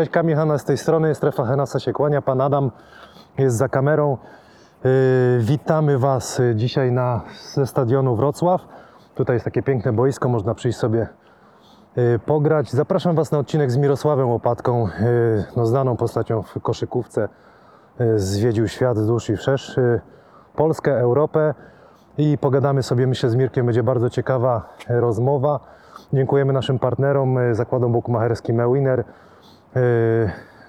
Cześć, Kamil Hanna z tej strony, strefa Henasa się kłania, pan Adam jest za kamerą. Yy, witamy Was dzisiaj na, ze stadionu Wrocław. Tutaj jest takie piękne boisko, można przyjść sobie yy, pograć. Zapraszam Was na odcinek z Mirosławem Łopatką, yy, no, znaną postacią w koszykówce. Zwiedził świat wzdłuż i wszerz, Polskę, Europę i pogadamy sobie, myślę, z Mirkiem, będzie bardzo ciekawa rozmowa. Dziękujemy naszym partnerom, zakładom bukmacherskim eWinner, yy,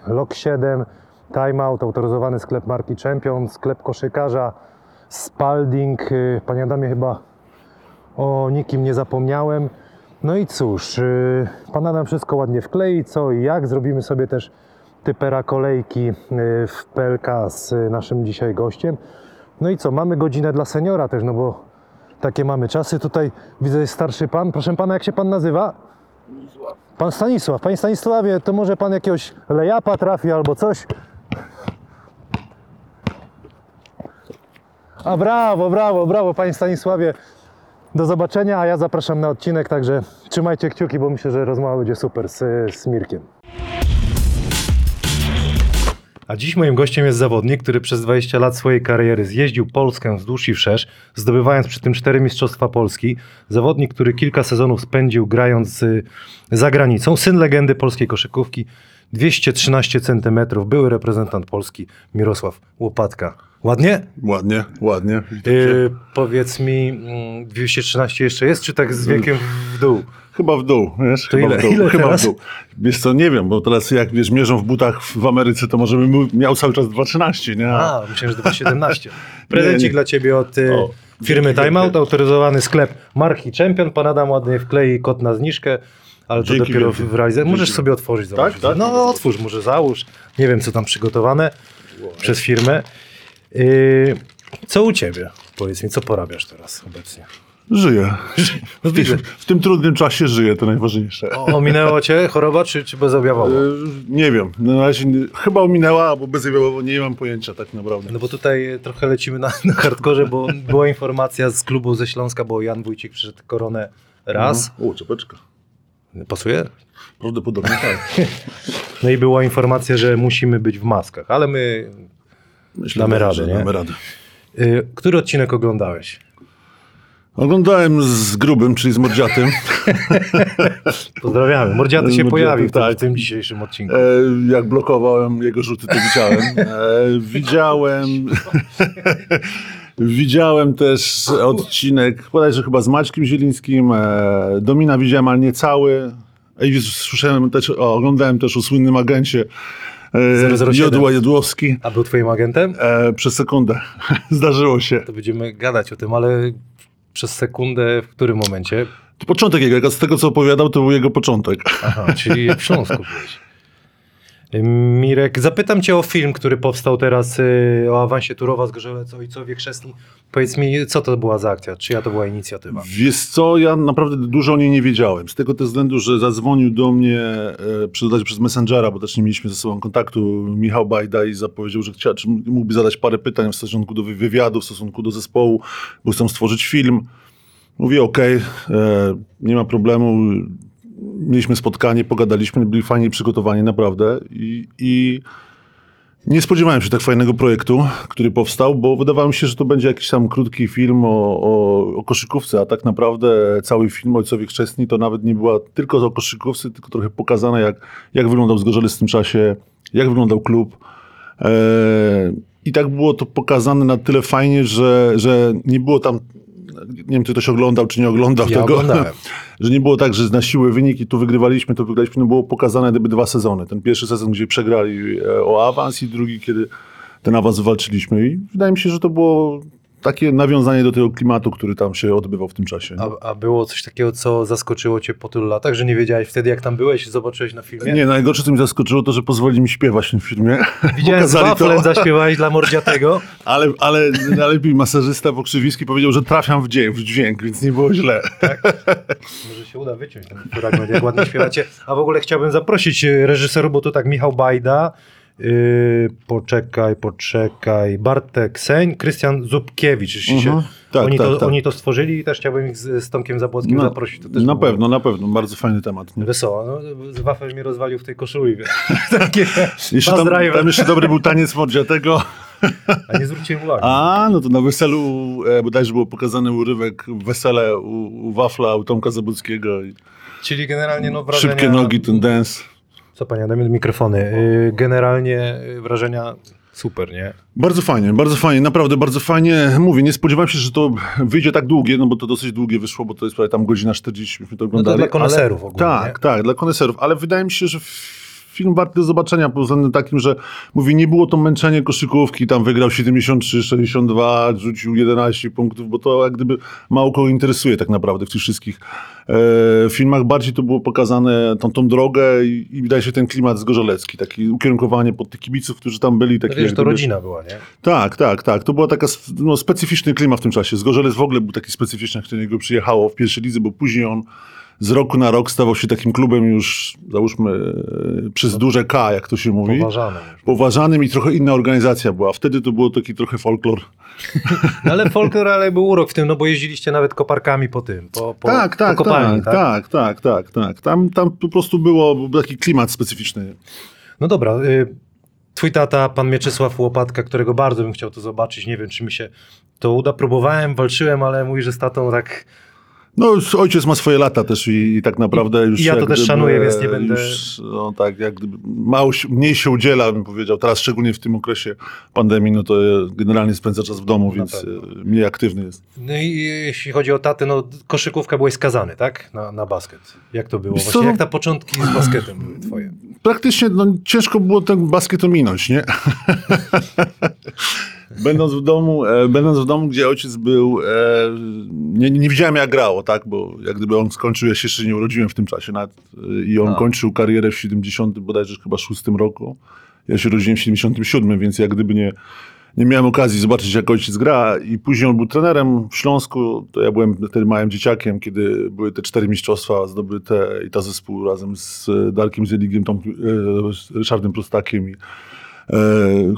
Lok 7, Timeout, autoryzowany sklep marki Champion, sklep koszykarza, Spalding. Yy, Panie Adamie, chyba o nikim nie zapomniałem. No i cóż, yy, Pan Adam wszystko ładnie wklei, co i jak. Zrobimy sobie też typera kolejki yy, w PLK z yy, naszym dzisiaj gościem. No i co, mamy godzinę dla seniora też, no bo takie mamy czasy. Tutaj widzę jest starszy pan. Proszę pana, jak się pan nazywa? Pan Stanisław. Panie Stanisławie, to może pan jakiegoś lejapa trafi albo coś? A brawo, brawo, brawo, panie Stanisławie. Do zobaczenia, a ja zapraszam na odcinek, także trzymajcie kciuki, bo myślę, że rozmowa będzie super z, z Mirkiem. A dziś moim gościem jest zawodnik, który przez 20 lat swojej kariery zjeździł Polskę wzdłuż i wszerz, zdobywając przy tym cztery Mistrzostwa Polski. Zawodnik, który kilka sezonów spędził grając y, za granicą. Syn legendy polskiej koszykówki, 213 cm, były reprezentant Polski Mirosław Łopatka. Ładnie? Ładnie, ładnie. Yy, powiedz mi, mm, 213 jeszcze jest, czy tak z wiekiem w dół? Chyba w dół, wiesz? To Chyba ile- w dół. ile Chyba teraz? w dół. Wiesz co, nie wiem, bo teraz jak wiesz, mierzą w butach w Ameryce, to może bym miał cały czas 2,13, nie? A, myślałem, że 217. Prezencik Nie, nie. dla Ciebie od y, O, firmy Timeout, autoryzowany sklep marki Champion. Pan Adam ładnie wklei kod na zniżkę, ale to Dzięki dopiero wielkie. w realizacji. Możesz sobie otworzyć. zobaczyć. tak? No otwórz, może załóż. Nie wiem, co tam przygotowane przez firmę. Y, co u Ciebie? Powiedz mi, co porabiasz teraz obecnie? Żyję. No W, widzę. tym, w tym trudnym czasie żyję, to najważniejsze. O, ominęło Cię choroba, czy, czy bezobjawowo? E, Nie wiem, na razie chyba ominęła, albo bezobjawowo, nie mam pojęcia tak naprawdę. No bo tutaj trochę lecimy na, na hardkorze, bo była informacja z klubu ze Śląska, bo Jan Wójcik przyszedł koronę raz. O, czepeczka. Pasuje? Prawdopodobnie tak. No i była informacja, że musimy być w maskach, ale my... Myślę, Damy radę, nie? Damy radę. Y, który odcinek oglądałeś? Oglądałem z grubym, czyli z mordziatym. Pozdrawiamy. Mordziaty się pojawił w tym- tak. w tym dzisiejszym odcinku. E, jak blokowałem jego rzuty, to widziałem. E, widziałem. widziałem też odcinek, bodajże chyba z Maćkiem Zielińskim. E, Domina widziałem, ale nie cały. I słyszałem też, o, oglądałem też o słynnym agencie e, 007. Jodła Jodłowski. A był twoim agentem? E, przez sekundę. Zdarzyło się. To będziemy gadać o tym, ale przez sekundę w którym momencie? To początek jego, z tego co opowiadał, to był jego początek. Aha, czyli w Śląsku byłeś. Mirek, zapytam cię o film, który powstał teraz y, o awansie Turowa z Gorzelec, ojcowie chrzestni. Powiedz mi, co to była za akcja? Czyja to była inicjatywa? Wiesz co, ja naprawdę dużo o niej nie wiedziałem. Z tego też względu, że zadzwonił do mnie e, przez, przez Messengera, bo też nie mieliśmy ze sobą kontaktu, Michał Bajda i zapowiedział, że chcia, czy mógłby zadać parę pytań w stosunku do wy- wywiadu, w stosunku do zespołu, bo chcą stworzyć film. Mówię, okej, e, nie ma problemu. Mieliśmy spotkanie, pogadaliśmy, byli fajnie przygotowani, naprawdę. I, i nie spodziewałem się tak fajnego projektu, który powstał, bo wydawało mi się, że to będzie jakiś tam krótki film o, o, o koszykówce, a tak naprawdę cały film Ojcowie Chrzestni to nawet nie była tylko o koszykówce, tylko trochę pokazane, jak, jak wyglądał Zgorzelec w tym czasie, jak wyglądał klub. Eee, I tak było to pokazane na tyle fajnie, że, że nie było tam, nie wiem, czy ktoś oglądał, czy nie oglądał Ja tego, oglądałem. że nie było tak, że na siłę wyniki tu wygrywaliśmy, tu wygraliśmy, no było pokazane gdyby dwa sezony. Ten pierwszy sezon, gdzie przegrali e, o awans i drugi, kiedy ten awans walczyliśmy i wydaje mi się, że to było takie nawiązanie do tego klimatu, który tam się odbywał w tym czasie. A, a było coś takiego, co zaskoczyło cię po tylu latach, że nie wiedziałeś wtedy, jak tam byłeś, zobaczyłeś na filmie? Nie, najgorsze, co mi zaskoczyło, to, że pozwolili mi śpiewać w tym filmie. Widziałem z waflem, zaśpiewałeś dla Mordziatego. Ale, ale najlepiej masażysta Pokrzywiski powiedział, że trafiam w dźwięk, w dźwięk, więc nie było źle. Może się uda wyciąć ten fragment, jak ładnie śpiewacie. A w ogóle chciałbym zaprosić reżyserów, bo to tak Michał Bajda, Yy, poczekaj, poczekaj. Bartek Seń, Krystian Zubkiewicz. Jeśli się, Mhm. Tak, oni, tak, to, tak. oni to stworzyli i też chciałbym ich z, z Tomkiem Zabłockim No, zaprosić. Na było pewno, na pewno. Bardzo fajny temat. Nie? Wesoło. No, Wafel mnie rozwalił w tej koszuli. Takie Jeszcze tam, tam jeszcze dobry był taniec Mordziatego. A nie zwróciłem uwagi. A, no to na weselu e, bodajże było pokazany urywek wesele u, u Wafla, u Tomka Zabudzkiego. Czyli generalnie no, wrażenia... szybkie nogi, ten dance. Co panie Adamie, mikrofony. Yy, generalnie yy, wrażenia super, nie? Bardzo fajnie, bardzo fajnie, naprawdę bardzo fajnie. Mówię, nie spodziewałem się, że to wyjdzie tak długie, no bo to dosyć długie wyszło, bo to jest prawie tam godzina 40, myśmy to oglądali. dla koneserów ale, ogólnie, Tak, nie? tak, dla koneserów, ale wydaje mi się, że film warty do zobaczenia pod względem takim, że mówię, nie było to męczenie koszykówki, tam wygrał 73, 62, rzucił 11 punktów, bo to jak gdyby mało kogo interesuje tak naprawdę w tych wszystkich e, filmach. Bardziej to było pokazane tą, tą drogę i, i wydaje się ten klimat zgorzelecki, takie ukierunkowanie pod tych kibiców, którzy tam byli. Taki, No wiesz, to gdyby- rodzina była, nie? tak, tak, tak. To była taka no, specyficzny klimat w tym czasie. Zgorzelec w ogóle był taki specyficzny, jak do niego przyjechało w pierwszej lidze, bo później on z roku na rok stawał się takim klubem już, załóżmy, e, przez duże K, jak to się mówi. Poważane. Poważanym i trochę inna organizacja była. Wtedy to było taki trochę folklor. No ale folklor, ale był urok w tym, no bo jeździliście nawet koparkami po tym, po, po, tak, tak, po kopalni, tak, tak, tak, tak, tak. Tam, tam po prostu było był taki klimat specyficzny. No dobra, y, twój tata, pan Mieczysław Łopatka, którego bardzo bym chciał to zobaczyć, nie wiem czy mi się to uda, próbowałem, walczyłem, ale mówi, że z tatą tak... No, ojciec ma swoje lata też i, i tak naprawdę już. i ja to też szanuję, więc nie będę- Już, no tak, jak gdyby mało, mniej się udziela, bym powiedział. Teraz, szczególnie w tym okresie pandemii, no to generalnie spędza czas w domu, Na więc e, mniej aktywny jest. No i jeśli chodzi o tatę, no koszykówka byłeś skazany, tak? Na, na basket. Jak to było? Właśnie jak ta początki z basketem były twoje? Praktycznie no, ciężko było ten basket ominąć, nie? Będąc w domu, e, będąc w domu, gdzie ojciec był, e, nie, nie widziałem jak grało, tak, bo jak gdyby on skończył, ja się jeszcze nie urodziłem w tym czasie nawet, e, i on A. kończył karierę w 70, bodajże chyba 6 roku. Ja się urodziłem w 77, więc jak gdyby nie, nie miałem okazji zobaczyć, jak ojciec gra. I później on był trenerem w Śląsku. To ja byłem wtedy małym dzieciakiem, kiedy były te cztery mistrzostwa zdobyte i ta zespół razem z e, Darkiem Zieligiem, Tom, e, z Ryszardem Prostakiem i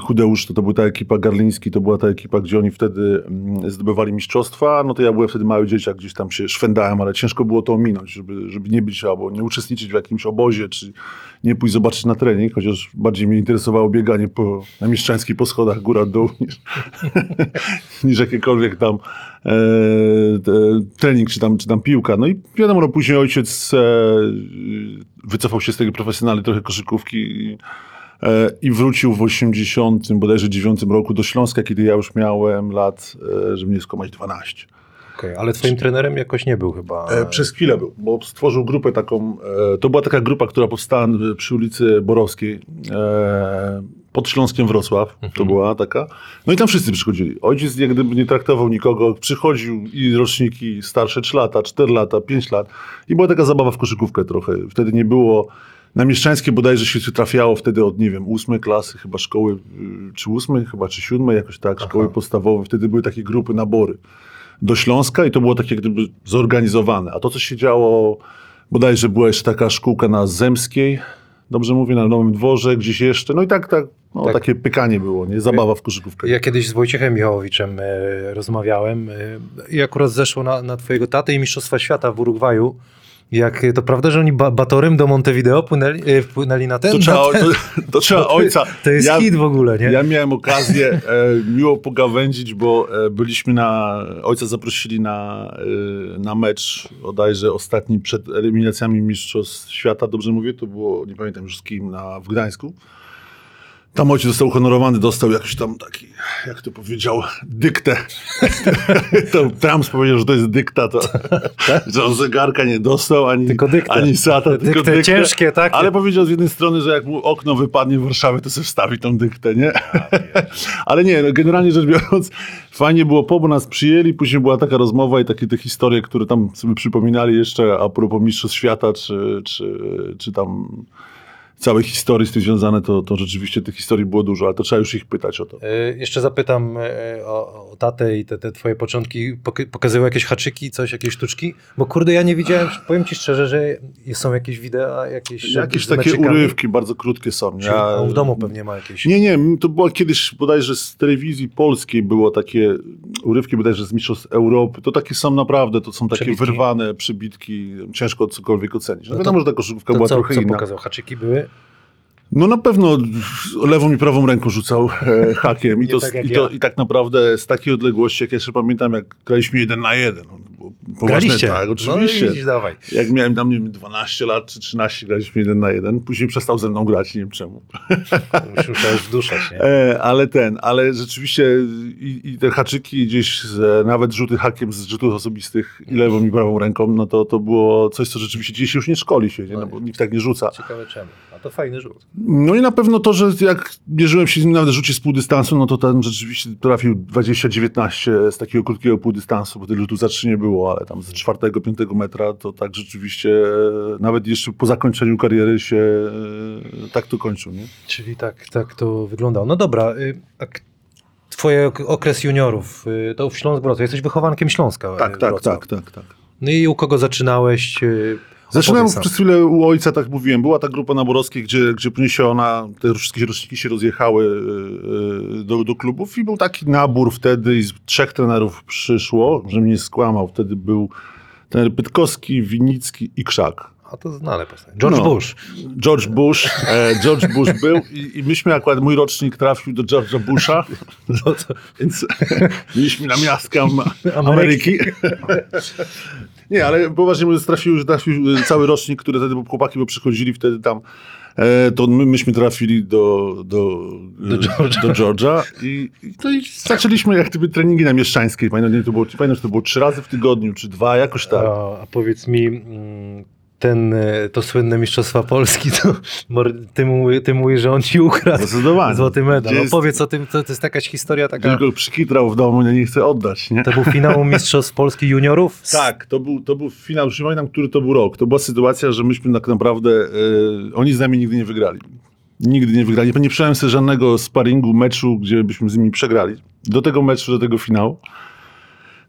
Chudeusz, to, to była ta ekipa Garliński, to była ta ekipa, gdzie oni wtedy mm, zdobywali mistrzostwa. No to ja byłem wtedy mały dzieciak, gdzieś tam się szwendałem, ale ciężko było to ominąć, żeby, żeby nie być albo nie uczestniczyć w jakimś obozie, czy nie pójść zobaczyć na trening, chociaż bardziej mnie interesowało bieganie po, na Mieszczańskiej po schodach góra-dół niż, niż jakiekolwiek tam e, trening, czy tam, czy tam piłka. No i wiadomo, no, później ojciec e, wycofał się z tej profesjonalnej trochę koszykówki i, e, i wrócił w 80, bodajże 9 roku do Śląska, kiedy ja już miałem lat, e, żeby nie skłamać, 12. Okej, ale twoim trenerem jakoś nie był chyba. E, Przez chwilę był, bo stworzył grupę taką, to była taka grupa, która powstała przy ulicy Borowskiej, pod Śląskiem Wrocław, to była taka. No i tam wszyscy przychodzili. Ojciec jak gdyby nie traktował nikogo, przychodził i roczniki starsze 3 lata, 4 lata, 5 lat i była taka zabawa w koszykówkę trochę. Wtedy nie było, na Mieszczańskie bodajże się trafiało wtedy od, nie wiem, ósmej klasy chyba szkoły, y, czy ósmej chyba, czy siódmej jakoś tak, szkoły podstawowe. Wtedy były takie grupy, nabory do Śląska i to było takie gdyby zorganizowane. A to, co się działo, bodajże była jeszcze taka szkółka na Zemskiej, dobrze mówię, na Nowym Dworze, gdzieś jeszcze. No i tak, tak, no, Tak. takie pykanie było, nie? Zabawa w koszykówkę. Ja kiedyś z Wojciechem Michałowiczem e, rozmawiałem e, i akurat zeszło na, na twojego tatę i Mistrzostwa Świata w Urugwaju. Jak, to prawda, że oni ba batorem do Montevideo płynęli, e, wpłynęli na ten? To trzeba, ten? to, to trzeba ojca. To jest ja, hit w ogóle, nie? Ja miałem okazję e, miło pogawędzić, bo e, byliśmy na. Ojca zaprosili na, e, na mecz, bodajże ostatni przed eliminacjami Mistrzostw Świata, dobrze mówię, to było, nie pamiętam już z kim, na, w Gdańsku. Tam ojciec został uhonorowany, dostał jakiś tam taki, jak to powiedział, dyktę. to Trump powiedział, że to jest dykta, to, że on zegarka nie dostał, ani, Tylko dyktę. ani sata, tylko dyktę. ciężkie, takie. Ale powiedział z jednej strony, że jak mu okno wypadnie w Warszawie, to sobie wstawi tą dyktę, nie? Ale nie, no generalnie rzecz biorąc, fajnie było po, bo nas przyjęli, później była taka rozmowa i takie te historie, które tam sobie przypominali jeszcze a propos Mistrzostw Świata, czy, czy, czy tam całej historii z tym związane, to, to rzeczywiście tych historii było dużo, ale to trzeba już ich pytać o to. E, Jeszcze zapytam e, o, o tatę i te, te twoje początki. Pok- Pokazywał jakieś haczyki, coś, jakieś sztuczki? Bo kurde, ja nie widziałem, powiem ci szczerze, że są jakieś wideo, jakieś... Jakieś takie meczykami? urywki bardzo krótkie są. On w domu pewnie ma jakieś... Nie, nie, to było kiedyś bodajże z telewizji polskiej było takie urywki bodajże z Mistrzostw Europy. To takie są naprawdę, to są takie wyrwane przybitki, ciężko cokolwiek ocenić. No, No to- wiadomo, że ta koszykówka była co, trochę co inna. pokazał? Haczyki były? No na pewno lewą i prawą ręką rzucał e, hakiem i to, tak i, to, ja. i tak naprawdę z takiej odległości, jak ja jeszcze pamiętam, jak graliśmy jeden na jeden. No, poważne, Graliście? Tak, oczywiście. No i dawaj. Jak miałem tam nie wiem, 12 lat czy 13, graliśmy jeden na jeden. Później przestał ze mną grać, nie wiem czemu. Musiałeś wduszać, nie? E, ale ten, ale rzeczywiście i, i te haczyki gdzieś, z, nawet rzuty hakiem z rzutów osobistych i lewą i prawą ręką, no to, to było coś, co rzeczywiście dziś już nie szkoli się, nie? No, bo nikt tak nie rzuca. Ciekawe czemu. To fajny rzut. No i na pewno to, że jak mierzyłem się z nim nawet w rzucie z półdystansu, no to ten rzeczywiście trafił 20-19 z takiego krótkiego półdystansu, bo tych rzutów za trzy nie było, ale tam z czwartego, piątego metra to tak rzeczywiście e, nawet jeszcze po zakończeniu kariery się e, tak to kończył, nie? Czyli tak, tak to wyglądało. No dobra, y, a twoje ok- okres juniorów, y, to w Śląsk Wrocław. Jesteś wychowankiem Śląska. Tak, y, tak, tak, tak, tak. No i u kogo zaczynałeś? Zaczynałem nam. przez chwilę u ojca, tak mówiłem. Była ta grupa na Borowskiej, gdzie, gdzie później się ona, te wszystkie roczniki się rozjechały e, do, do klubów i był taki nabór wtedy i z trzech trenerów przyszło, że mnie skłamał. Wtedy był trener Pytkowski, Winicki i Krzak. A to znane postać. George No. Bush. George Bush, e, George Bush był i, i myśmy akurat, mój rocznik trafił do George'a Busha, No to, więc mieliśmy na miastkę Am- Ameryki. Nie, ale poważnie mówiąc, trafił, trafił cały rocznik, który wtedy, chłopaki bo przychodzili wtedy tam, e, to my, myśmy trafili do, do, Do George'a. do George'a i, no i zaczęliśmy jak gdyby treningi na Mieszczańskiej. Pamiętam, nie, to było, pamiętam, że to było trzy razy w tygodniu, czy dwa, jakoś tak. a, a powiedz mi, mm, ten, y, to słynne Mistrzostwa Polski, to ty, mu, ty mówisz, że on ci ukradł Zdecydowanie. złoty medal. No, jest- o tym, to, to jest jakaś historia taka... Tylko przykitrał w domu, nie, chce oddać, nie? To był finał Mistrzostw Polski juniorów? Tak, to był, to był finał, pamiętam, który to był rok. To była sytuacja, że myśmy tak naprawdę, e, oni z nami nigdy nie wygrali. Nigdy nie wygrali. Nie przyjąłem sobie żadnego sparingu, meczu, gdzie byśmy z nimi przegrali. Do tego meczu, do tego finału.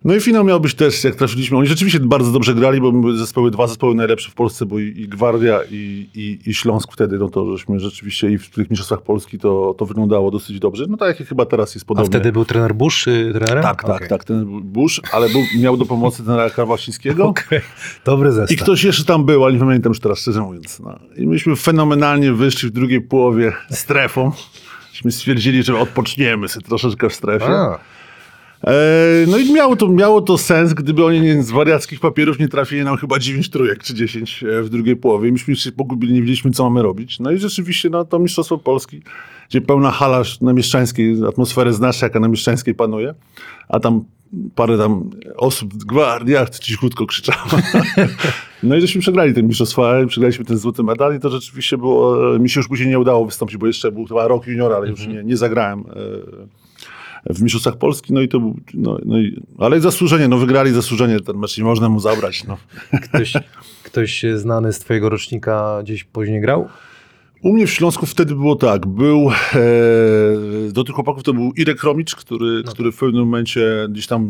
No i finał miał być też, jak trafiliśmy. Oni rzeczywiście bardzo dobrze grali, bo były zespoły, dwa zespoły najlepsze w Polsce, bo i, i Gwardia, i, i, i Śląsk wtedy, no to żeśmy rzeczywiście i w tych mistrzostwach Polski to, to wyglądało dosyć dobrze. No tak jak chyba teraz jest A podobnie. wtedy był trener Bush y, trenerem? Tak, tak, Okej. tak, ten Bush, ale był, miał do pomocy trenera Karwasińskiego. Okej, dobry zestaw. I ktoś jeszcze tam był, ale nie pamiętam już teraz, szczerze mówiąc. No. I myśmy fenomenalnie wyszli w drugiej połowie strefą. Myśmy stwierdzili, że odpoczniemy sobie troszeczkę w strefie. A, no i miało to, miało to sens, gdyby oni nie, z wariackich papierów nie trafili nam chyba 9 trójek czy 10 e, w drugiej połowie. Myśmy się pogubili, nie wiedzieliśmy, co mamy robić. No i rzeczywiście no, to Mistrzostwo Polski, gdzie pełna hala na Mieszczańskiej, atmosferę znasz, jaka na Mieszczańskiej panuje, a tam parę tam osób, gwardia, cichutko krzyczało. No i żeśmy przegrali ten mistrzostwa, przegraliśmy ten złoty medal i to rzeczywiście było, mi się już później nie udało wystąpić, bo jeszcze był chyba rok juniora, ale już nie, nie zagrałem e, w mistrzostwach Polski, no i to był, no, no i, ale zasłużenie, no wygrali zasłużenie ten mecz, nie można mu zabrać, no. ktoś, ktoś znany z twojego rocznika gdzieś później grał? U mnie w Śląsku wtedy było tak, był, e, do tych chłopaków to był Irek Romicz, który, który w pewnym momencie gdzieś tam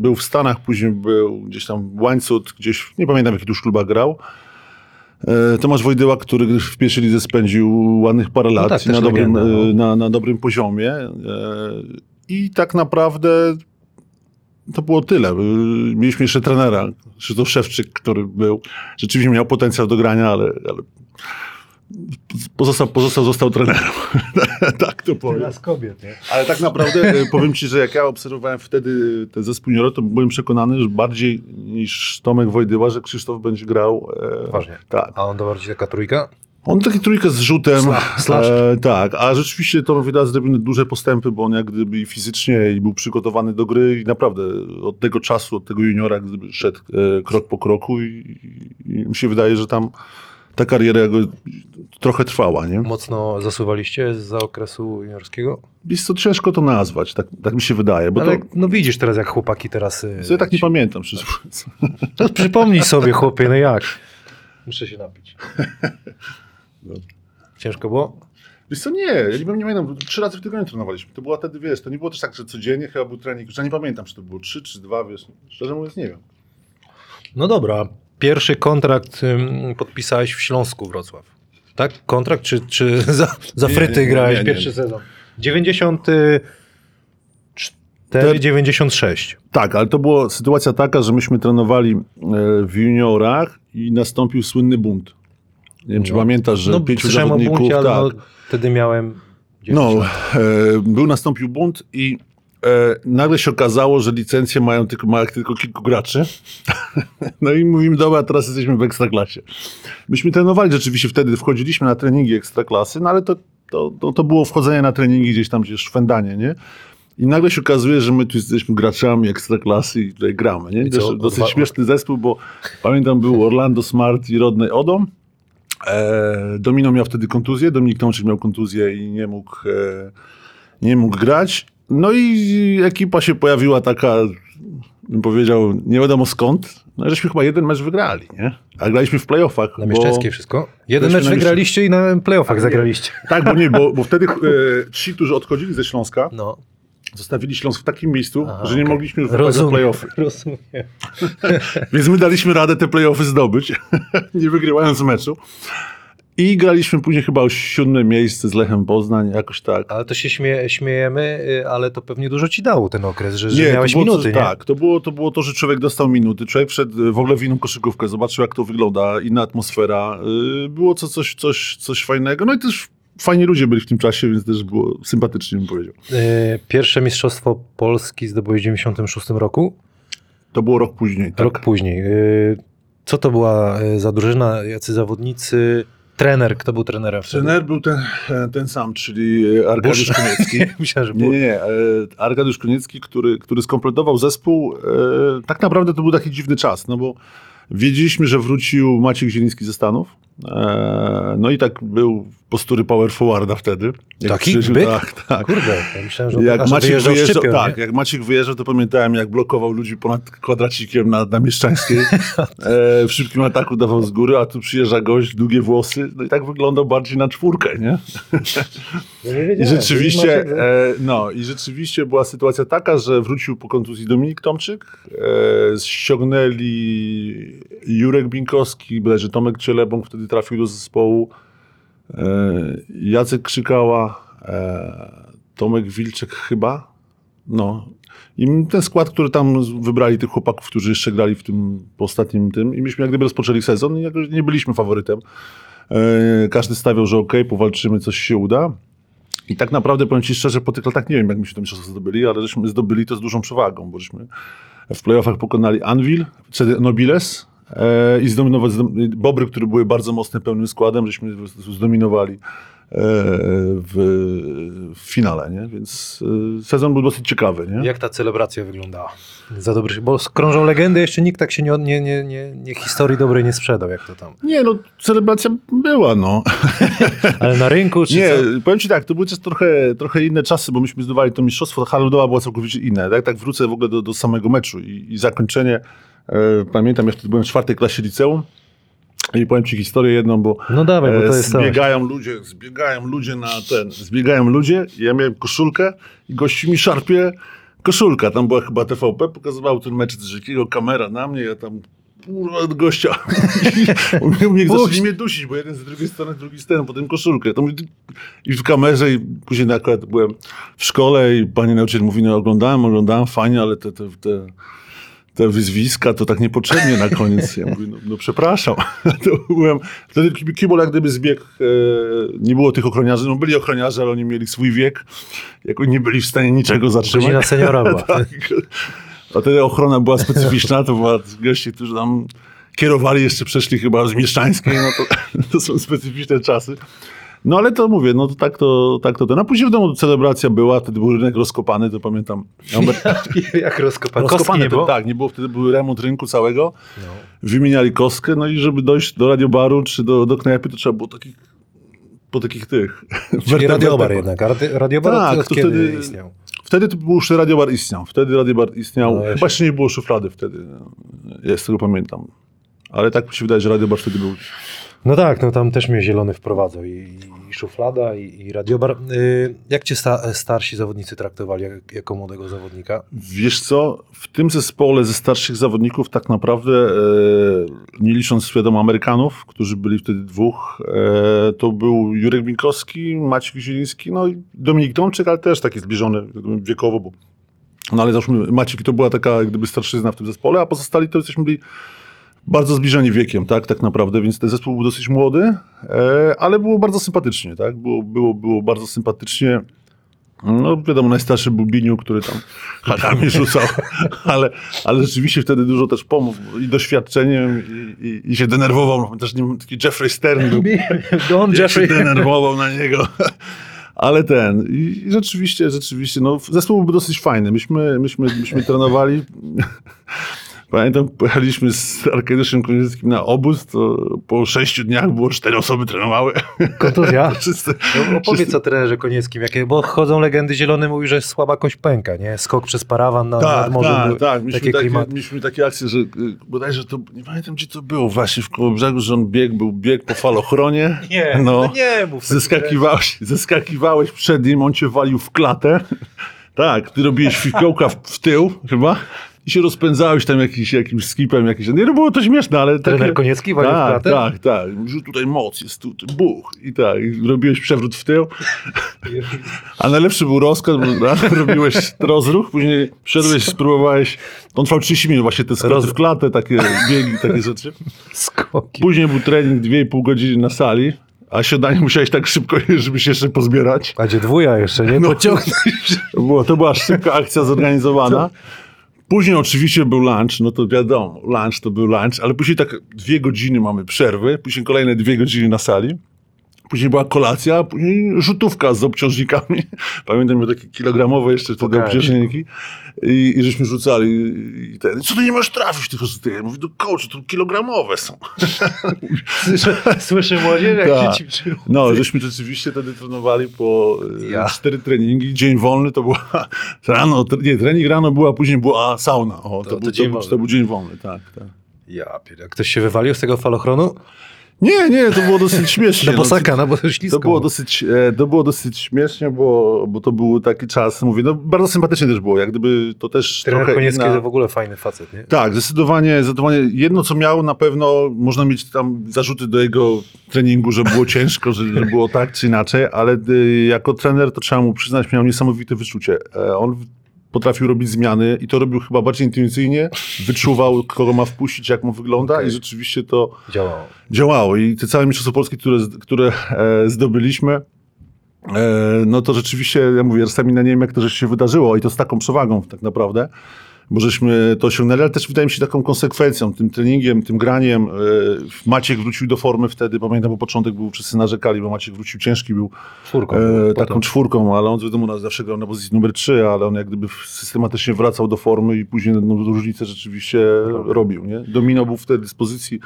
był w Stanach, później był gdzieś tam Łańcut, gdzieś, nie pamiętam w jakich już klubach grał. E, Tomasz Wojdyła, który w pierwszej lidze spędził ładnych parę lat tak, i na, dobrym, legenda, no. e, na, na dobrym poziomie. E, I tak naprawdę to było tyle. Mieliśmy jeszcze trenera, Krzysztof Szewczyk, który był, rzeczywiście miał potencjał do grania, ale, ale pozostał, pozostał, został trenerem. tak to powiem. kobiet, nie? Ale tak naprawdę e, powiem ci, że jak ja obserwowałem wtedy ten zespół juniora, to byłem przekonany, że bardziej niż Tomek Wojdyła, że Krzysztof będzie grał. E, Poważnie. Tak. A on to bardziej taka trójka? On taki trójkę z rzutem. Slash. E, tak, a rzeczywiście Tomek Wojdyła zrobił duże postępy, bo on jak gdyby i fizycznie i był przygotowany do gry i naprawdę od tego czasu, od tego juniora gdyby szedł e, krok po kroku i, i, mi się wydaje, że tam ta kariera jego trochę trwała, nie? Mocno zasuwaliście za okresu juniorskiego? Jest to ciężko to nazwać, tak, tak mi się wydaje, bo Ale to... no widzisz teraz jak chłopaki teraz... Ja tak nie pamiętam, mówiąc. To przypomnij sobie chłopie, no jak? Muszę się napić. Ciężko było? Wiesz co, nie, ja nie, nie pamiętam, trzy razy w tygodniu trenowaliśmy. To była wtedy, wiesz, to nie było też tak, że codziennie chyba był trening, już ja nie pamiętam, czy to było trzy, czy dwa, wiesz, szczerze mówiąc nie wiem. No dobra. Pierwszy kontrakt podpisałeś w Śląsku Wrocław. Tak? Kontrakt czy, czy za, za Nie, fryty nie, grałeś nie, pierwszy sezon? 94, 96. Tak, ale to była sytuacja taka, że myśmy trenowali e, w juniorach i nastąpił słynny bunt. Nie wiem, czy No. pamiętasz, że no, pięciu zawodników... buncie, ale tak, no, wtedy miałem 10 No, e, był, nastąpił bunt i e, nagle się okazało, że licencje mają tylko, ma tylko kilku graczy. no i mówimy, dobra, teraz jesteśmy w Ekstraklasie. Myśmy trenowali rzeczywiście wtedy, wchodziliśmy na treningi Ekstraklasy, no ale to, to, to, to było wchodzenie na treningi gdzieś tam, gdzieś szwendanie, nie? I nagle się okazuje, że my tu jesteśmy graczami Ekstraklasy i tutaj gramy, nie? Dosyć, śmieszny zespół, bo pamiętam był Orlando Smart i Rodney Odom. E, Domino miał wtedy kontuzję, Dominik Tomczyk miał kontuzję i nie mógł, e, nie mógł grać. No i ekipa się pojawiła taka, bym powiedział, nie wiadomo skąd. No żeśmy chyba jeden mecz wygrali, nie? A graliśmy w playoffach. Na bo- Mieszczackiej wszystko? Jeden mecz wygraliście i na playoffach nie. zagraliście. Tak, bo nie, bo, bo wtedy e, ci, którzy odchodzili ze Śląska, No, zostawili Śląsk w takim miejscu, Aha, że nie okej. mogliśmy już wygrać playoffy. rozumiem. Więc my daliśmy radę te playoffy zdobyć, nie wygrywając meczu. I graliśmy później chyba o siódme miejsce z Lechem Poznań, jakoś tak. Ale to się śmie, śmiejemy, y, ale to pewnie dużo ci dało ten okres, że, że to miałeś było minuty, to, nie? Tak, to było, to było to, że człowiek dostał minuty. Człowiek wszedł y, w ogóle w inną koszykówkę, zobaczył jak to wygląda, inna atmosfera. Y, Było coś, coś, coś fajnego. No i też fajni ludzie byli w tym czasie, więc też było sympatycznie, bym powiedział. Y, Pierwsze Mistrzostwo Polski zdobyłeś w 96 roku, To było rok później. Tak? rok później. Y, Co to była y, za drużyna, jacy zawodnicy, trener, kto był trenerem wtedy? Trener był ten, ten sam, czyli Arkadiusz Busz. Koniecki. Myślałem, że Nie, nie, nie. e, Arkadiusz Koniecki, który, który skompletował zespół, e, tak naprawdę to był taki dziwny czas, no bo wiedzieliśmy, że wrócił Maciek Zieliński ze Stanów. E, No i tak był postury power forwarda wtedy. Jak Taki byk? Tak, tak. Kurde, ja myślałem, że Jak Maciek wyjeżdżał wyjeżdżał, Szczypior, tak, nie? jak Maciek wyjeżdżał, to pamiętałem, jak blokował ludzi ponad kwadracikiem na, na Mieszczańskiej. E, w szybkim ataku dawał z góry, a tu przyjeżdża gość, długie włosy. No i tak wyglądał bardziej na czwórkę, nie? Nie I rzeczywiście, e, no, i rzeczywiście była sytuacja taka, że wrócił po kontuzji Dominik Tomczyk, e, ściągnęli Jurek Binkowski, bodajże Tomek Cielebąk wtedy trafił do zespołu, e, Jacek Krzykała, e, Tomek Wilczek chyba, no. I ten skład, który tam wybrali tych chłopaków, którzy jeszcze grali w tym po ostatnim tym i myśmy jak gdyby rozpoczęli sezon i jakoś nie byliśmy faworytem. E, każdy stawiał, że okej, powalczymy, coś się uda. I tak naprawdę powiem Ci szczerze, po tych latach nie wiem, jak myśmy to mistrzostwo zdobyli, ale żeśmy zdobyli to z dużą przewagą, bo żeśmy w playoffach pokonali Anvil, Nobiles e, i zdominować Bobry, które były bardzo mocne, pełnym składem, żeśmy zdominowali e, w, w finale, nie? Więc e, sezon był dosyć ciekawy, nie? Jak ta celebracja wyglądała? Za dobry, bo krążą legendy, jeszcze nikt tak się nie, nie, nie, nie, nie historii dobrej nie sprzedał, jak to tam. Nie, no celebracja była, no. Ale na rynku, czy Nie, co? powiem ci tak, to były też trochę, trochę inne czasy, bo myśmy zdawali to mistrzostwo, hala lodowa była całkowicie inna. Tak, tak wrócę w ogóle do, do samego meczu i, i zakończenie. E, pamiętam, wtedy byłem w czwartej klasie liceum i powiem ci historię jedną, bo No dawaj, bo e, zbiegają ludzie, zbiegają ludzie na ten, zbiegają ludzie i ja miałem koszulkę i gości mi szarpie koszulka. Tam była chyba TVP, pokazywał ten mecz z Rzekiego, kamera na mnie, ja tam od gościa. U mnie zaczęli mnie dusić, bo jeden z drugiej strony, drugi z ten, potem koszulkę. To mówię, I w kamerze i później akurat byłem w szkole i pani nauczyciel mówi, no oglądałem, oglądałem, fajnie, ale te, te, te, te wyzwiska to tak niepotrzebnie na koniec. Ja mówię, no, no przepraszam. to byłem, wtedy Kibol jak gdyby zbiegł, e, nie było tych ochroniarzy, no byli ochroniarze, ale oni mieli swój wiek, jak oni nie byli w stanie niczego zatrzymać. Godzina seniora była. tak. A wtedy ochrona była specyficzna, to była goście, którzy tam kierowali, jeszcze przeszli chyba z Mieszczańskiej, no to, to są specyficzne czasy. No ale to mówię, no to tak to, tak to ten. A później w domu celebracja była, wtedy był rynek rozkopany, to pamiętam. Jak rozkopany. Rozkopany, nie było? tak, nie było, wtedy był remont rynku całego, No. wymieniali kostkę, no i żeby dojść do radiobaru czy do, do knajpy, to trzeba było takich, po takich tych... Czyli radiobar jednak. a rady- Radiobar Tak, to wtedy- istniał? Wtedy to był już radiobar istniał. Wtedy radiobar istniał. No, nie było szuflady wtedy. Ja z tego pamiętam. Ale tak mi się wydaje, że radiobar wtedy był No tak, no tam też mnie zielony wprowadzał i, i szuflada i, i radiobar. Y, jak cię sta, starsi zawodnicy traktowali jak, jako młodego zawodnika? Wiesz co, w tym zespole ze starszych zawodników tak naprawdę, e, nie licząc wiadomo Amerykanów, którzy byli wtedy dwóch, e, to był Jurek Binkowski, Maciek Zieliński, no i Dominik Tomczyk, ale też taki zbliżony wiekowo, bo no ale załóżmy Maciek to była taka jak gdyby starszyzna w tym zespole, a pozostali to jesteśmy byli bardzo zbliżeni wiekiem, tak, tak naprawdę, więc ten zespół był dosyć młody, e, ale było bardzo sympatycznie, tak, było, było, było bardzo sympatycznie. No wiadomo, najstarszy był Biniu, który tam hatami rzucał, ale, ale rzeczywiście wtedy dużo też pomógł i doświadczeniem i, i, i się denerwował. Też nie, taki Jeffrey Stern był, Don jak się denerwował na niego. Ale ten, i i rzeczywiście, rzeczywiście, no zespół był dosyć fajny. Myśmy, myśmy, myśmy trenowali. Pamiętam, pojechaliśmy z Arkadiuszem Konieckim na obóz, to po sześciu dniach było cztery osoby trenowały. Kontuzja? Wszyscy, No, opowiedz o trenerze Konieckim, jakie, bo chodzą legendy zielony, mówi, że słaba kość pęka, nie? Skok przez parawan na, tak, nad morzem. tak, tak. Mieliśmy takie takie, mieliśmy takie akcje, że y, bodajże to, nie pamiętam gdzie to było, właśnie w Kołobrzegu, że on biegł, był bieg po falochronie. Nie, no, no, nie mów. zeskakiwałeś, zeskakiwałeś przed nim, on cię walił w klatę. Tak, ty robiłeś fikołka w, w tył chyba i się rozpędzałeś tam jakiś, jakimś skipem. Jakiś, nie, no było to śmieszne, ale Trener takie, Koniecki walił tak, klatę? tak, tak. Że tutaj moc jest, tu, tu buch i tak. I robiłeś przewrót w tył. A najlepszy był rozkaz, bo rano robiłeś rozruch, później wszedłeś, spróbowałeś, on trwał 30 minut, właśnie te Roz- w klatę, takie biegi, takie rzeczy. Skoki. Później był trening 2,5 godziny na sali, a siadanie musiałeś tak szybko, żeby się jeszcze pozbierać. A gdzie dwuja jeszcze, nie? No. Pociągnąć. To, było, to była szybka akcja zorganizowana. Później oczywiście był lunch, no to wiadomo, lunch to był lunch, ale później tak dwie godziny mamy przerwy, później kolejne dwie godziny na sali. Później była kolacja, a później rzutówka z obciążnikami. Pamiętam, miał takie kilogramowe jeszcze Pokaż. obciążniki. I, I żeśmy rzucali. I ten, co ty nie masz trafić tych rzutówek? Ja Mówię, do coach, to kilogramowe są. Słyszę, słyszę młodzież, jak Tak. się. No, żeśmy rzeczywiście wtedy trenowali po e, Ja. cztery treningi. Dzień wolny to była rano, nie, trening rano była, później była sauna. O, to, To- był, to dzień to, był- wolny. to był dzień wolny, tak, tak. Ja pierdolę. Ktoś się wywalił z tego falochronu? Nie, nie, to było dosyć śmiesznie. Na no. bosaka, no bo ślisko. To było dosyć, e, to było dosyć śmiesznie, bo, bo to był taki czas, mówię, no bardzo sympatycznie też było, jak gdyby to też Trener trochę Koniecki inna... to w ogóle fajny facet, nie? Tak, zdecydowanie, zdecydowanie. Jedno, co miał, na pewno można mieć tam zarzuty do jego treningu, że było ciężko, że, że było tak czy inaczej, ale y, jako trener to trzeba mu przyznać, miał niesamowite wyczucie. E, on potrafił robić zmiany i to robił chyba bardziej intuicyjnie, wyczuwał, kogo ma wpuścić, jak mu wygląda Okej. i rzeczywiście to Działało. działało. I te całe Mistrzostwo Polskie, które, które e, zdobyliśmy, e, no to rzeczywiście, ja mówię, czasami na nie wiem, jak to rzeczywiście się wydarzyło i to z taką przewagą tak naprawdę, bo żeśmy to osiągnęli, ale też wydaje mi się taką konsekwencją, tym treningiem, tym graniem. E, Maciek wrócił do formy wtedy, pamiętam, bo początek był, wszyscy narzekali, bo Maciek wrócił ciężki był, Czwórką. e, było taką czwórką, ale on wiadomo, no, zawsze grał na pozycji numer 3, ale on jak gdyby systematycznie wracał do formy i później no, różnicę rzeczywiście robił. Nie? Domino był wtedy z pozycji,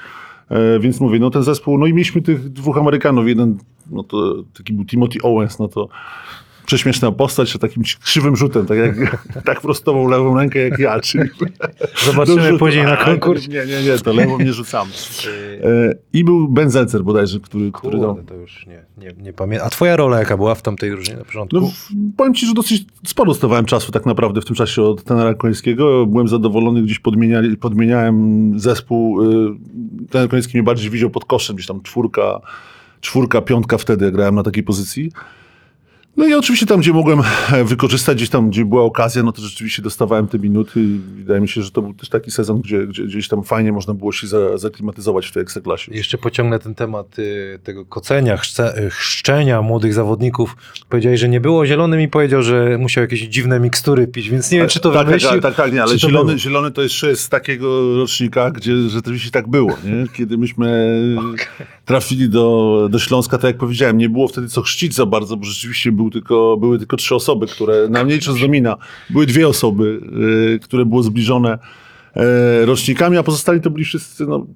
e, więc mówię, no ten zespół, no i mieliśmy tych dwóch Amerykanów, jeden, no to taki był Timothy Owens, no to prześmieszna postać, o takim krzywym rzutem, tak jak tak prostował lewą rękę jak ja, czyli Zobaczymy później na A, konkurs. Nie, nie, nie, to lewą nie rzucamy. Yy, E, I był Ben Zelcer bodajże, który, który Kurde, to już nie, nie, nie pamiętam. A twoja rola jaka była w tamtej drużynie na początku? No, powiem ci, że dosyć sporo dostawałem czasu tak naprawdę w tym czasie od tenera Końskiego. Byłem zadowolony, gdzieś podmieniałem zespół. y, Tener Koński mnie bardziej widział pod koszem, gdzieś tam czwórka, czwórka, piątka wtedy grałem na takiej pozycji. No i oczywiście tam, gdzie mogłem e, wykorzystać, gdzieś tam, gdzie była okazja, no to rzeczywiście dostawałem te minuty i wydaje mi się, że to był też taki sezon, gdzie, gdzie gdzieś tam fajnie można było się za, zaklimatyzować w tej ekstraklasie. Jeszcze pociągnę ten temat y, tego kocenia, chrzce, y, chrzczenia młodych zawodników. Powiedziałeś, że nie było. Zielony mi powiedział, że musiał jakieś dziwne mikstury pić, więc nie wiem, czy to tak, wymyślił. tak, tak, tak, nie, ale zielony, było? zielony to jeszcze jest z takiego rocznika, gdzie rzeczywiście tak było, nie? Kiedy myśmy trafili do, do Śląska, tak jak powiedziałem, nie było wtedy co chrzcić za bardzo, bo rzeczywiście był tylko, były tylko trzy osoby, które, na mniejsze z Domina, były dwie osoby, y, które było zbliżone e, rocznikami, a pozostali to byli wszyscy no,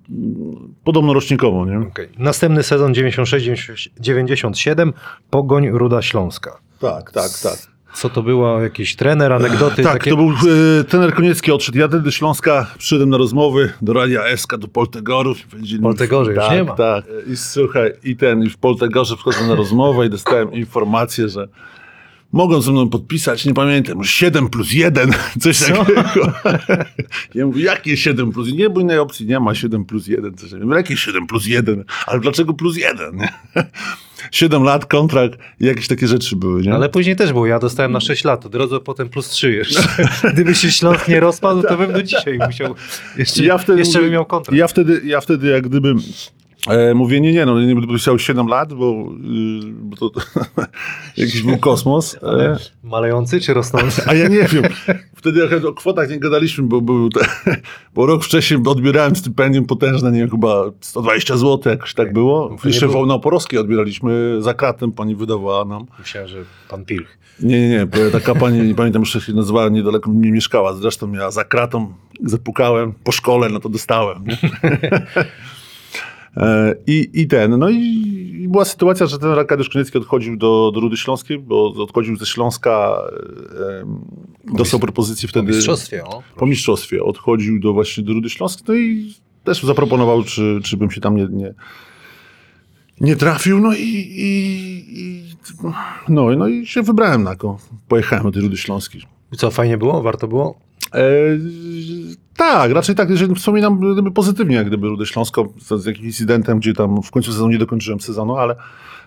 podobno rocznikowo, nie? Okej. Następny sezon 96-97, Pogoń Ruda Śląska. Tak, tak, tak. Co to było? Jakiś trener, anegdoty? Tak, takie? to był e, trener Koniecki odszedł. Ja wtedy do Śląska przyszedłem na rozmowy do Radia SK, do Poltegorów. Mi- Poltegorze już tak, nie ma. Tak, I słuchaj, i ten, i w Poltegorze wchodzę na rozmowę i dostałem informację, że mogą ze mną podpisać, nie pamiętam, może 7 plus 1, coś Co? takiego. Ja mówię, jakie 7 plus 1? Nie, bo innej opcji nie ma 7 plus 1. Coś takiego. Jakie 7 plus 1? Ale dlaczego plus 1? Nie? 7 lat, kontrakt i jakieś takie rzeczy były, nie? Ale później też było. Ja dostałem na 6 lat, od razu potem plus 3 jeszcze. Gdyby się Śląsk nie rozpadł, to bym do dzisiaj musiał. Jeszcze, ja wtedy, jeszcze bym miał kontrakt. Ja wtedy, ja wtedy jak gdyby e, mówię, nie, nie, no nie będę chciał 7 lat, bo, y, bo to jakiś był kosmos. E, Malejący czy rosnący? a ja nie wiem. Wtedy jak o kwotach nie gadaliśmy, bo, te, bo rok wcześniej odbierałem stypendium potężne, nie wiem, chyba 120 zł, jakoś tak było. nie Jeszcze było- w Oporowskiej odbieraliśmy za kratem, pani wydawała nam. Myślałem, że pan Pilch. Nie, nie, nie. bo Taka pani, nie pamiętam, jeszcze się nazywała, niedaleko mnie mieszkała. Zresztą miała za kratą, zapukałem po szkole, no to dostałem. E, I, I ten, no i, była sytuacja, że ten Arkadiusz Koniecki odchodził do, do Rudy Śląskiej, bo odchodził ze Śląska, e, dostał propozycję Po wtedy mistrzostwie, o. po mistrzostwie, odchodził do właśnie do Rudy Śląskiej, no i też zaproponował, czy, czy bym się tam nie, nie, nie trafił, no i, i, i no, no i się wybrałem na to. Pojechałem do tej Rudy Śląskiej. I co, fajnie było? Warto było? E, tak, raczej tak, jeżeli wspominam gdyby pozytywnie, jak gdyby Rudę Śląską z, z jakimś incydentem, gdzie tam w końcu sezonu nie dokończyłem sezonu, ale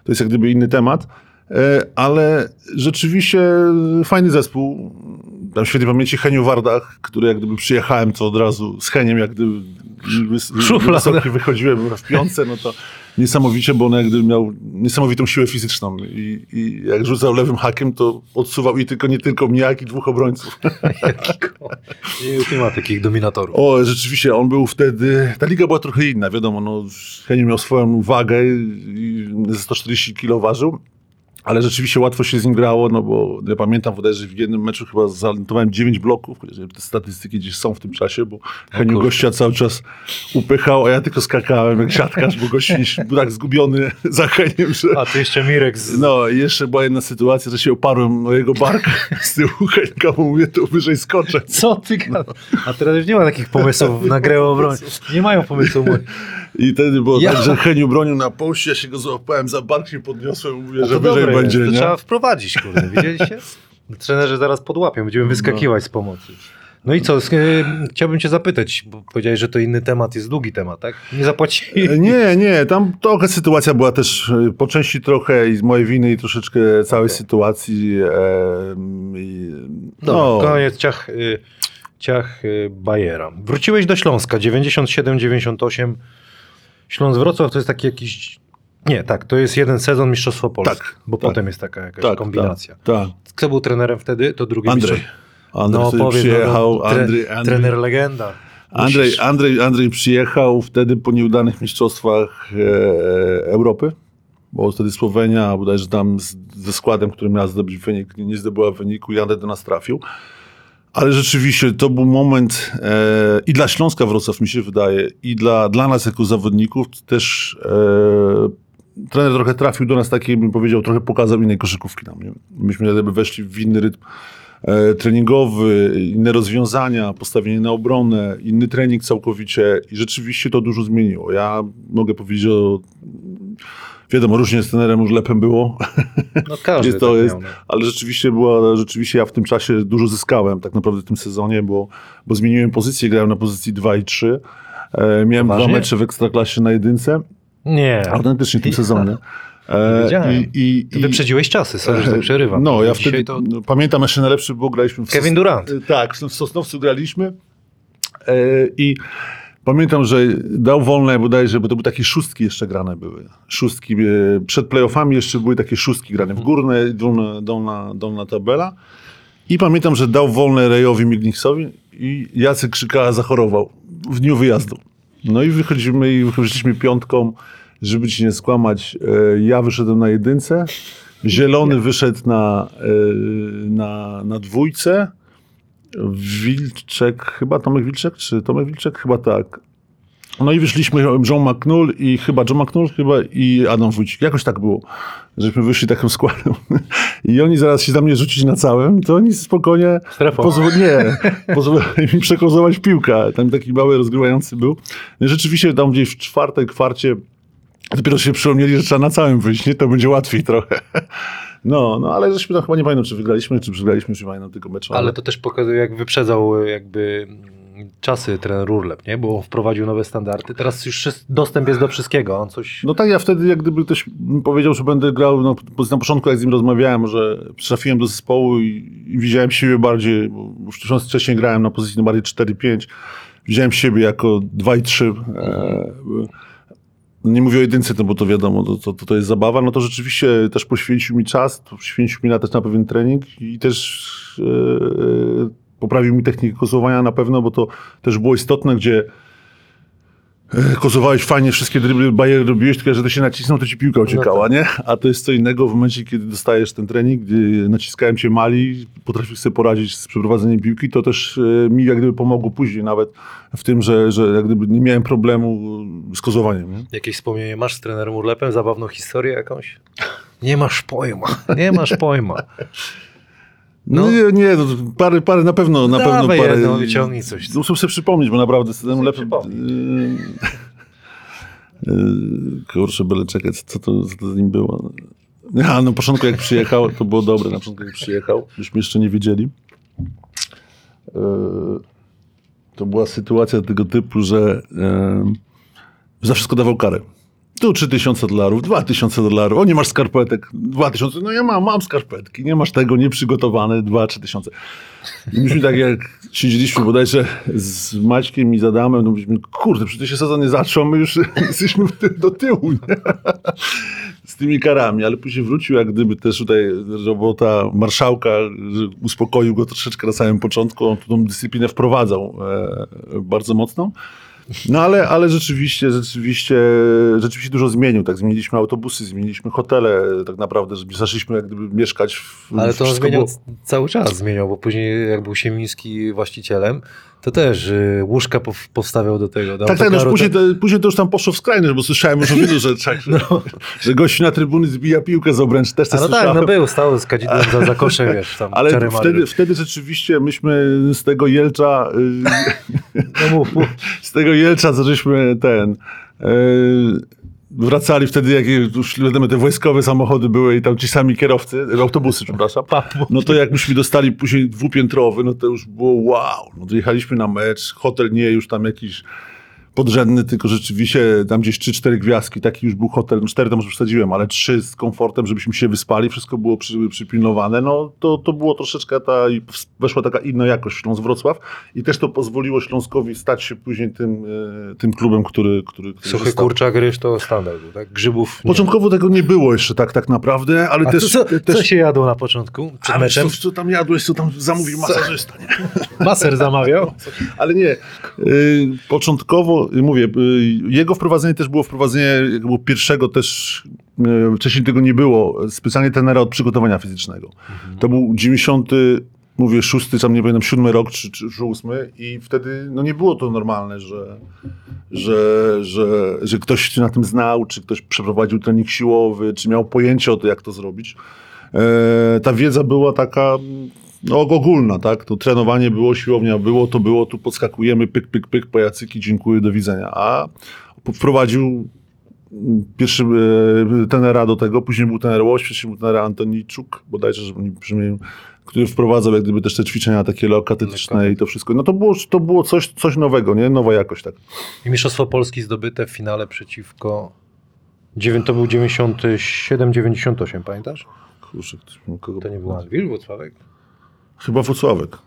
to jest jak gdyby inny temat. E, ale rzeczywiście fajny zespół. Tam świetnej pamięci Heniu Wardach, który jak gdyby przyjechałem, to od razu z Heniem jak gdyby wys, Szuflada. wysoki wychodziłem w piątce, no to niesamowicie, bo on jak gdyby miał niesamowitą siłę fizyczną i, i jak rzucał lewym hakiem, to odsuwał i tylko nie tylko mnie, jak i dwóch obrońców. Nie ma takich dominatorów. O, rzeczywiście, on był wtedy. Ta liga była trochę inna, wiadomo. No, Henio miał swoją wagę i ze 140 kg ważył. Ale rzeczywiście łatwo się z nim grało, no bo ja pamiętam bodajże w jednym meczu chyba zanotowałem 9 bloków, te statystyki gdzieś są w tym czasie, bo Heniu kurde. gościa cały czas upychał, a ja tylko skakałem jak siatkarz, bo gość był tak zgubiony za Heniem, że... A tu jeszcze Mirek z... No i jeszcze była jedna sytuacja, że się oparłem o jego bark z tyłu Henka, bo mówię, to wyżej skoczę. Co ty gadasz? A teraz już nie ma takich pomysłów na grę o obronie. Nie mają pomysłów. I wtedy było Ja- tak, że Heniu bronił na poście, ja się go złapałem za bark, się podniosłem, mówię, że wyżej dobre będzie, jest, to nie? trzeba wprowadzić, kurde, widzieliście? Trenerzy zaraz podłapią, będziemy wyskakiwać z pomocy. No i co, e, chciałbym cię zapytać, bo powiedziałeś, że to inny temat, jest długi temat, tak? Nie zapłacili. E, Nie, nie, tam trochę sytuacja była też e, po części trochę i z mojej winy i troszeczkę całej Okej. sytuacji. E, i, Dobra, no, koniec ciach, y, ciach y, Bajera. Wróciłeś do Śląska, 97-98. Śląsk Wrocław to jest taki jakiś... Nie, tak, to jest jeden sezon Mistrzostwo Polski, Tak, bo tak. potem jest taka jakaś tak, kombinacja. Tak, tak. Kto był trenerem wtedy? To drugie Andrzej. Andrzej No wtedy powiedz, przyjechał. no, tre, Andrzej, Andrzej, trener legenda. Andrzej. Andrzej, Andrzej przyjechał wtedy po nieudanych mistrzostwach e, Europy, bo wtedy Słowenia, bodajże tam z, ze składem, który miała zdobyć wynik, nie, nie zdobyła wyniku i Andrzej do nas trafił. Ale rzeczywiście to był moment e, i dla Śląska Wrocław mi się wydaje, i dla, dla nas jako zawodników też e, trener trochę trafił do nas takiej, bym powiedział, trochę pokazał innej koszykówki nam. Nie? Myśmy jakby weszli w inny rytm e, treningowy, inne rozwiązania, postawienie na obronę, inny trening całkowicie i rzeczywiście to dużo zmieniło. Ja mogę powiedzieć o... Wiadomo, różnie z trenerem już lepem było, No każdy jest to tak jest, miał, no. ale rzeczywiście była, rzeczywiście ja w tym czasie dużo zyskałem tak naprawdę w tym sezonie, bo, bo zmieniłem pozycję, grałem na pozycji 2 i 3. E, miałem Poważnie? dwa mecze w Ekstraklasie na jedynce, Nie, autentycznie w tym sezonie. Nie E, i, i, ty i, wyprzedziłeś czasy, sorry, że tak przerywam. No, ja wtedy, to no, pamiętam jeszcze najlepszy, bo graliśmy w Kevin Durant. E, Tak, w Sosnowcu graliśmy e, i pamiętam, że dał wolne bodajże, bo to były takie szóstki jeszcze grane były. Szóstki, e, przed playoffami jeszcze były takie szóstki grane, w górne i dolna, dolna, dolna tabela. I pamiętam, że dał wolne Rejowi Migniksowi i Jacek Krzykała zachorował w dniu wyjazdu. No i wychodzimy i wychodziliśmy piątką, żeby ci nie skłamać. e, Ja wyszedłem na jedynce, Zielony wyszedł na, e, na, na dwójce, Wilczek, chyba Tomek Wilczek, czy Tomek Wilczek? Chyba tak. No i wyszliśmy John McNull i chyba John McNull chyba i Adam Wójcik. Jakoś tak było, żeśmy wyszli takim składem. I oni zaraz się za mnie rzucić na całym, to oni spokojnie Strefą. pozwoli, nie, pozwolili mi przekozować piłkę. Tam taki mały rozgrywający był. Rzeczywiście tam gdzieś w czwartej kwarcie dopiero się przypomnieli, że trzeba na całym wyjść, nie? To będzie łatwiej trochę. No, no ale żeśmy tam chyba nie pamiętam, czy wygraliśmy, czy przegraliśmy, czy pamiętam tylko mecz. Ale to też pokazuje, jak wyprzedzał jakby czasy trener Urlep, nie? Bo wprowadził nowe standardy. Teraz już dostęp jest do wszystkiego. On coś... No tak, ja wtedy jak gdyby mi powiedział, że będę grał, no, na początku jak z nim rozmawiałem, że trafiłem do zespołu i, i widziałem siebie bardziej, bo już wcześniej grałem na pozycji bardziej 4-5, widziałem siebie jako 2 i 3. E, nie mówię o jedynce, no bo to wiadomo, to, to, to jest zabawa, no to rzeczywiście też poświęcił mi czas, poświęcił mi na też na pewien trening i też e, poprawił mi technikę kosowania na pewno, bo to też było istotne, gdzie e, kozowałeś fajnie, wszystkie dribble, bariery robiłeś, tylko że to się nacisnął, to ci piłka uciekała, nie? A to jest co innego w momencie, kiedy dostajesz ten trening, gdy naciskałem cię mali, potrafisz sobie poradzić z przeprowadzeniem piłki, to też e, mi jak gdyby pomogło później nawet w tym, że, że jak gdyby nie miałem problemu z kozowaniem, nie? Jakieś wspomnienie masz z trenerem Urlepem? Zabawną historię jakąś? Nie masz pojma. Nie masz pojma. No, No. nie, nie no, parę, parę na pewno, na pewno Dawaj parę. jedną, wyciągnij coś. Muszę sobie przypomnieć, bo naprawdę Sobie lepiej. przypomnij. Kurczę, byle czekać, co to, co to z nim było. Ja, na początku jak przyjechał, to było dobre, na początku jak przyjechał, byśmy jeszcze nie wiedzieli. E, To była sytuacja tego typu, że e, za wszystko dawał karę. Tu 3000 dolarów, 2000 dolarów, o nie masz skarpetek, 2000, no ja mam, mam skarpetki, nie masz tego, nieprzygotowane, 2-3 tysiące. I myśmy tak jak siedzieliśmy bodajże z Maćkiem i z Adamem, no myśmy, kurde, przecież się sezon nie zaczął, my już jesteśmy do tyłu, nie? z tymi karami, ale później wrócił jak gdyby też tutaj robota marszałka, uspokoił go troszeczkę na samym początku, on tą dyscyplinę wprowadzał e, bardzo mocno. No ale, ale rzeczywiście, rzeczywiście, rzeczywiście dużo zmienił. Tak, zmieniliśmy autobusy, zmieniliśmy hotele, tak naprawdę, zaczęliśmy jak gdyby mieszkać w. Ale to on zmieniał było- cały czas zmieniał, bo później jak był Siemiński właścicielem, to też y, łóżka pow- powstawiał do tego. Tak, tak, no później, to, później to już tam poszło w skrajność, bo słyszałem już o wielu rzeczach, że, że gościu na trybuny zbija piłkę z obręcz, też to A no tak, słyszałem. no był, stał z kadzidłem za, za koszem, wiesz, tam Ale wtedy, wtedy rzeczywiście myśmy z tego Jelcza, y, No mów, mów. z tego Jelcza, żeśmy ten, y, wracali wtedy, jak już wiadomo, te wojskowe samochody były i tam ci sami kierowcy, autobusy, przepraszam, no to jak myśmy dostali później dwupiętrowy, no to już było wow, no to jechaliśmy na mecz, hotel nie już tam jakiś podrzędny, tylko rzeczywiście tam gdzieś 3-4 gwiazdki, taki już był hotel, no 4 to może przesadziłem, ale 3 z komfortem, żebyśmy się wyspali, wszystko było przy, przypilnowane, no to, to było troszeczkę ta, i weszła taka inna jakość w Śląsk Wrocław i też to pozwoliło Śląskowi stać się później tym, e, tym klubem, który, który, który Suchy został. kurczak, ryż to standard, tak? Grzybów nie. Początkowo tego nie było jeszcze tak, tak naprawdę, ale A też... co, też co się jadło na początku, przed ale meczem? Co, co tam jadłeś, co tam zamówił masażysta, nie? Maser zamawiał? Ale nie. Y, początkowo, mówię, y, jego wprowadzenie też było wprowadzenie jak było pierwszego też, y, wcześniej tego nie było, specjalnie trenera od przygotowania fizycznego. To był 90, mówię, szósty, tam nie pamiętam, siódmy rok czy, czy, czy ósmy i wtedy no nie było to normalne, że, że, że, że ktoś się na tym znał, czy ktoś przeprowadził trening siłowy, czy miał pojęcie o to, jak to zrobić. E, ta wiedza była taka no, ogólna, tak? To trenowanie było, siłownia było, to było, tu podskakujemy, pyk, pyk, pyk, pajacyki, dziękuję, do widzenia. A wprowadził mm, pierwszy e, tenera do tego, później był tener Łoś, wcześniej był tener Antoniczuk, bodajże, że nie który wprowadzał jak gdyby też te ćwiczenia takie leokatetyczne i to wszystko. No to było, to było coś, coś nowego, nie? Nowa jakość, tak. I Mistrzostwo Polski zdobyte w finale przeciwko... To był 97-98, pamiętasz? Kurczę, kogo... To nie był Anwil, Włocławek? Chyba Wocławek.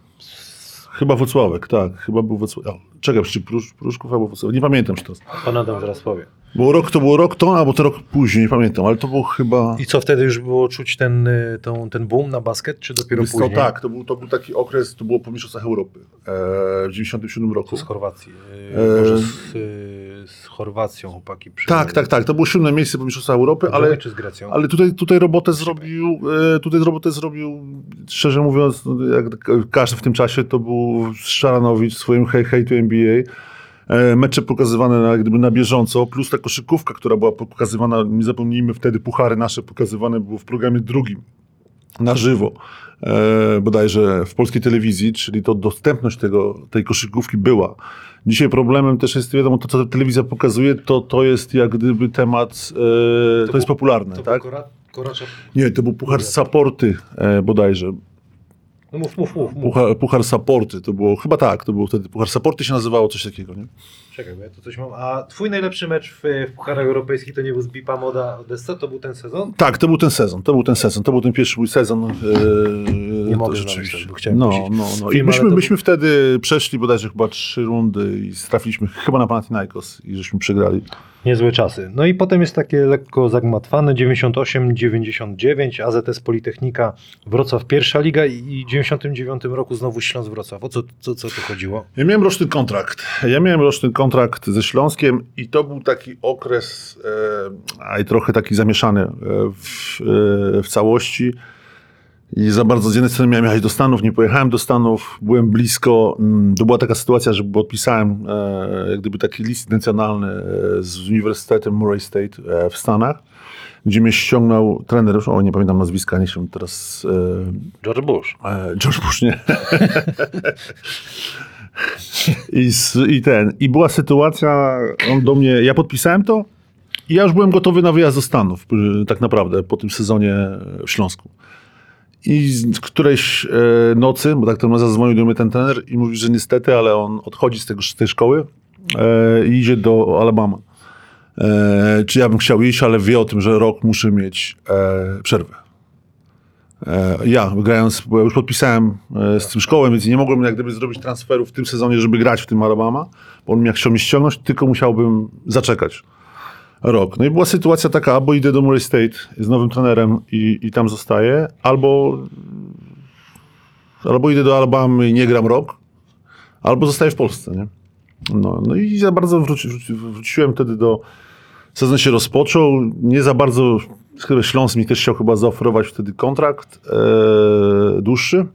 Chyba Wocławek, tak. Chyba był Wocławek. O, czekaj, czy Prusz, Pruszków albo Wocławek. Nie pamiętam, to jest. Pan Adam zaraz powie. Było rok, to było rok to, albo to rok później, nie pamiętam, ale to było chyba... I co, wtedy już było czuć ten, y, tą, ten boom na basket, czy dopiero Wiesz później? tak, to był, to był taki okres, to było po Mistrzostwach Europy e, w 97 roku. To z Chorwacji. y, E, Może z, y, z Chorwacją chłopaki przy... Tak, tak, tak. To było siódme miejsce po Mistrzostwach Europy, ale, ale tutaj, tutaj robotę zrobił, e, tutaj robotę zrobił, szczerze mówiąc, no, jak każdy w tym czasie, to był Szaranowicz w swoim Hey Hey to NBA. E, mecze pokazywane na, gdyby na bieżąco, plus ta koszykówka, która była pokazywana, nie zapomnijmy, wtedy puchary nasze pokazywane było w programie drugim, na żywo, e, bodajże w polskiej telewizji, czyli to dostępność tego, tej koszykówki była. Dzisiaj problemem też jest, wiadomo, to co ta telewizja pokazuje, to, to jest jak gdyby temat, e, to, jest był- popularne, To tak? był Kora, Koracza... Nie, to był puchar Saporty e, bodajże. No mów, mów, mów. mów. Puchar, puchar Saporty, to było, chyba tak, to było wtedy, Puchar Saporty się nazywało, coś takiego, nie? Czekaj, bo ja tu coś mam. A twój najlepszy mecz w, w Pucharach Europejskich to nie był z Bipa Moda Odessa? To był ten sezon? Tak, to był ten sezon, to był ten sezon, to był ten pierwszy mój sezon. E, Nie mogę rzeczywiście. znaleźć, bo chciałem No, no, no. I film, myśmy, to myśmy wtedy przeszli bodajże chyba trzy rundy i trafiliśmy chyba na Panathinaikos i żeśmy przegrali. Niezłe czasy. No i potem jest takie lekko zagmatwane 98-99, AZS Politechnika, Wrocław pierwsza liga i w 99 roku znowu Śląsk Wrocław. O co, co, co tu chodziło? Ja miałem roczny kontrakt. Ja miałem roczny kontrakt ze Śląskiem i to był taki okres, e, a i trochę taki zamieszany e, w, e, w całości. I za bardzo z jednej strony miałem jechać do Stanów, nie pojechałem do Stanów, byłem blisko. mm, To była taka sytuacja, że podpisałem e, jak gdyby taki list intencjonalny e, z Uniwersytetem Murray State e, w Stanach, gdzie mnie ściągnął trener, o nie pamiętam nazwiska, nie się teraz e, George Bush. E, George Bush nie. I, I ten. I była sytuacja, on do mnie, ja podpisałem to i ja już byłem gotowy na wyjazd do Stanów, tak naprawdę, po tym sezonie w Śląsku. I z którejś e, nocy, bo tak to zadzwonił do mnie ten trener i mówi, że niestety, ale on odchodzi z, tego, z tej szkoły e, i idzie do Alabama. E, czy ja bym chciał iść, ale wie o tym, że rok muszę mieć przerwę. Ja, grając, bo ja już podpisałem z tym szkołą, więc nie mogłem jak gdyby zrobić transferu w tym sezonie, żeby grać w tym Alabama, bo on mnie chciał mnie ściągnąć, tylko musiałbym zaczekać rok. No i była sytuacja taka, albo idę do Murray State z nowym trenerem i, i tam zostaję, albo, albo idę do Alabamy i nie gram rok, albo zostaję w Polsce, nie? No, no i za bardzo wróci, wróci, wróciłem wtedy do... Sezon się rozpoczął, nie za bardzo... Chyba Śląsk mi też chciał chyba zaoferować wtedy kontrakt e, dłuższy.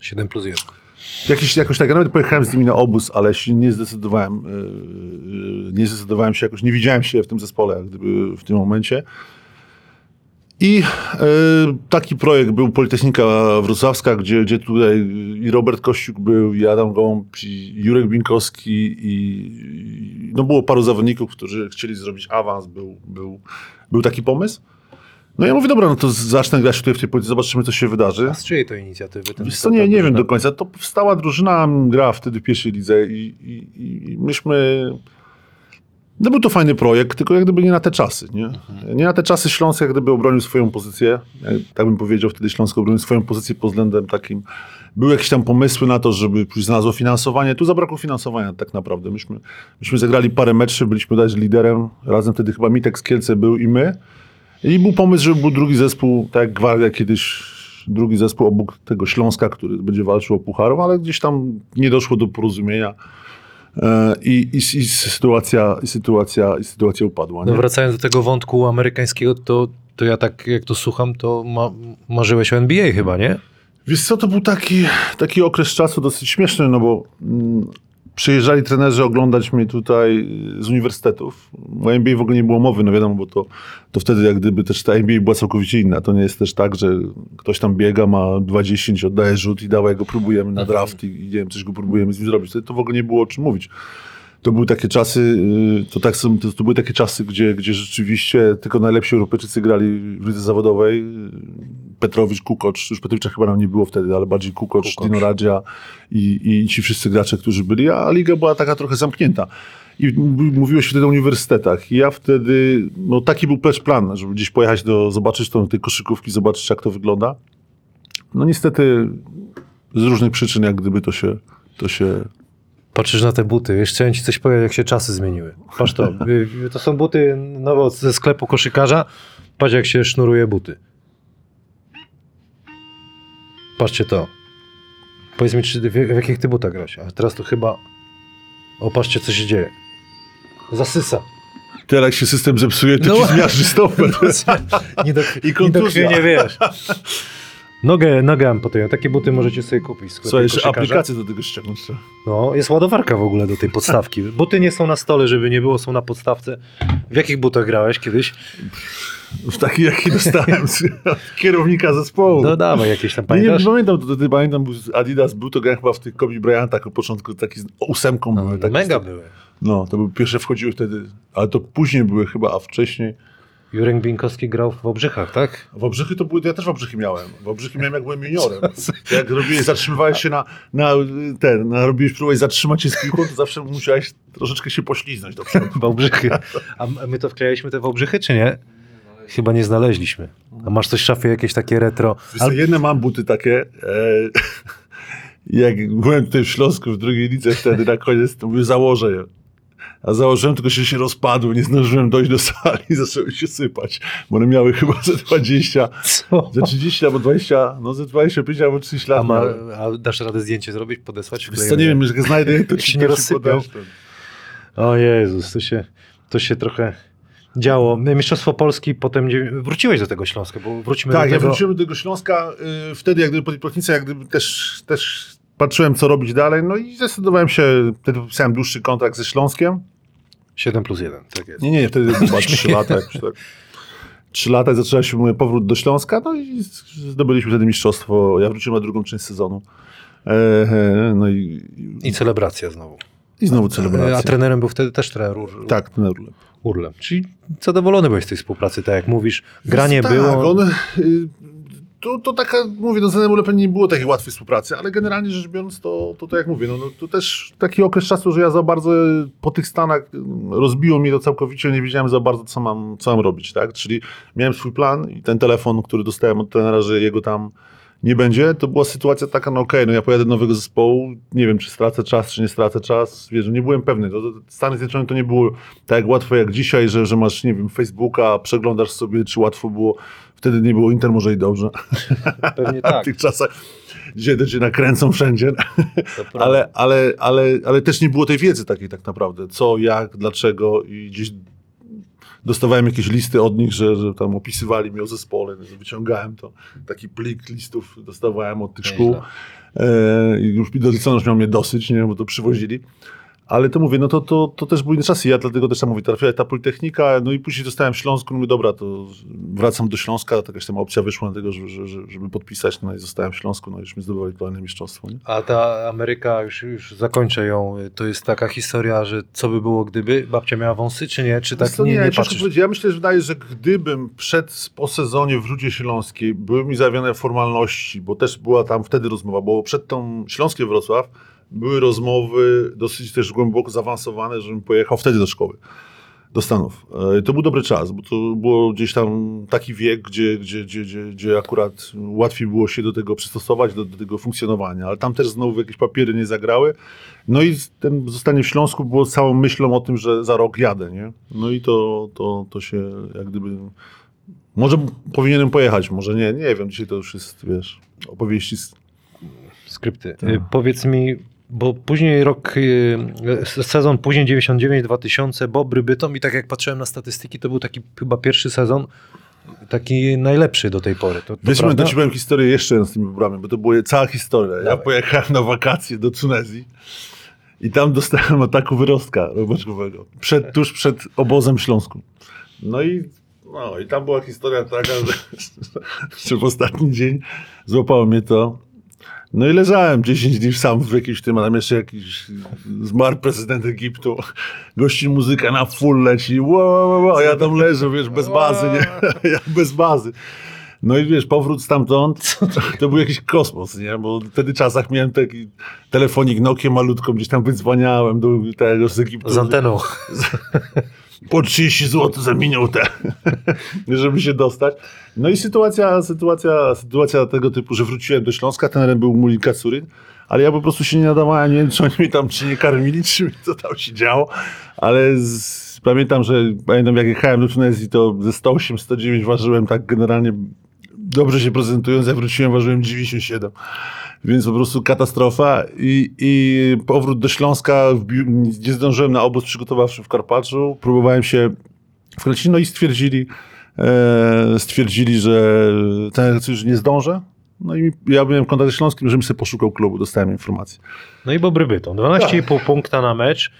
7 plus 1. Jakiś, jakoś tak, ja nawet pojechałem z nimi na obóz, ale się nie zdecydowałem, yy, nie zdecydowałem się jakoś, nie widziałem się w tym zespole, gdyby w tym momencie. I yy, taki projekt był Politechnika Wrocławska, gdzie, gdzie tutaj i Robert Kościuk był, i Adam Gołąb, i Jurek Binkowski, i, i no było paru zawodników, którzy chcieli zrobić awans, był, był, był taki pomysł. No ja mówię, dobra, no to zacznę grać tutaj w tej polityce, zobaczymy, co się wydarzy. A z czyjej to inicjatywy? Ten, Wiesz co, nie, nie wiem do końca. To powstała drużyna, gra wtedy w pierwszej lidze i, i, i myśmy... No był to fajny projekt, tylko jak gdyby nie na te czasy, nie? Nie na te czasy Śląsk jak gdyby obronił swoją pozycję, jak- tak bym powiedział, wtedy Śląsk obronił swoją pozycję pod względem takim... Były jakieś tam pomysły na to, żeby pójść znalazło finansowanie. Tu zabrakło finansowania tak naprawdę. Myśmy, myśmy zagrali parę meczów, byliśmy dać liderem. Razem wtedy chyba Mitek z Kielce był i my. I był pomysł, żeby był drugi zespół, tak jak Gwardia kiedyś, drugi zespół obok tego Śląska, który będzie walczył o pucharów, ale gdzieś tam nie doszło do porozumienia e, i, i, i, sytuacja, i, sytuacja, i sytuacja upadła. No wracając do tego wątku amerykańskiego, to, to ja tak jak to słucham, to ma, marzyłeś o NBA chyba, nie? Wiesz co, to był taki, taki okres czasu dosyć śmieszny, no bo mm, przyjeżdżali trenerzy oglądać mnie tutaj z uniwersytetów. O NBA w ogóle nie było mowy, no wiadomo, bo to, to wtedy jak gdyby też ta NBA była całkowicie inna. To nie jest też tak, że ktoś tam biega, ma 20, oddaje rzut i dawaj go próbujemy na draft i, nie wiem, coś go próbujemy z nim zrobić. To, to w ogóle nie było o czym mówić. To były takie czasy, y, to, tak, to były takie czasy, gdzie, gdzie rzeczywiście tylko najlepsi Europejczycy grali w lidze zawodowej. Petrowicz, Kukocz, już Petrowicza chyba nam nie było wtedy, ale bardziej Kukocz, Kukoc. Dino Radzia i, i ci wszyscy gracze, którzy byli, a liga była taka trochę zamknięta. I mówiło się wtedy o uniwersytetach. I ja wtedy, no taki był też plan, żeby gdzieś pojechać do, zobaczyć tą, tej koszykówki, zobaczyć jak to wygląda. No niestety z różnych przyczyn jak gdyby to się, to się Patrzysz na te buty, wiesz, chciałem ci coś powiedzieć, jak się czasy zmieniły. Patrz to, to są buty nowe ze sklepu koszykarza, patrz jak się sznuruje buty. Patrzcie to. Powiedz mi, czy, w, w jakich ty butach grałeś? A teraz to chyba... O, patrzcie, co się dzieje. Zasysa. Teraz jak się system zepsuje, to No. ci zmiażdży stopę. Nie do, I nie do kontuzja. nie wiesz. Nogę, nogę amputują. Takie buty możecie sobie kupić w sklepie Słuchaj, jeszcze koszykarza. aplikację do tego ściągnąć trzeba. No, jest ładowarka w ogóle do tej podstawki. Buty nie są na stole, żeby nie było, są na podstawce. W jakich butach grałeś kiedyś? W taki, jaki dostałem z kierownika zespołu. No dawaj, jakieś tam Nie, nie pamiętasz? pamiętam, to wtedy pamiętam, był Adidas był to grałem chyba w tych Kobe Bryantach od początku, taki z ósemką No. Takie mega były. No, to były pierwsze wchodziły wtedy, ale to później były chyba, a wcześniej. Jurek Binkowski grał w Obrzychach, tak? W Obrzychy to były, ja też w Obrzychy miałem. W Obrzychy miałem jak byłem juniorem. Jak robiłeś, zatrzymywałeś się na, na ten, na, robiłeś, próbowałeś zatrzymać się z piłką, to zawsze musiałeś troszeczkę się pośliznąć do przodu. Wałbrzychy. A m- my to wklejaliśmy te Wałbrzychy, czy nie? Chyba nie znaleźliśmy. A masz coś w szafie, jakieś takie retro? Co, jedne mam buty takie, e, jak byłem tutaj w Śląsku w drugiej lidze wtedy na koniec, to mówię, założę je. A założyłem, tylko się, się rozpadły, nie zdążyłem dojść do sali i zaczęły się sypać, bo one miały chyba ze 20, Co? ze 30 albo 20, no ze 25 albo 30 lat. A, ma, a dasz radę zdjęcie zrobić, podesłać? Co, nie wiem, jak znajdę, to Jak ci nie podeślę. O Jezus, to się, to się trochę działo. Mistrzostwo Polski, potem wróciłeś do tego Śląska, bo wróćmy Tak, do ja tego. wróciłem do tego Śląska y, wtedy, jak gdyby po jak gdyby też, też patrzyłem, co robić dalej, no i zdecydowałem się, wtedy podpisałem dłuższy kontrakt ze Śląskiem. 7 plus 1, tak jest. Nie, nie, wtedy chyba 3 lata. Jakoś tak. 3 lata i zaczęła się mój powrót do Śląska, no i zdobyliśmy wtedy mistrzostwo. Ja wróciłem na drugą część sezonu. E, e, no i, I celebracja znowu. i znowu celebracja. A trenerem był wtedy też trener Ur- Tak, ten Urlep. Urlem. Czyli zadowolony byłeś z tej współpracy, tak jak mówisz. Granie tak, było. On, y, to, to taka, mówię, no z Zenem nie było takiej łatwej współpracy, ale generalnie rzecz biorąc, to, to, to jak mówię, no, no, to też taki okres czasu, że ja za bardzo po tych Stanach y, rozbiło mnie to całkowicie, nie wiedziałem za bardzo, co mam, co mam robić, tak? Czyli miałem swój plan i ten telefon, który dostałem od trenera, że jego tam nie będzie, to była sytuacja taka, no okej, no ja pojadę do nowego zespołu, nie wiem, czy stracę czas, czy nie stracę czas, wiesz, no nie byłem pewny. To, to Stany Zjednoczone to nie było tak łatwo jak dzisiaj, że, że masz, nie wiem, Facebooka, przeglądasz sobie, czy łatwo było. Wtedy nie było Inter, może i dobrze. Pewnie A w tak. tych czasach, dzisiaj to cię nakręcą wszędzie, ale, ale, ale, ale też nie było tej wiedzy takiej tak naprawdę, co, jak, dlaczego i gdzieś dostawałem jakieś listy od nich, że, że tam opisywali mi o zespole, że wyciągałem to, taki plik listów dostawałem od tych szkół. E, i już licencjusz miał mnie dosyć, nie, bo to przywozili. Ale to mówię, no to, to, to też były inne czasy. Ja dlatego też tam mówię, trafiła ta Politechnika, no i później dostałem w Śląsku, no mówię, dobra, to wracam do Śląska, jakaś tam opcja wyszła na tego, żeby, żeby, podpisać, no i zostałem w Śląsku, no i już mi zdobywali kolejne mistrzostwo. Nie? A ta Ameryka, już, już zakończę ją, to jest taka historia, że co by było gdyby? Babcia miała wąsy, czy nie? Czy tak co, nie, nie ciężko patrzysz? Ja myślę, że wydaje, że gdybym przed, po sezonie w Rudzie Śląskiej były mi zawiane formalności, bo też była tam wtedy rozmowa, bo przed tą Śląskiem Wrocław były rozmowy dosyć też głęboko zaawansowane, żebym pojechał wtedy do szkoły, do Stanów. E, To był dobry czas, bo to było gdzieś tam taki wiek, gdzie, gdzie, gdzie, gdzie, gdzie akurat łatwiej było się do tego przystosować, do, do tego funkcjonowania, ale tam też znowu jakieś papiery nie zagrały. No i ten zostanie w Śląsku było całą myślą o tym, że za rok jadę, nie? No i to, to, to się jak gdyby... Może powinienem pojechać, może nie, nie wiem, dzisiaj to już jest, wiesz, opowieści z Skrypty. Tak. Y, Powiedz mi, bo później rok, y, sezon później 99-2000, Bobry Bytom i tak jak patrzyłem na statystyki, to był taki chyba pierwszy sezon, taki najlepszy do tej pory. To, to Wiesz, prawda? historię jeszcze z tymi wybrami, bo to była cała historia. Ja Dawaj. pojechałem na wakacje do Tunezji i tam dostałem ataku wyrostka robaczkowego. Przed, tuż przed obozem śląskim. No i, no i tam była historia taka, że, że w ostatni dzień złapało mnie to. No i leżałem 10 dni sam w jakimś tym, a tam jeszcze jakiś zmarł prezydent Egiptu. Gości muzyka na full leci. Wow, wow, wow, a ja tam leżę, wiesz, bez bazy, nie? Ja bez bazy. No i wiesz, powrót stamtąd, to był jakiś kosmos, nie? Bo wtedy czasach miałem taki telefonik Nokia malutką, gdzieś tam wydzwaniałem do tego z Egiptu. Z anteną. Po 30 zł za minutę, żeby się dostać. No i sytuacja, sytuacja, sytuacja tego typu, że wróciłem do Śląska, ten był Muli Kacurin, ale ja po prostu się nie nadawałem, nie wiem, czy oni tam czy nie karmili, czy co tam się działo, ale z, pamiętam, że pamiętam jak jechałem do Tunezji, to ze 108, 109 ważyłem tak generalnie dobrze się prezentując, ja wróciłem, ważyłem 97. Więc po prostu katastrofa i, i powrót do Śląska, nie zdążyłem na obóz przygotowawczy w Karpaczu, próbowałem się wkręcić, no i stwierdzili, e, stwierdzili, że ten już nie zdążę, No i ja byłem w kontakcie śląskim, żebym sobie poszukał klubu, dostałem informację. No i Bobry Bytom. 12,5 punkta na mecz.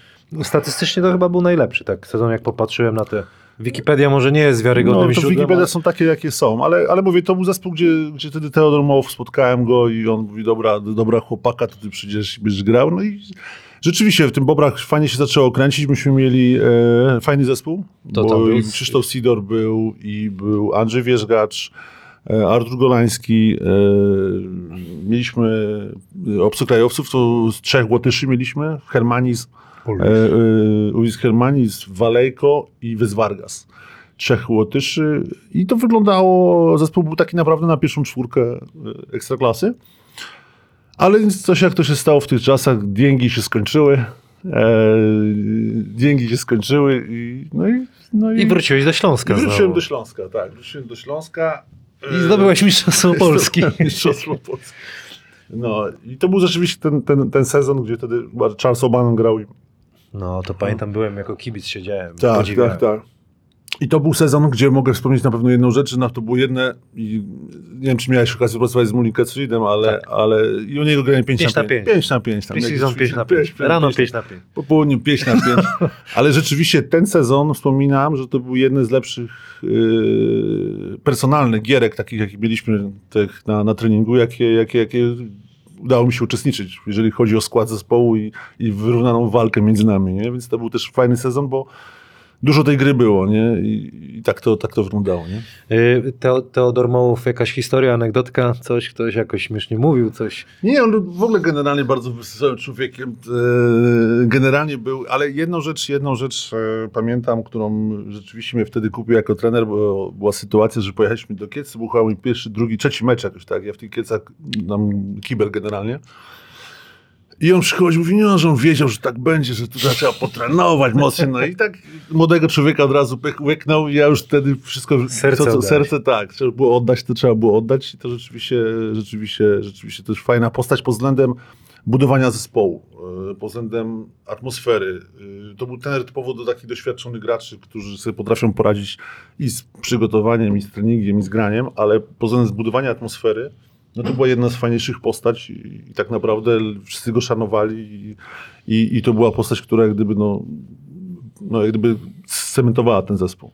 Statystycznie to chyba był najlepszy tak sezon, jak popatrzyłem na te. Wikipedia może nie jest wiarygodnym No, to źródłem, Wikipedia ale- są takie, jakie są, ale, ale mówię, to był zespół, gdzie, gdzie wtedy Teodor Mołow, spotkałem go i on mówi, dobra, dobra chłopaka, to ty przyjdziesz i będziesz grał. No i rzeczywiście w tym Bobrach fajnie się zaczęło kręcić, myśmy mieli e, fajny zespół, To bo tam był Krzysztof Sidor był i był Andrzej Wierzgacz, e, Artur Golański, e, mieliśmy obcokrajowców, to z trzech Łotyszy mieliśmy, Hermanis, Ulrich. E, e, Hermanis, Walejko i Wyswargas. Trzech Łotyszy i to wyglądało, zespół był taki naprawdę na pierwszą czwórkę e, ekstraklasy. Ale coś jak to się stało w tych czasach, dzięgi się skończyły. E, dzięgi się skończyły i no i, no I wróciłeś do Śląska. i wróciłem znowu. do Śląska, tak. Wróciłem do Śląska. I zdobyłeś Mistrzostwo Polski. Mistrzostwo Polski. No i to był rzeczywiście ten, ten, ten sezon, gdzie wtedy Charles O'Bannon grał i No to pamiętam, byłem jako kibic, siedziałem. Tak, podziwiałem. tak, tak. I to był sezon, gdzie mogę wspomnieć na pewno jedną rzecz, że na to było jedne i nie wiem, czy miałeś okazję pracować z Mulim Kecridem, ale, ale i u niego grałem 5 Pięć na na 5. pięć. 5 na 5. Tam Preseason jakieś 5 na ćwiczenia. 5. Rano pięć 5 na 5. po południu 5 na 5. Ale rzeczywiście ten sezon wspominam, że to był jeden z lepszych yy, personalnych gierek, takich jakich mieliśmy tych na, na treningu, jakie, jakie, jakie udało mi się uczestniczyć, jeżeli chodzi o skład zespołu i, i wyrównaną walkę między nami. Nie? Więc to był też fajny sezon, bo dużo tej gry było nie? I, i tak, to, tak to wyglądało. Nie? Y, Teo, Teodor Mołów, jakaś historia, anegdotka, coś, ktoś jakoś śmiesznie mówił, coś. Nie, on w ogóle generalnie bardzo wesołym człowiekiem. E, generalnie był, ale jedną rzecz, jedną rzecz e, pamiętam, którą rzeczywiście mnie wtedy kupił jako trener, bo była sytuacja, że pojechaliśmy do Kiec, był chyba pierwszy, drugi, trzeci mecz jakoś, tak? Ja w tych Kiecach nam kibel generalnie. I on przychodzi, mówi, nie, że on wiedział, że tak będzie, że tu trzeba potrenować mocno. No i tak młodego człowieka od razu łyknął i ja już wtedy wszystko, Serce co, co, serce tak, trzeba było oddać, to trzeba było oddać i to rzeczywiście, rzeczywiście, rzeczywiście też fajna postać pod względem budowania zespołu, e, pod względem atmosfery. E, To był trener typowo do takich doświadczonych graczy, którzy sobie potrafią poradzić i z przygotowaniem, i z treningiem, i z graniem, ale pod względem zbudowania atmosfery, no to była jedna z fajniejszych postać i, i tak naprawdę wszyscy go szanowali i, i, i to była postać, która jak gdyby, no, no jak gdyby cementowała ten zespół.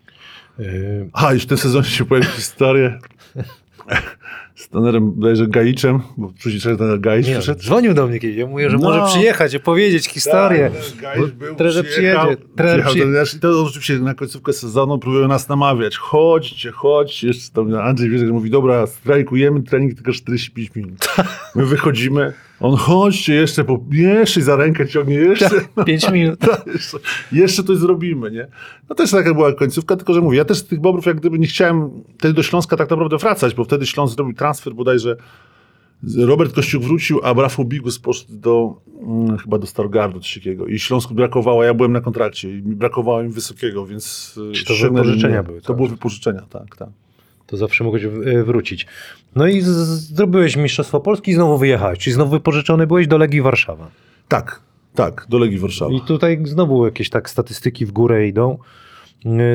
Y, A, już w tym sezonie się pojawiła historia z trenerem, bodajże Gajiczem, bo później trener Gajic Nie, przyszedł. dzwonił do mnie kiedyś, ja mówię, że No. może przyjechać, opowiedzieć historię. Tak, był, trener przyjedzie, trener przyjechał przyje- trener I to oczywiście na końcówkę sezonu próbują nas namawiać. Chodźcie, chodźcie. Jeszcze tam Andrzej Wierzek mówi, dobra, strajkujemy, trening tylko 45 minut. My wychodzimy, on chodźcie jeszcze, po, jeszcze za rękę ciągnie, jeszcze. No, 5 minut. tak, jeszcze, jeszcze coś zrobimy, nie? No też taka była końcówka, tylko że mówię, ja też z tych Bobrów jak gdyby nie chciałem wtedy do Śląska tak naprawdę wracać, bo wtedy Śląsk zrobił transfer bodajże Robert Kościuk wrócił, a Rafał Bigus poszedł do, mm, chyba do Stargardu takiego i Śląsku brakowało, ja byłem na kontrakcie i brakowało im wysokiego, więc... e, Czy to wypożyczenia były, To tak? były wypożyczenia, tak, tak. To zawsze mogłeś y, wrócić. No i zrobiłeś Mistrzostwo Polski i znowu wyjechałeś, czyli znowu wypożyczony byłeś do Legii Warszawa. Tak, tak, do Legii Warszawa. I tutaj znowu jakieś tak statystyki w górę idą.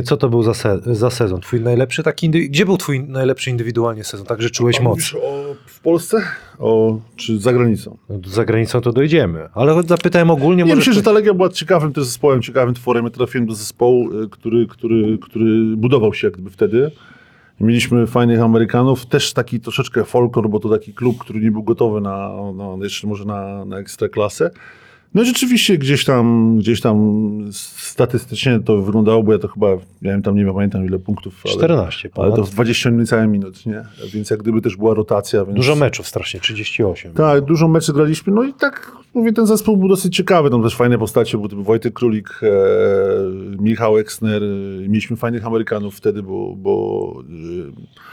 Y, Co to był za, se, za sezon? Twój najlepszy taki, gdzie był twój najlepszy indywidualnie sezon? Tak, że czułeś Pan moc. o, w Polsce? O, czy za granicą? No, za granicą to dojdziemy. Ale zapytałem ogólnie, Nie, myślę, że ta Legia była ciekawym też zespołem, ciekawym tworem. Ja trafiłem do zespołu, y, który, który, który budował się jak gdyby wtedy. Mieliśmy fajnych Amerykanów, też taki troszeczkę folklor, bo to taki klub, który nie był gotowy na, na jeszcze może na, na ekstraklasę. No rzeczywiście gdzieś tam, gdzieś tam statystycznie to wyglądało, bo ja to chyba, miałem tam, nie pamiętam ile punktów, ale, 14 ale ponad. to w 20 niecałe minut, nie? Więc jak gdyby też była rotacja. Więc... Dużo meczów strasznie, 38. Tak, dużo meczy graliśmy, no i tak mówię, ten zespół był dosyć ciekawy, tam też fajne postacie, był typu Wojtek Królik, e, Michał Exner, e, mieliśmy fajnych Amerykanów wtedy, bo, bo e,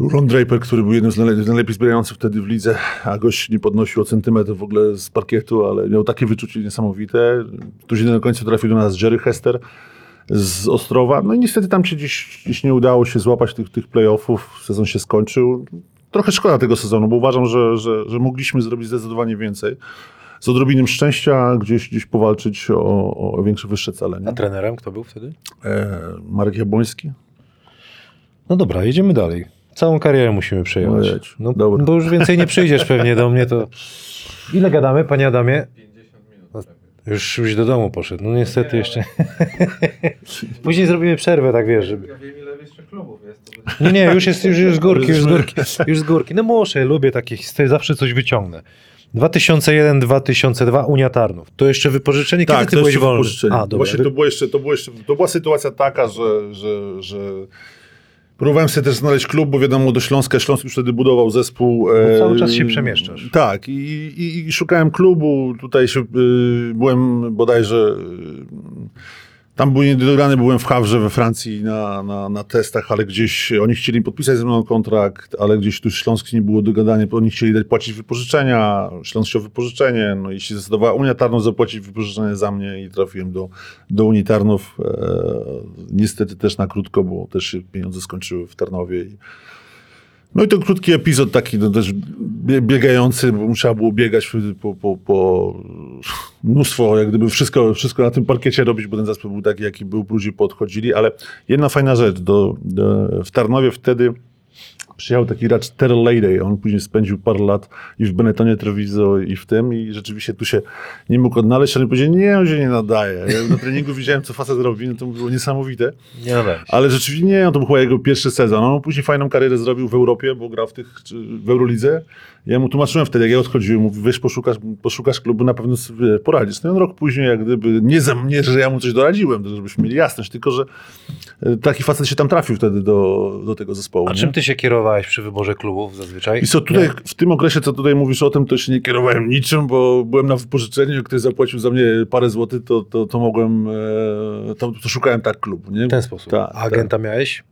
Ron Draper, który był jednym z najle- najlepiej zbierających wtedy w lidze, a gość nie podnosił o centymetr w ogóle z parkietu, ale miał takie wyczucie niesamowite. Później na końcu trafił do nas Jerry Hester z Ostrowa, no i niestety tam się gdzieś, gdzieś nie udało się złapać tych, tych playoffów, sezon się skończył. Trochę szkoda tego sezonu, bo uważam, że, że, że mogliśmy zrobić zdecydowanie więcej. Z odrobiną szczęścia gdzieś, gdzieś powalczyć o, o większe, wyższe cele. Nie? A trenerem kto był wtedy? E, Marek Jabłoński. No dobra, jedziemy dalej. Całą karierę musimy przejechać. Ojej, No, dobra. bo już więcej nie przyjdziesz pewnie do mnie, to... Ile gadamy, panie Adamie? 50 minut. Już, już do domu poszedł, no niestety jeszcze. Później zrobimy przerwę, tak wiesz, żeby... Ja wiem ile jeszcze klubów jest. To. Nie, nie, już jest już, już z górki, już z górki, już z górki. No muszę, lubię takie historie, zawsze coś wyciągnę. 2001-2002 Unia Tarnów. To jeszcze wypożyczenie, kiedy Tak, ty to byłeś jeszcze wolny? wypożyczenie. A, dobra. Właśnie to było jeszcze, to było jeszcze, to była sytuacja taka, że, że, że próbowałem sobie też znaleźć klub, bo wiadomo, do Śląska, Śląsk już wtedy budował zespół. No, cały e, czas się przemieszczasz. Tak, i, i, i szukałem klubu, tutaj się, y, byłem bodajże, tam był niedograny, byłem w Hawrze we Francji na, na, na testach, ale gdzieś oni chcieli podpisać ze mną kontrakt, ale gdzieś tu Śląsk nie było dogadanie, oni chcieli dać płacić wypożyczenia, Śląsk chciał wypożyczenie, no i się zdecydowała Unia Tarnów zapłacić wypożyczenie za mnie i trafiłem do, do Unii Tarnów, e, niestety też na krótko, bo też się pieniądze skończyły w Tarnowie i no i to krótki epizod taki no, też bie- biegający, bo trzeba było biegać po, po, po mnóstwo, jak gdyby wszystko, wszystko na tym parkiecie robić, bo ten zespół był taki, jaki był, ludzie podchodzili, ale jedna fajna rzecz, do, do, w Tarnowie wtedy przyjechał taki racz Terrell Lady, on później spędził parę lat i w Benettonie Treviso i w tym i rzeczywiście tu się nie mógł odnaleźć, ale powiedział, nie, on się nie nadaje. Ja na treningu widziałem, co facet robi, no to było niesamowite. Nie no. Ale rzeczywiście nie, to był chyba jego pierwszy sezon. On później fajną karierę zrobił w Europie, bo grał w, tych, w Eurolidze. Ja mu tłumaczyłem wtedy, jak ja odchodziłem, mówię, wiesz, poszukasz, poszukasz klubu, na pewno sobie poradzisz. No i on rok później, jak gdyby, nie, za, nie że ja mu coś doradziłem, żebyśmy mieli jasność, tylko, że e, taki facet się tam trafił wtedy do, do tego zespołu. A nie? czym ty się kierowałeś przy wyborze klubów zazwyczaj? I co tutaj, w tym okresie, co tutaj mówisz o tym, to się nie kierowałem niczym, bo byłem na wypożyczeniu, ktoś zapłacił za mnie parę złotych, to, to, to mogłem, e, to, to szukałem tak klubu, nie? W ten sposób. Tak, A agenta miałeś?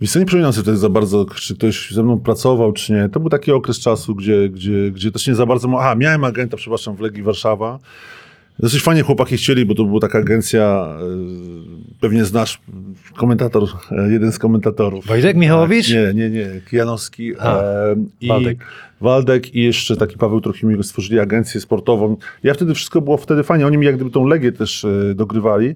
Wiesz nie przypominam sobie za bardzo, czy ktoś ze mną pracował, czy nie. To był taki okres czasu, gdzie, gdzie, gdzie też nie za bardzo... Aha, miałem agenta, przepraszam, w Legii Warszawa. Dosyć fajnie chłopaki chcieli, bo to była taka agencja, e, pewnie znasz, komentator, e, jeden z komentatorów. Wojtek Michałowicz? Nie, nie, nie, Kijanowski. A, e, i Waldek. Waldek i jeszcze taki Paweł Trochimik stworzyli agencję sportową. Ja wtedy wszystko było wtedy fajnie. Oni mi jak gdyby tą Legię też dogrywali.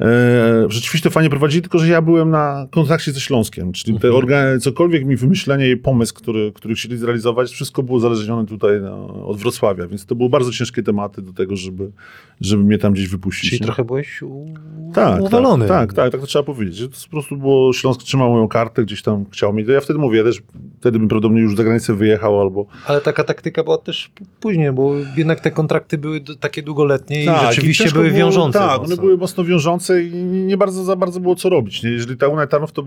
E, rzeczywiście fajnie prowadzili, tylko że ja byłem na kontrakcie ze Śląskiem, czyli te organy, cokolwiek mi wymyślenie i pomysł, który, który chcieli zrealizować, wszystko było zależnione tutaj na, od Wrocławia, więc to były bardzo ciężkie tematy do tego, żeby, żeby mnie tam gdzieś wypuścić. Czyli nie? trochę byłeś u... tak, uwalony. Tak, tak, tak, tak to trzeba powiedzieć. To po prostu było, Śląsk trzymał moją kartę, gdzieś tam chciał mi, to ja wtedy mówię, ja też wtedy bym prawdopodobnie już za granicę wyjechał albo... Ale taka taktyka była też później, bo jednak te kontrakty były takie długoletnie Tak, i i rzeczywiście ciężko były było- wiążące. Tak, mocno. one były mocno wiążące i nie bardzo za bardzo było co robić. Nie? Jeżeli ta Unai Tarnów to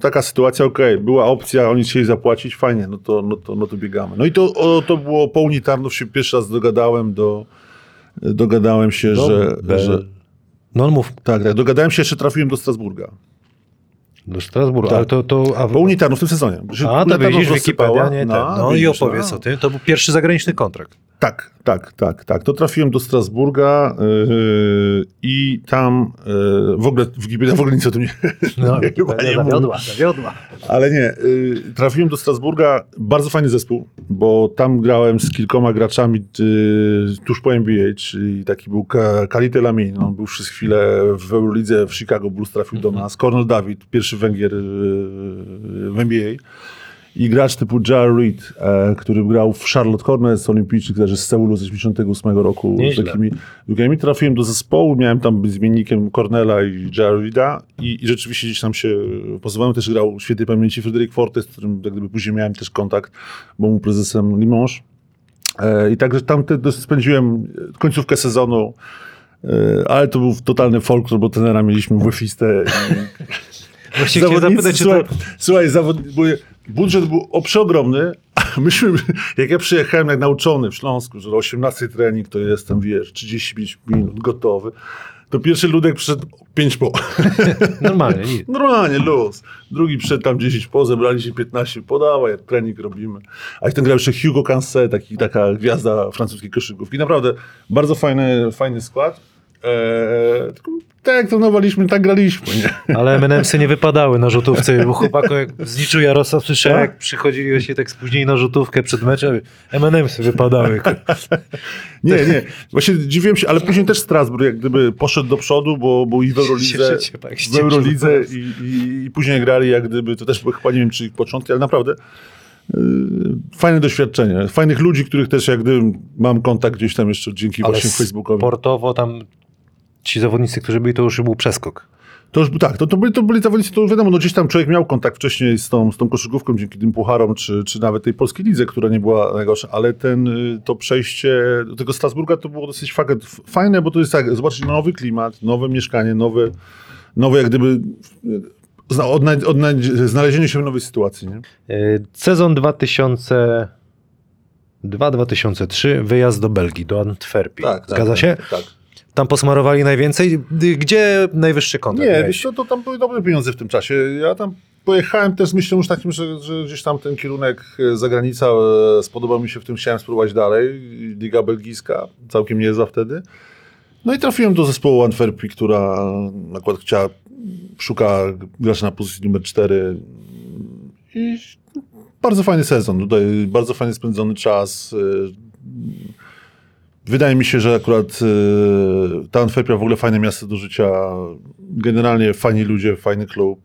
taka sytuacja, okej, była opcja, oni chcieli zapłacić, fajnie, no to, no to, no to biegamy. No i to, o, to było po Unii Tarnów się pierwszy raz dogadałem do, dogadałem się, że, Be- że No mów, tak, tak, dogadałem się, jeszcze trafiłem do Strasburga. do Strasburga, Tak. ale to... to a, Po Unii Tarnów w tym sezonie. A to widzisz. Wikipedia, nie ten. No i widzisz, opowiedz a. o tym. To był pierwszy zagraniczny kontrakt. Tak, tak, tak, tak. To trafiłem do Strasburga yy, i tam yy, w ogóle Wikipedia w ogóle nic o tym nie, No, nie, chyba nie mówi. zawiodła. Ale nie, y, trafiłem do Strasburga, bardzo fajny zespół, bo tam grałem z kilkoma graczami y, tuż po NBA, czyli taki był Ka- Kalite Lamin, on był przez chwilę w Eurolidze w Chicago Bulls, trafił do nas, Cornel David, pierwszy Węgier y, w NBA i gracz typu Jar Reed, e, który grał w Charlotte Hornets olimpijczyk, też z Seulu z 88 roku. Nieźle. Z takimi drugiemi trafiłem do zespołu, miałem tam być zmiennikiem Cornela i Jar Reeda i, i rzeczywiście gdzieś tam się pozwałem. Też grał w świetnej pamięci Fryderyk Fortes, z którym jak gdyby później miałem też kontakt, bo mu prezesem Limoges. E, I także tam te, spędziłem końcówkę sezonu, e, ale to był totalny folklor, bo tenera mieliśmy Właściwie chciałem Zawodnicy, zapytać, czy słuchaj, to... słuchaj zawod... budżet był przeogromny, a myśmy, jak ja przyjechałem jak nauczony w Śląsku, że o 18 trening to jestem, wiesz, 35 minut, gotowy, to pierwszy ludek przyszedł 5 po. Normalnie, nic. Normalnie, luz. Drugi przyszedł tam 10 po, zebrali się 15, podawaj, jak trening robimy. A i ten grał jeszcze Hugo Cancet, taki, taka gwiazda francuskiej koszykówki. Naprawdę bardzo fajny, fajny skład. Eee, tak trenowaliśmy, tak graliśmy, nie? Ale M&M'sy nie wypadały na rzutówce, bo chłopaku jak zliczył Jarosław, słyszałem Tak? jak przychodzili właśnie tak spóźnili na rzutówkę przed meczem, M&M'sy wypadały. Nie, nie. Właśnie dziwiłem się, ale później też Strasburg jak gdyby poszedł do przodu, bo był i w Eurolidze, tak, w. Eurolidze i, i, i później grali jak gdyby, to też chyba nie wiem czy ich początki, ale naprawdę yy, fajne doświadczenie. Fajnych ludzi, których też jak gdyby mam kontakt gdzieś tam jeszcze dzięki Ale właśnie Facebookowi. sportowo tam ci zawodnicy, którzy byli, to już był przeskok. To już tak, to, to, byli, to byli zawodnicy, to wiadomo, no gdzieś tam człowiek miał kontakt wcześniej z tą, z tą koszykówką dzięki tym pucharom, czy, czy nawet tej polskiej lidze, która nie była najgorsza, ale ten, y, to przejście do tego Strasburga to było dosyć fa- fajne, bo to jest tak, zobaczyć nowy klimat, nowe mieszkanie, nowe, nowe jak gdyby odnaj- odnaj- znalezienie się w nowej sytuacji, nie? E, Sezon 2002-2003, wyjazd do Belgii, do Antwerpii. Zgadza się? Tak. Tam posmarowali najwięcej. Gdzie najwyższy kontrakt? Nie, wiesz co, to tam były dobre pieniądze w tym czasie. Ja tam pojechałem też z myślą już takim, że, że gdzieś tam ten kierunek e, zagranica e, spodobał mi się w tym, chciałem spróbować dalej. Liga belgijska, całkiem niezła wtedy. No i trafiłem do zespołu Antwerpii, która akurat chciała, szuka gracza na pozycji numer 4 i bardzo fajny sezon, tutaj bardzo fajnie spędzony czas. E, Wydaje mi się, że akurat e, ta Antwerpia w ogóle fajne miasto do życia. Generalnie fajni ludzie, fajny klub.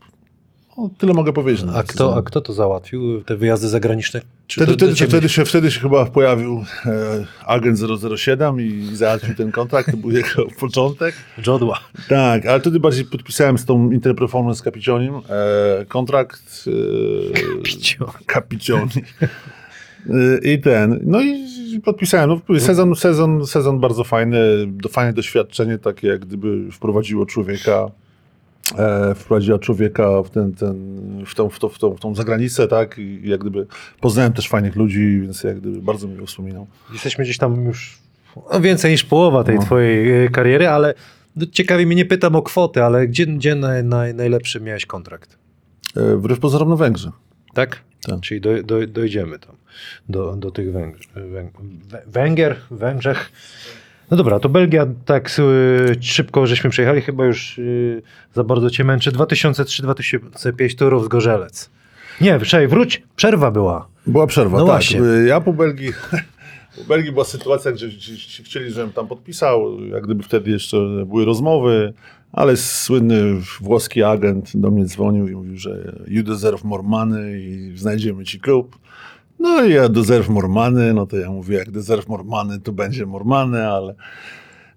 O, tyle mogę powiedzieć. A kto, a kto to załatwił? Te wyjazdy zagraniczne? Czy Wtedy, to wtedy, wtedy, się, wtedy się chyba pojawił e, agent 007 i załatwił ten kontrakt. To był jego początek. Jodła. Tak, ale wtedy bardziej podpisałem z tą Interperformance Capicionim e, kontrakt. E, Picio. Capicioni. Y, I ten, no i podpisałem. No, mówię, sezon, sezon, sezon bardzo fajny, do, fajne doświadczenie, takie jak gdyby wprowadziło człowieka, e, wprowadziła człowieka w, ten, ten, w, tą, w, tą, w, tą, w tą zagranicę, tak? I jak gdyby poznałem też fajnych ludzi, więc jak gdyby bardzo miło wspominał. Jesteśmy gdzieś tam już no, więcej niż połowa tej No. twojej e, kariery, ale no, ciekawie mnie, nie pytam o kwotę, ale gdzie, gdzie naj, naj, najlepszy miałeś kontrakt? E, wbrew pozorom na Węgrzy. Tak? Tak. Czyli do, do, dojdziemy tam do, do tych Węg, Wę- Węgier, Węgrzech. No dobra, to Belgia tak y, szybko żeśmy przejechali, chyba już y, za bardzo cię męczy. 2003-2005 Turów z Gorzelec. Nie, czekaj, wróć, przerwa była. Była przerwa, No tak. właśnie. Y, Ja po Belgii, po Belgii była sytuacja, gdzie chcieli, żebym tam podpisał, jak gdyby wtedy jeszcze były rozmowy, ale słynny włoski agent do mnie dzwonił i mówił, że you deserve more money i znajdziemy ci klub. No i ja deserve more money, no to ja mówię, jak deserve more money, to będzie more money, ale...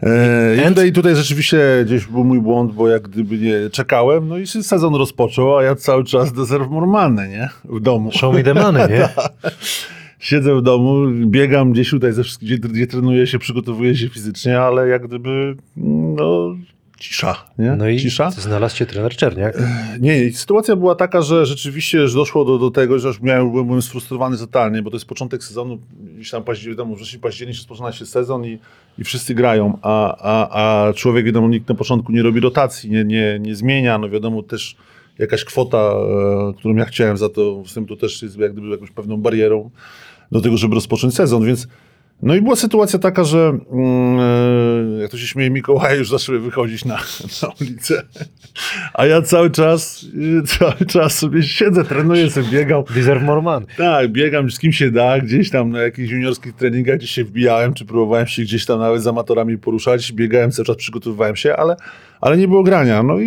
E, I tutaj, tutaj rzeczywiście gdzieś był mój błąd, bo jak gdyby nie czekałem, no i się sezon rozpoczął, a ja cały czas deserve more money, nie? W domu. Show me the money, nie? Siedzę w domu, biegam gdzieś tutaj, ze wszystkich, gdzie, gdzie trenuję się, przygotowuję się fizycznie, ale jak gdyby, no, cisza, nie? No i cisza. znalazł cię trener Czerniak. Nie, i sytuacja była taka, że rzeczywiście że doszło do, do tego, że już miałem, byłem sfrustrowany totalnie, bo to jest początek sezonu, gdzieś tam październik, wrześniu, październik rozpoczyna się sezon i, i wszyscy grają, a, a, a człowiek, wiadomo, nikt na początku nie robi rotacji, nie, nie, nie zmienia, no wiadomo, też jakaś kwota, e, którą ja chciałem za to, z tym to też jest jak gdyby jakąś pewną barierą do tego, żeby rozpocząć sezon, więc no i była sytuacja taka, że e, jak to się śmieje, Mikołaj już zaczęły wychodzić na, na ulicę, a ja cały czas, y, cały czas sobie siedzę, trenuję, sobie biegam. Money. Tak, biegam z kim się da, gdzieś tam na jakichś juniorskich treningach, gdzieś się wbijałem, czy próbowałem się gdzieś tam nawet z amatorami poruszać, biegałem cały czas, przygotowywałem się, ale, ale nie było grania. No i,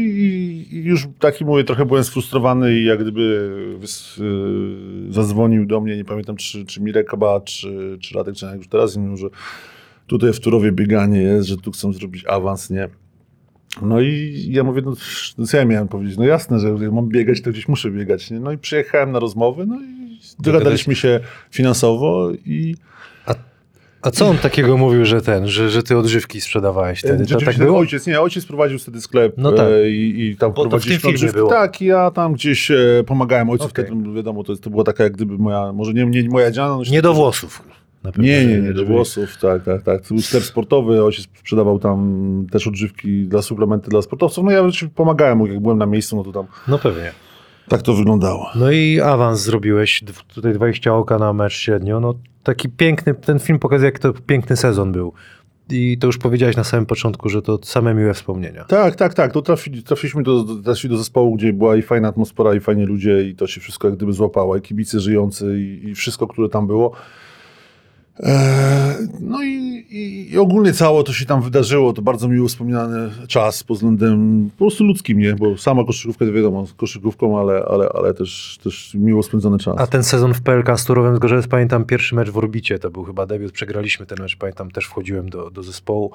i już taki mówię, trochę byłem sfrustrowany i jak gdyby yy, zadzwonił do mnie, nie pamiętam czy, czy Mirek Kaba, czy, czy Radek Czerniak już teraz i mówił, że tutaj w Turowie bieganie jest, że tu chcą zrobić awans, nie? No i ja mówię, no, no co ja miałem powiedzieć? No jasne, że jak mam biegać, to gdzieś muszę biegać. Nie? No i przyjechałem na rozmowy, no i dogadaliśmy się finansowo i A co on takiego mówił, że ten, że, że ty odżywki sprzedawałeś wtedy? To tak było? ojciec, nie, ojciec prowadził wtedy sklep No tak. e, i, i tam Bo prowadziliśmy odżywki. było. Tak, i ja tam gdzieś e, pomagałem ojcu Okej. wtedy, wiadomo, to, to była taka jak gdyby moja, może nie, nie moja działalność. Nie do włosów. Na pewno, Nie, nie, nie, do włosów, tak, tak, tak. To był sklep sportowy, ojciec sprzedawał tam też odżywki dla suplementy dla sportowców. No ja pomagałem mu, jak byłem na miejscu, no to tam No pewnie. tak to wyglądało. No i awans zrobiłeś, tutaj 20 oka na mecz średnio. No taki piękny, ten film pokazuje, jak to piękny sezon był. i to już powiedziałeś na samym początku, że to same miłe wspomnienia. Tak, tak, tak. To trafili, trafiliśmy do, trafiliśmy do zespołu, gdzie była i fajna atmosfera, i fajni ludzie, i to się wszystko jak gdyby złapało, i kibice żyjący, i, i wszystko, które tam było. Eee, no i, i, i ogólnie cało to się tam wydarzyło, to bardzo miło wspomniany czas pod względem po prostu ludzkim, nie? Bo sama koszykówka, to wiadomo, z koszykówką, ale, ale, ale też, też miło spędzony czas. A ten sezon w PLK z Turowem Zgorzelec, pamiętam pierwszy mecz w Orbicie, to był chyba debiut, przegraliśmy ten mecz, pamiętam, też wchodziłem do, do zespołu.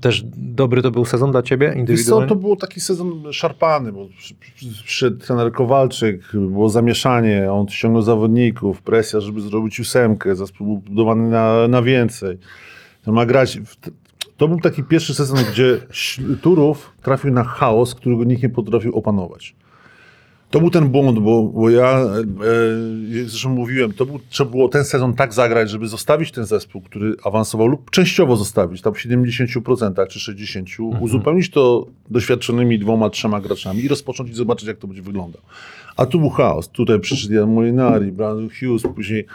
Też dobry to był sezon dla ciebie Wiesz co, indywidualnie? to był taki sezon szarpany, bo przy- przy- przyszedł trener Kowalczyk, było zamieszanie, on ściągnął zawodników, presja, żeby zrobić ósemkę, zespół budowany na, na więcej. To ma grać... w- To był taki pierwszy sezon, gdzie Turów trafił na chaos, którego nikt nie potrafił opanować. To był ten błąd, bo, bo ja e, e, zresztą mówiłem, to był, trzeba było ten sezon tak zagrać, żeby zostawić ten zespół, który awansował lub częściowo zostawić, tam w 70% czy 60%, uzupełnić to doświadczonymi dwoma, trzema graczami i rozpocząć i zobaczyć, jak to będzie wyglądał. A tu był chaos. Tutaj przyszedł Jan Molinari, Brandon Hughes, później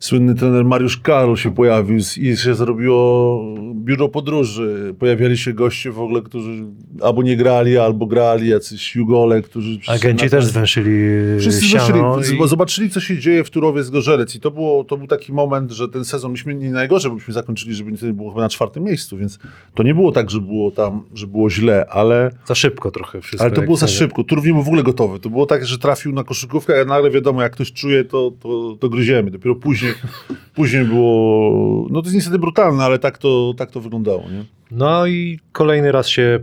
słynny trener Mariusz Karol się pojawił i się zrobiło biuro podróży. Pojawiali się goście w ogóle, którzy albo nie grali, albo grali, jacyś jugole, którzy... Agenci na- też zwęszyli Wszyscy siano zobaczyli, i- zobaczyli, co się dzieje w Turowie z Gorzelec i to, było, to był taki moment, że ten sezon, myśmy nie najgorzej, bo myśmy zakończyli, żeby nie było chyba na czwartym miejscu, więc to nie było tak, że było tam, że było źle, ale, Za szybko trochę wszystko. ale to było za szybko. Turów nie był w ogóle gotowy. To było tak, że trafił na koszykówkę, a nagle wiadomo, jak ktoś czuje, to, to, to gryziemy. Dopiero później, później było, no to jest niestety brutalne, ale tak to, tak to wyglądało, nie? No i kolejny raz się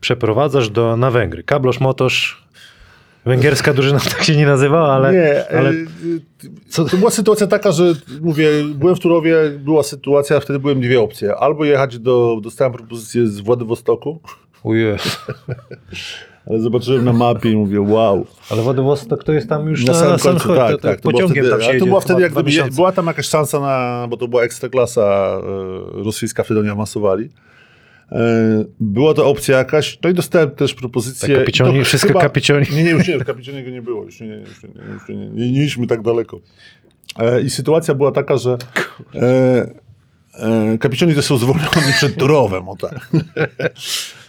przeprowadzasz do, na Węgry. Kablosz Motosz, węgierska drużyna tak się nie nazywała, ale... nie, ale ale co? to była sytuacja taka, że mówię, byłem w Turowie, była sytuacja, wtedy byłem dwie opcje. Albo jechać do, dostałem propozycję z Władywostoku, Ujej. ale zobaczyłem na mapie i mówię, wow. Ale Władywostok to jest tam już Na na, samym końcu, chodź, tak, tak. to pociągiem wtedy, tam się to była wtedy jak gdyby, była tam jakaś szansa na, bo to była ekstraklasa e, rosyjska, wtedy oni awansowali. E, była to opcja jakaś, no i dostałem też propozycję. Tak, kapicioni, to wszystko chyba- kapicioni. Nie, nie, już nie, kapicioniego nie było, już nie, nie, już nie, już nie, nie, nie, nie idźmy tak daleko. E, I sytuacja była taka, że e, e, kapicioni został zwolniony przed Turowem, o tak.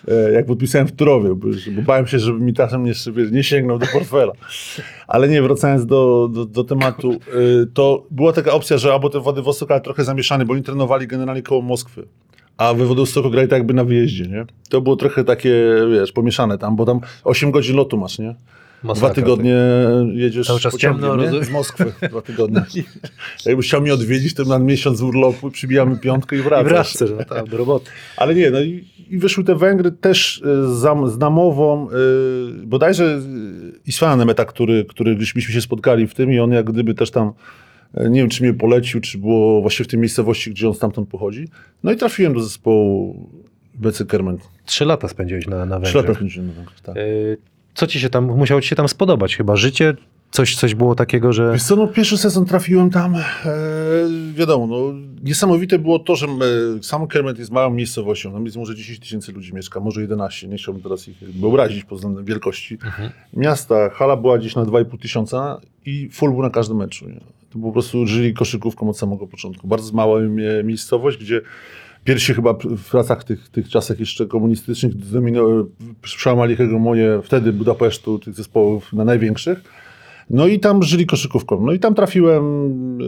E, jak podpisałem w Turowie, bo, bałem się, żeby mi czasem nie, nie sięgnął do portfela. Ale nie, wracając do, do, do tematu, y, to była taka opcja, że albo ten Władywostok, ale trochę zamieszany, bo oni trenowali generalnie koło Moskwy. A we Władywostoku grali tak jakby na wyjeździe, nie? To było trochę takie, wiesz, pomieszane tam, bo tam 8 godzin lotu masz, nie? Dwa Masakra, tygodnie jedziesz Cały czas ciemno, nie? Z Moskwy. Dwa tygodnie. Jakbyś chciał mnie odwiedzić, to na miesiąc urlopu przybijamy piątkę i I wracasz. wracasz, no tak, do roboty. Ale nie, no i, i wyszły te Węgry też y, za, z namową, y, bodajże Isfana Nemeta, który, który gdzieśmy się spotkali w tym i on jak gdyby też tam, y, nie wiem czy mnie polecił, czy było właśnie w tej miejscowości, gdzie on stamtąd pochodzi. No i trafiłem do zespołu BC Kermen. Trzy lata spędziłeś na, na Trzy Węgrzech. lata spędziłem na Węgrzech, tak. Co ci się tam, musiało ci się tam spodobać chyba? Życie? Coś, coś było takiego, że... Wiesz co, no pierwszy sezon trafiłem tam, e, wiadomo, no, niesamowite było to, że e, sam Kermit jest małą miejscowością, tam jest może 10 tysięcy ludzi mieszka, może 11, nie chciałbym teraz ich jakby obrazić pod względem wielkości. Miasta, hala była gdzieś na 2,5 tysiąca i full był na każdym meczu. Nie? To po prostu żyli koszykówką od samego początku. Bardzo mała mie- miejscowość, gdzie Pierwsi chyba w latach tych, tych czasach jeszcze komunistycznych przełamali hegemonię wtedy Budapesztu, tych zespołów na największych. No i tam żyli koszykówką. No i tam trafiłem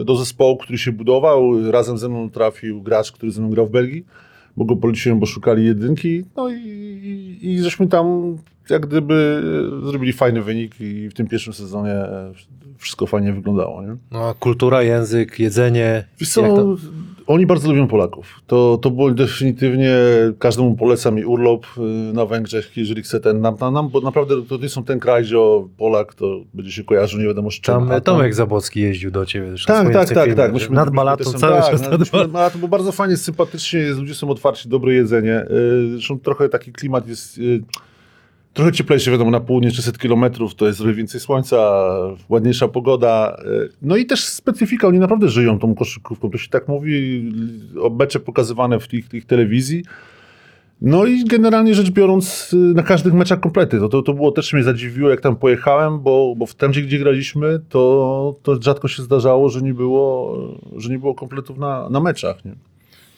do zespołu, który się budował. Razem ze mną trafił gracz, który ze mną grał w Belgii, bo go poleciłem, bo szukali jedynki. No i, i, i żeśmy tam jak gdyby zrobili fajny wynik i w tym pierwszym sezonie wszystko fajnie wyglądało. Nie? No, a kultura, język, jedzenie... Wiesz co, to- oni bardzo lubią Polaków. To, to było definitywnie, każdemu polecam i urlop y, na Węgrzech, jeżeli chce ten, nam, nam, bo naprawdę to nie są ten kraj, gdzie o, Polak to będzie się kojarzył nie wiadomo z czym. Tam a Tomek Zabłocki jeździł do ciebie. Tak, tak, tak, filmy, tak. że Myśmy- Nad myśmy Balatą też- cały tak, czas no, nad myśmy Balatą, bo bardzo fajnie, sympatycznie ludzie są otwarci, dobre jedzenie. y, Zresztą trochę taki klimat jest... Trochę cieplejszy, wiadomo, na południe 300 kilometrów, to jest trochę więcej słońca, ładniejsza pogoda. y, No i też specyfika, oni naprawdę żyją tą koszykówką. To się tak mówi, mecze pokazywane w tych telewizji. No i generalnie rzecz biorąc, y, na każdych meczach komplety. To, to, to było też mnie zadziwiło, jak tam pojechałem, bo, bo w tam, gdzie, gdzie graliśmy, to, to rzadko się zdarzało, że nie było, że nie było kompletów na, na meczach. Nie?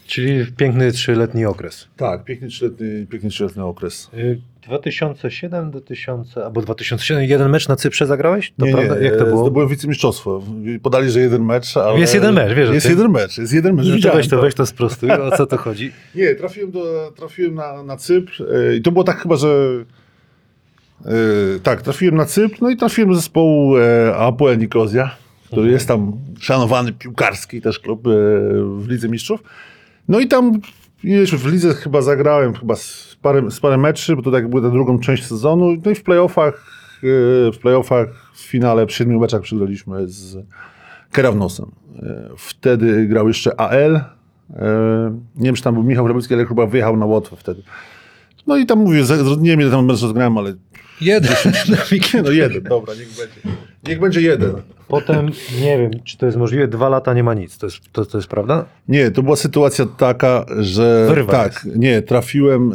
Czyli piękny trzyletni okres. Tak, piękny trzyletni, piękny trzyletni okres. Y, 2007 do 1000, albo 2007, jeden mecz na Cyprze zagrałeś? To nie, prawda? nie, Jak to e, było? Zdobyłem wicemistrzostwo. Podali, że jeden mecz, ale... Jest jeden mecz, wiesz Jest jeden mecz, jest jeden mecz. No to weź to, weź to sprostuj, o co to chodzi? Nie, trafiłem, do, trafiłem na, na Cypr e, i to było tak chyba, że e, tak, trafiłem na Cypr, no i trafiłem do zespołu e, Apoel Nikozja, który Mhm. jest tam szanowany piłkarski też klub e, w Lidze Mistrzów. No i tam w lidze chyba zagrałem chyba z parę, z parę meczy, bo to tak była ta drugą część sezonu. No i w playoffach, e, w playoffach w finale w siedmiu meczach przegraliśmy z Kerawnosem. E, Wtedy grał jeszcze AL. E, Nie wiem, czy tam był Michał Grabowski, ale chyba wyjechał na Łotwę wtedy. No i tam mówię, nie wiem ile tam mecz rozgrałem, ale Jeden. no jeden, dobra, niech będzie. Niech będzie jeden. Potem, nie wiem, czy to jest możliwe, dwa lata nie ma nic. To jest, to, to jest prawda? Nie, to była sytuacja taka, że Wyrwa tak, nie, trafiłem.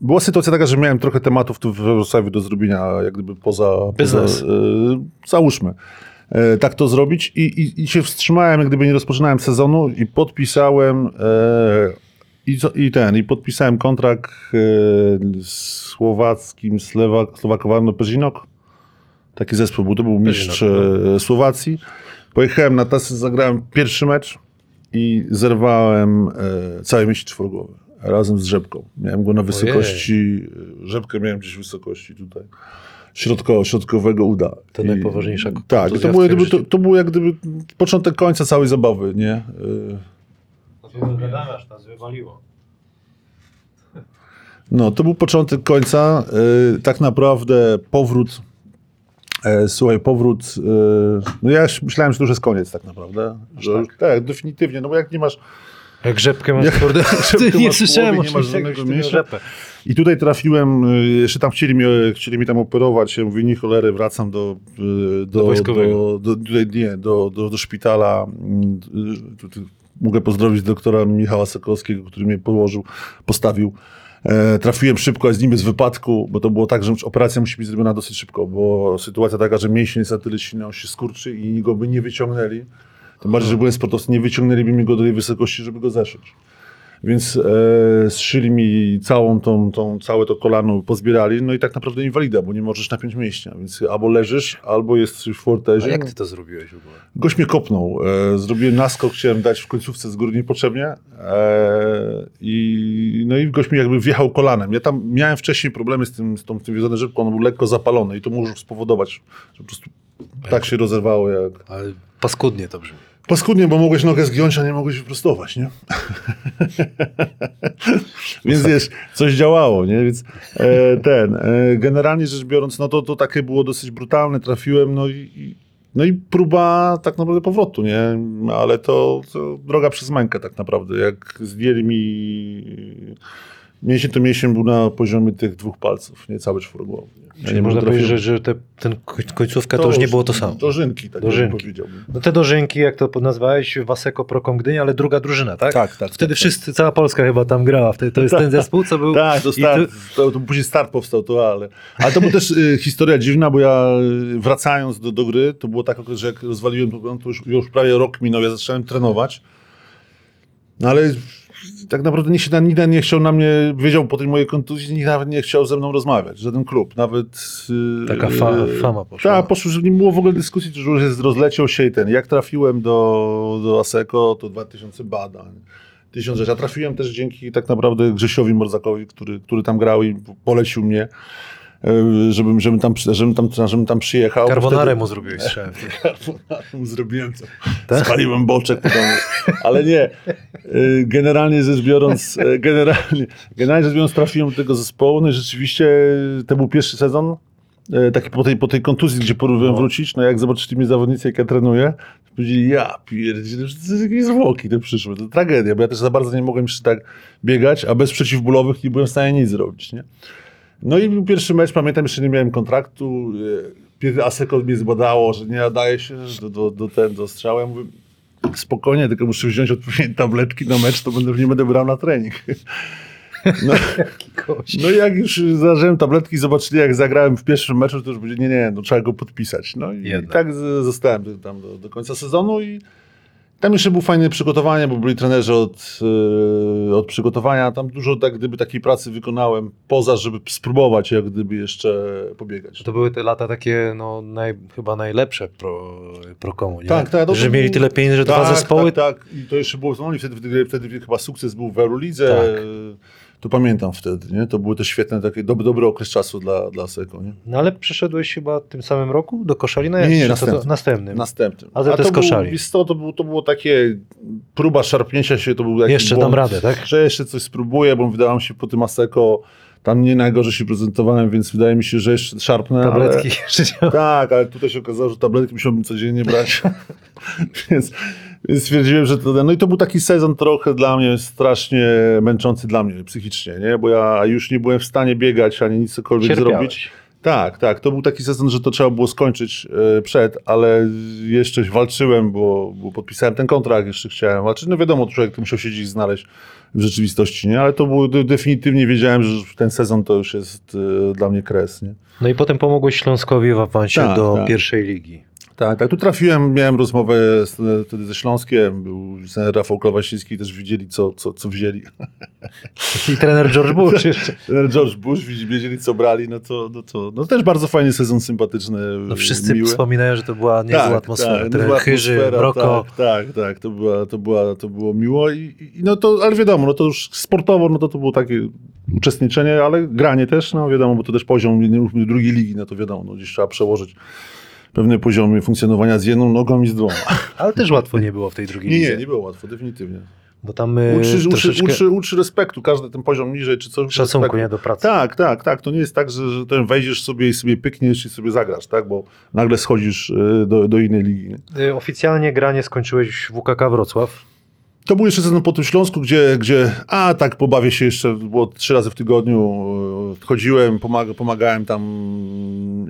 Była sytuacja taka, że miałem trochę tematów tu w Wrocławiu do zrobienia, jak gdyby poza. Biznes. Poza, e, załóżmy. E, tak to zrobić i, i, i się wstrzymałem, jak gdyby nie rozpoczynałem sezonu i podpisałem e, i, i ten, i podpisałem kontrakt z słowackim Slewa, Słowakowarno Pezinok. Taki zespół był, to był mistrz e, Słowacji. Pojechałem na tasy, zagrałem pierwszy mecz i zerwałem e, całe mięśnie czworogłowe razem z rzepką. Miałem go na wysokości, e, rzepkę miałem gdzieś w wysokości tutaj środko, środkowego uda. To I- najpoważniejsza Tak, to było, twoim jakby, to, to było jak gdyby początek końca całej zabawy, nie? E, aż nas wywaliło. No, to był początek końca. E, tak naprawdę powrót, słuchaj, powrót, e, no ja myślałem, że to już jest koniec tak naprawdę. Że, tak? tak, definitywnie, no bo jak nie masz Jak rzepkę masz, Jak kurde, rzepkę nie słyszałem nie masz żadnego rzepę. I tutaj trafiłem, y, jeszcze tam chcieli mnie, chcieli mi tam operować, ja mówię, nie cholery, wracam do, y, do, wojskowego. do, do, nie, do, do, do szpitala. Mm, Mogę pozdrowić doktora Michała Sokolskiego, który mnie położył, postawił. E, trafiłem szybko, z nim z wypadku, bo to było tak, że operacja musi być zrobiona dosyć szybko, bo sytuacja taka, że mięsień jest na tyle silny, on się skurczy i go by nie wyciągnęli. Tym bardziej, że byłem sportowcem, nie wyciągnęliby mi go do tej wysokości, żeby go zeszyć. Więc e, zszyli mi całą tą, tą, całe to kolano, pozbierali, no i tak naprawdę inwalida, bo nie możesz napiąć mięśnia, więc albo leżysz, albo jesteś w A fortezie. jak ty to zrobiłeś w ogóle? Gość mnie kopnął, e, zrobiłem naskok, chciałem dać w końcówce z góry niepotrzebnie e, i, no i gość mi jakby wjechał kolanem. Ja tam miałem wcześniej problemy z tym, z tą, z tym rzepką, on był lekko zapalony i to może spowodować, że po prostu tak się rozerwało jak... Ale paskudnie to brzmi. Paskudnie, bo mogłeś nogę zgiąć, a nie mogłeś wyprostować, nie? Więc wiesz, coś działało, nie? Więc e, ten, e, generalnie rzecz biorąc, no to, to takie było dosyć brutalne, trafiłem, no i, i, no i próba tak naprawdę powrotu, nie? Ale to, to droga przez mękę tak naprawdę. Jak zdjęli mi mięsień, to mięsień był na poziomie tych dwóch palców, nie cały czworogłowy. Ja Czyli nie można powiedzieć, że, że te, ten koń- końcówka to, już nie było to samo. Dożynki, tak Dożynki. bym powiedział. No te dożynki, jak to nazwałeś, Waseko Prokom Gdynia, ale druga drużyna, tak? Tak, tak. Wtedy tak, wszyscy, cała Polska chyba tam grała. Wtedy to jest ten zespół, co był... Tak, to, start, to, to później start powstał, to ale. Ale to była też y, historia dziwna, bo ja y, wracając do, do gry, to było tak, że jak rozwaliłem to, to już, już prawie rok minął, ja zacząłem trenować. No ale tak naprawdę nikt, się, nikt nie chciał na mnie, wiedział po tej mojej kontuzji, nikt nawet nie chciał ze mną rozmawiać, żaden klub, nawet... y, Taka fa- fama poszła. Tak, poszło, że nie było w ogóle dyskusji, że już jest, rozleciał się i ten. Jak trafiłem do, do ASECO, to 2000 badań, tysiąc rzeczy. A trafiłem też dzięki tak naprawdę Grzesiowi Morzakowi, który, który tam grał i polecił mnie, żebym, żebym, tam, żebym, tam, żebym tam przyjechał. Carbonarę Wtedy- mu zrobiłeś, strzałem. Carbonarę mu zrobiłem, co? Tak? spaliłem boczek. Ale nie, e, generalnie rzecz biorąc, e, generalnie, generalnie rzecz biorąc trafiłem do tego zespołu, no i rzeczywiście to był pierwszy sezon, e, taki po tej, po tej kontuzji, gdzie próbowałem No. wrócić, no jak zobaczyli mnie zawodnicy, jak ja trenuję, to powiedzieli, ja pierdzielę, że to jest jakieś zwłoki te przyszłe, to tragedia, bo ja też za bardzo nie mogłem jeszcze tak biegać, a bez przeciwbólowych nie byłem w stanie nic zrobić, nie? No i był pierwszy mecz, pamiętam, jeszcze nie miałem kontraktu, Pierre Aseko mnie zbadało, że nie nadaje się do, do, do, ten, do strzału, ja mówię, spokojnie, tylko muszę wziąć odpowiednie tabletki na mecz, to będę, nie będę brał na trening. No, no i jak już zażyłem tabletki, zobaczyli jak zagrałem w pierwszym meczu, to już powiedzieli, nie, nie, no trzeba go podpisać. No i Jednak. tak zostałem tam do, do końca sezonu i Tam jeszcze było fajne przygotowanie, bo byli trenerzy od, e, od przygotowania. Tam dużo tak gdyby takiej pracy wykonałem, poza żeby spróbować jak gdyby jeszcze pobiegać. To były te lata takie no, naj, chyba najlepsze pro, pro komu, nie? Tak, tak, no że mieli był- tyle pieniędzy, że dwa zespoły. Tak, tak. I to jeszcze było, no, wtedy, wtedy, wtedy chyba sukces był w Eurolidze. Tak. To pamiętam wtedy, nie? To były też świetne, taki dobry, dobry okres czasu dla, dla Seko, nie? No ale przeszedłeś chyba w tym samym roku do Koszalina? Nie, nie, co to- następnym. następnym. Następnym. A te to z koszali. Był, to, było, to było takie próba szarpnięcia się, to był taki Jeszcze błąd, dam radę, tak? Że jeszcze coś spróbuję, bo wydawało mi się po tym Aseko, tam nie najgorzej się prezentowałem, więc wydaje mi się, że jeszcze szarpnę. Tabletki Ale... Tak, ale tutaj się okazało, że tabletki musiałbym codziennie brać. więc stwierdziłem, że to. No i to był taki sezon trochę dla mnie strasznie męczący dla mnie psychicznie, nie? Bo ja już nie byłem w stanie biegać ani nic cokolwiek Cierpiałeś. zrobić. Tak, tak. To był taki sezon, że to trzeba było skończyć e, przed, ale jeszcze walczyłem, bo, bo podpisałem ten kontrakt, jeszcze chciałem walczyć. No wiadomo, człowiek to musiał się gdzieś znaleźć w rzeczywistości, nie? Ale to było de- definitywnie wiedziałem, że ten sezon to już jest e, dla mnie kres, nie? No i potem pomogłeś Śląskowi w awansie Tak, do tak. pierwszej ligi. Tak, tak. Tu trafiłem, miałem rozmowę z, wtedy ze Śląskiem, był trener Rafał Klawasiński, też widzieli, co, co, co wzięli. I trener George Bush jeszcze. Trener George Bush, wiedzieli, co brali, no to, no to no też bardzo fajny sezon, sympatyczny, No wszyscy miły. wspominają, że to była niezła atmosfera. Tak, niezła Chyży, Broko. Tak, tak, tak, to, była, to, była, to było miło, i, i no to, ale wiadomo, no to już sportowo, no to to było takie uczestniczenie, ale granie też, no wiadomo, bo to też poziom drugiej ligi, no to wiadomo, no gdzieś trzeba przełożyć pewne poziomy funkcjonowania z jedną nogą i z dwoma. Ale też łatwo nie było w tej drugiej Nie, lidze. nie, nie było łatwo, definitywnie. Bo tam y, Uczy, uczy, troszeczkę uczy, uczy respektu, każdy ten poziom niżej czy coś. szacunku respektu. nie, do pracy. Tak, tak, tak. To nie jest tak, że, że ten wejdziesz sobie i sobie pykniesz i sobie zagrasz, tak? Bo nagle schodzisz y, do, do innej ligi. Nie? Y, Oficjalnie granie skończyłeś w WKK Wrocław. To był jeszcze sezon po tym Śląsku, gdzie, gdzie a tak pobawię się jeszcze, było trzy razy w tygodniu, y, chodziłem, pomaga, pomagałem tam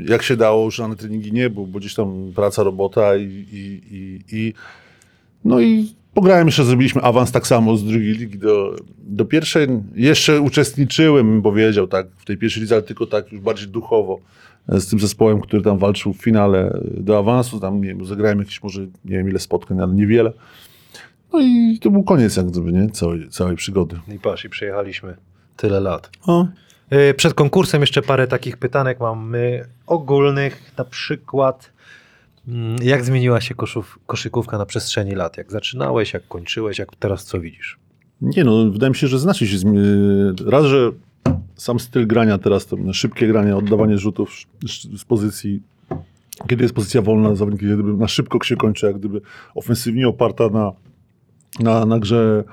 jak się dało, już na treningi nie, bo, bo gdzieś tam praca, robota i, i, i, i no i pograłem jeszcze, zrobiliśmy awans tak samo z drugiej ligi do, do pierwszej. Jeszcze uczestniczyłem, bym powiedział, tak, w tej pierwszej lidze, ale tylko tak już bardziej duchowo e, z tym zespołem, który tam walczył w finale do awansu, tam nie wiem, zagrałem jakieś może, nie wiem ile spotkań, ale niewiele. No i to był koniec jak gdyby, nie? Całej, całej przygody. I patrz, i przejechaliśmy tyle lat. O. Y, Przed konkursem jeszcze parę takich pytanek mamy ogólnych, na przykład mm, jak zmieniła się koszów, koszykówka na przestrzeni lat? Jak zaczynałeś, jak kończyłeś, jak teraz co widzisz? Nie no, wydaje mi się, że znacznie się zmi- Raz, że sam styl grania teraz, to szybkie granie, oddawanie rzutów z pozycji, kiedy jest pozycja wolna, zawodnik jak gdyby na szybko się kończy, jak gdyby ofensywnie oparta na, na, na grze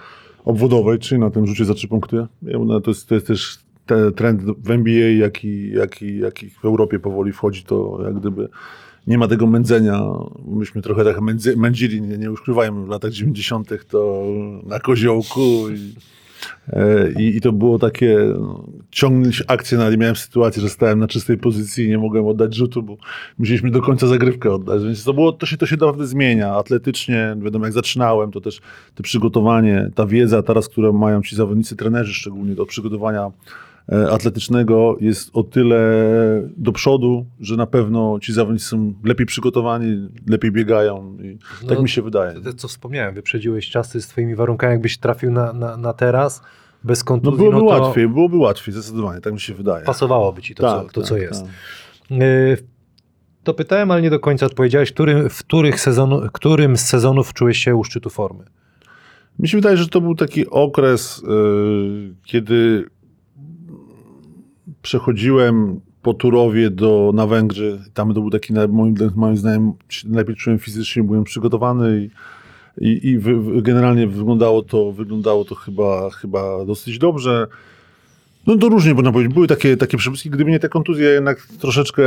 obwodowej, czyli na tym rzucie za trzy punkty. Mówię, To jest, to jest też te, trend w NBA, jaki, jaki, jaki w Europie powoli wchodzi, to jak gdyby nie ma tego mędzenia. Myśmy trochę tak mędzy, mędzili, nie, nie w latach 90. to na koziołku i, i, i to było takie no, ciągnąć akcję, ale miałem sytuację, że stałem na czystej pozycji i nie mogłem oddać rzutu, bo musieliśmy do końca zagrywkę oddać, więc to, było, to, się, to się naprawdę zmienia. Atletycznie, wiadomo, jak zaczynałem, to też te przygotowanie, ta wiedza teraz, którą mają ci zawodnicy, trenerzy szczególnie do przygotowania e, atletycznego jest o tyle do przodu, że na pewno ci zawodnicy są lepiej przygotowani, lepiej biegają. I No, tak mi się wydaje. To, co wspomniałem, wyprzedziłeś czasy z twoimi warunkami, jakbyś trafił na, na, na teraz bez No kontuzji, byłoby no to łatwiej, byłoby łatwiej, zdecydowanie, tak mi się wydaje. pasowałoby ci to, co, Tak, to tak, co jest. tak. Y, To pytałem, ale nie do końca odpowiedziałeś. Który, w których sezonu, którym z sezonów czułeś się u szczytu formy? Mi się wydaje, że to był taki okres, yy, kiedy przechodziłem po Turowie do, na Węgrzy. Tam to był taki, moim, moim zdaniem, najlepiej czułem fizycznie, byłem przygotowany i, i, i generalnie wyglądało to, wyglądało to chyba, chyba dosyć dobrze. No to różnie można powiedzieć. Były takie, takie przebłyski, gdyby nie te kontuzje, jednak troszeczkę,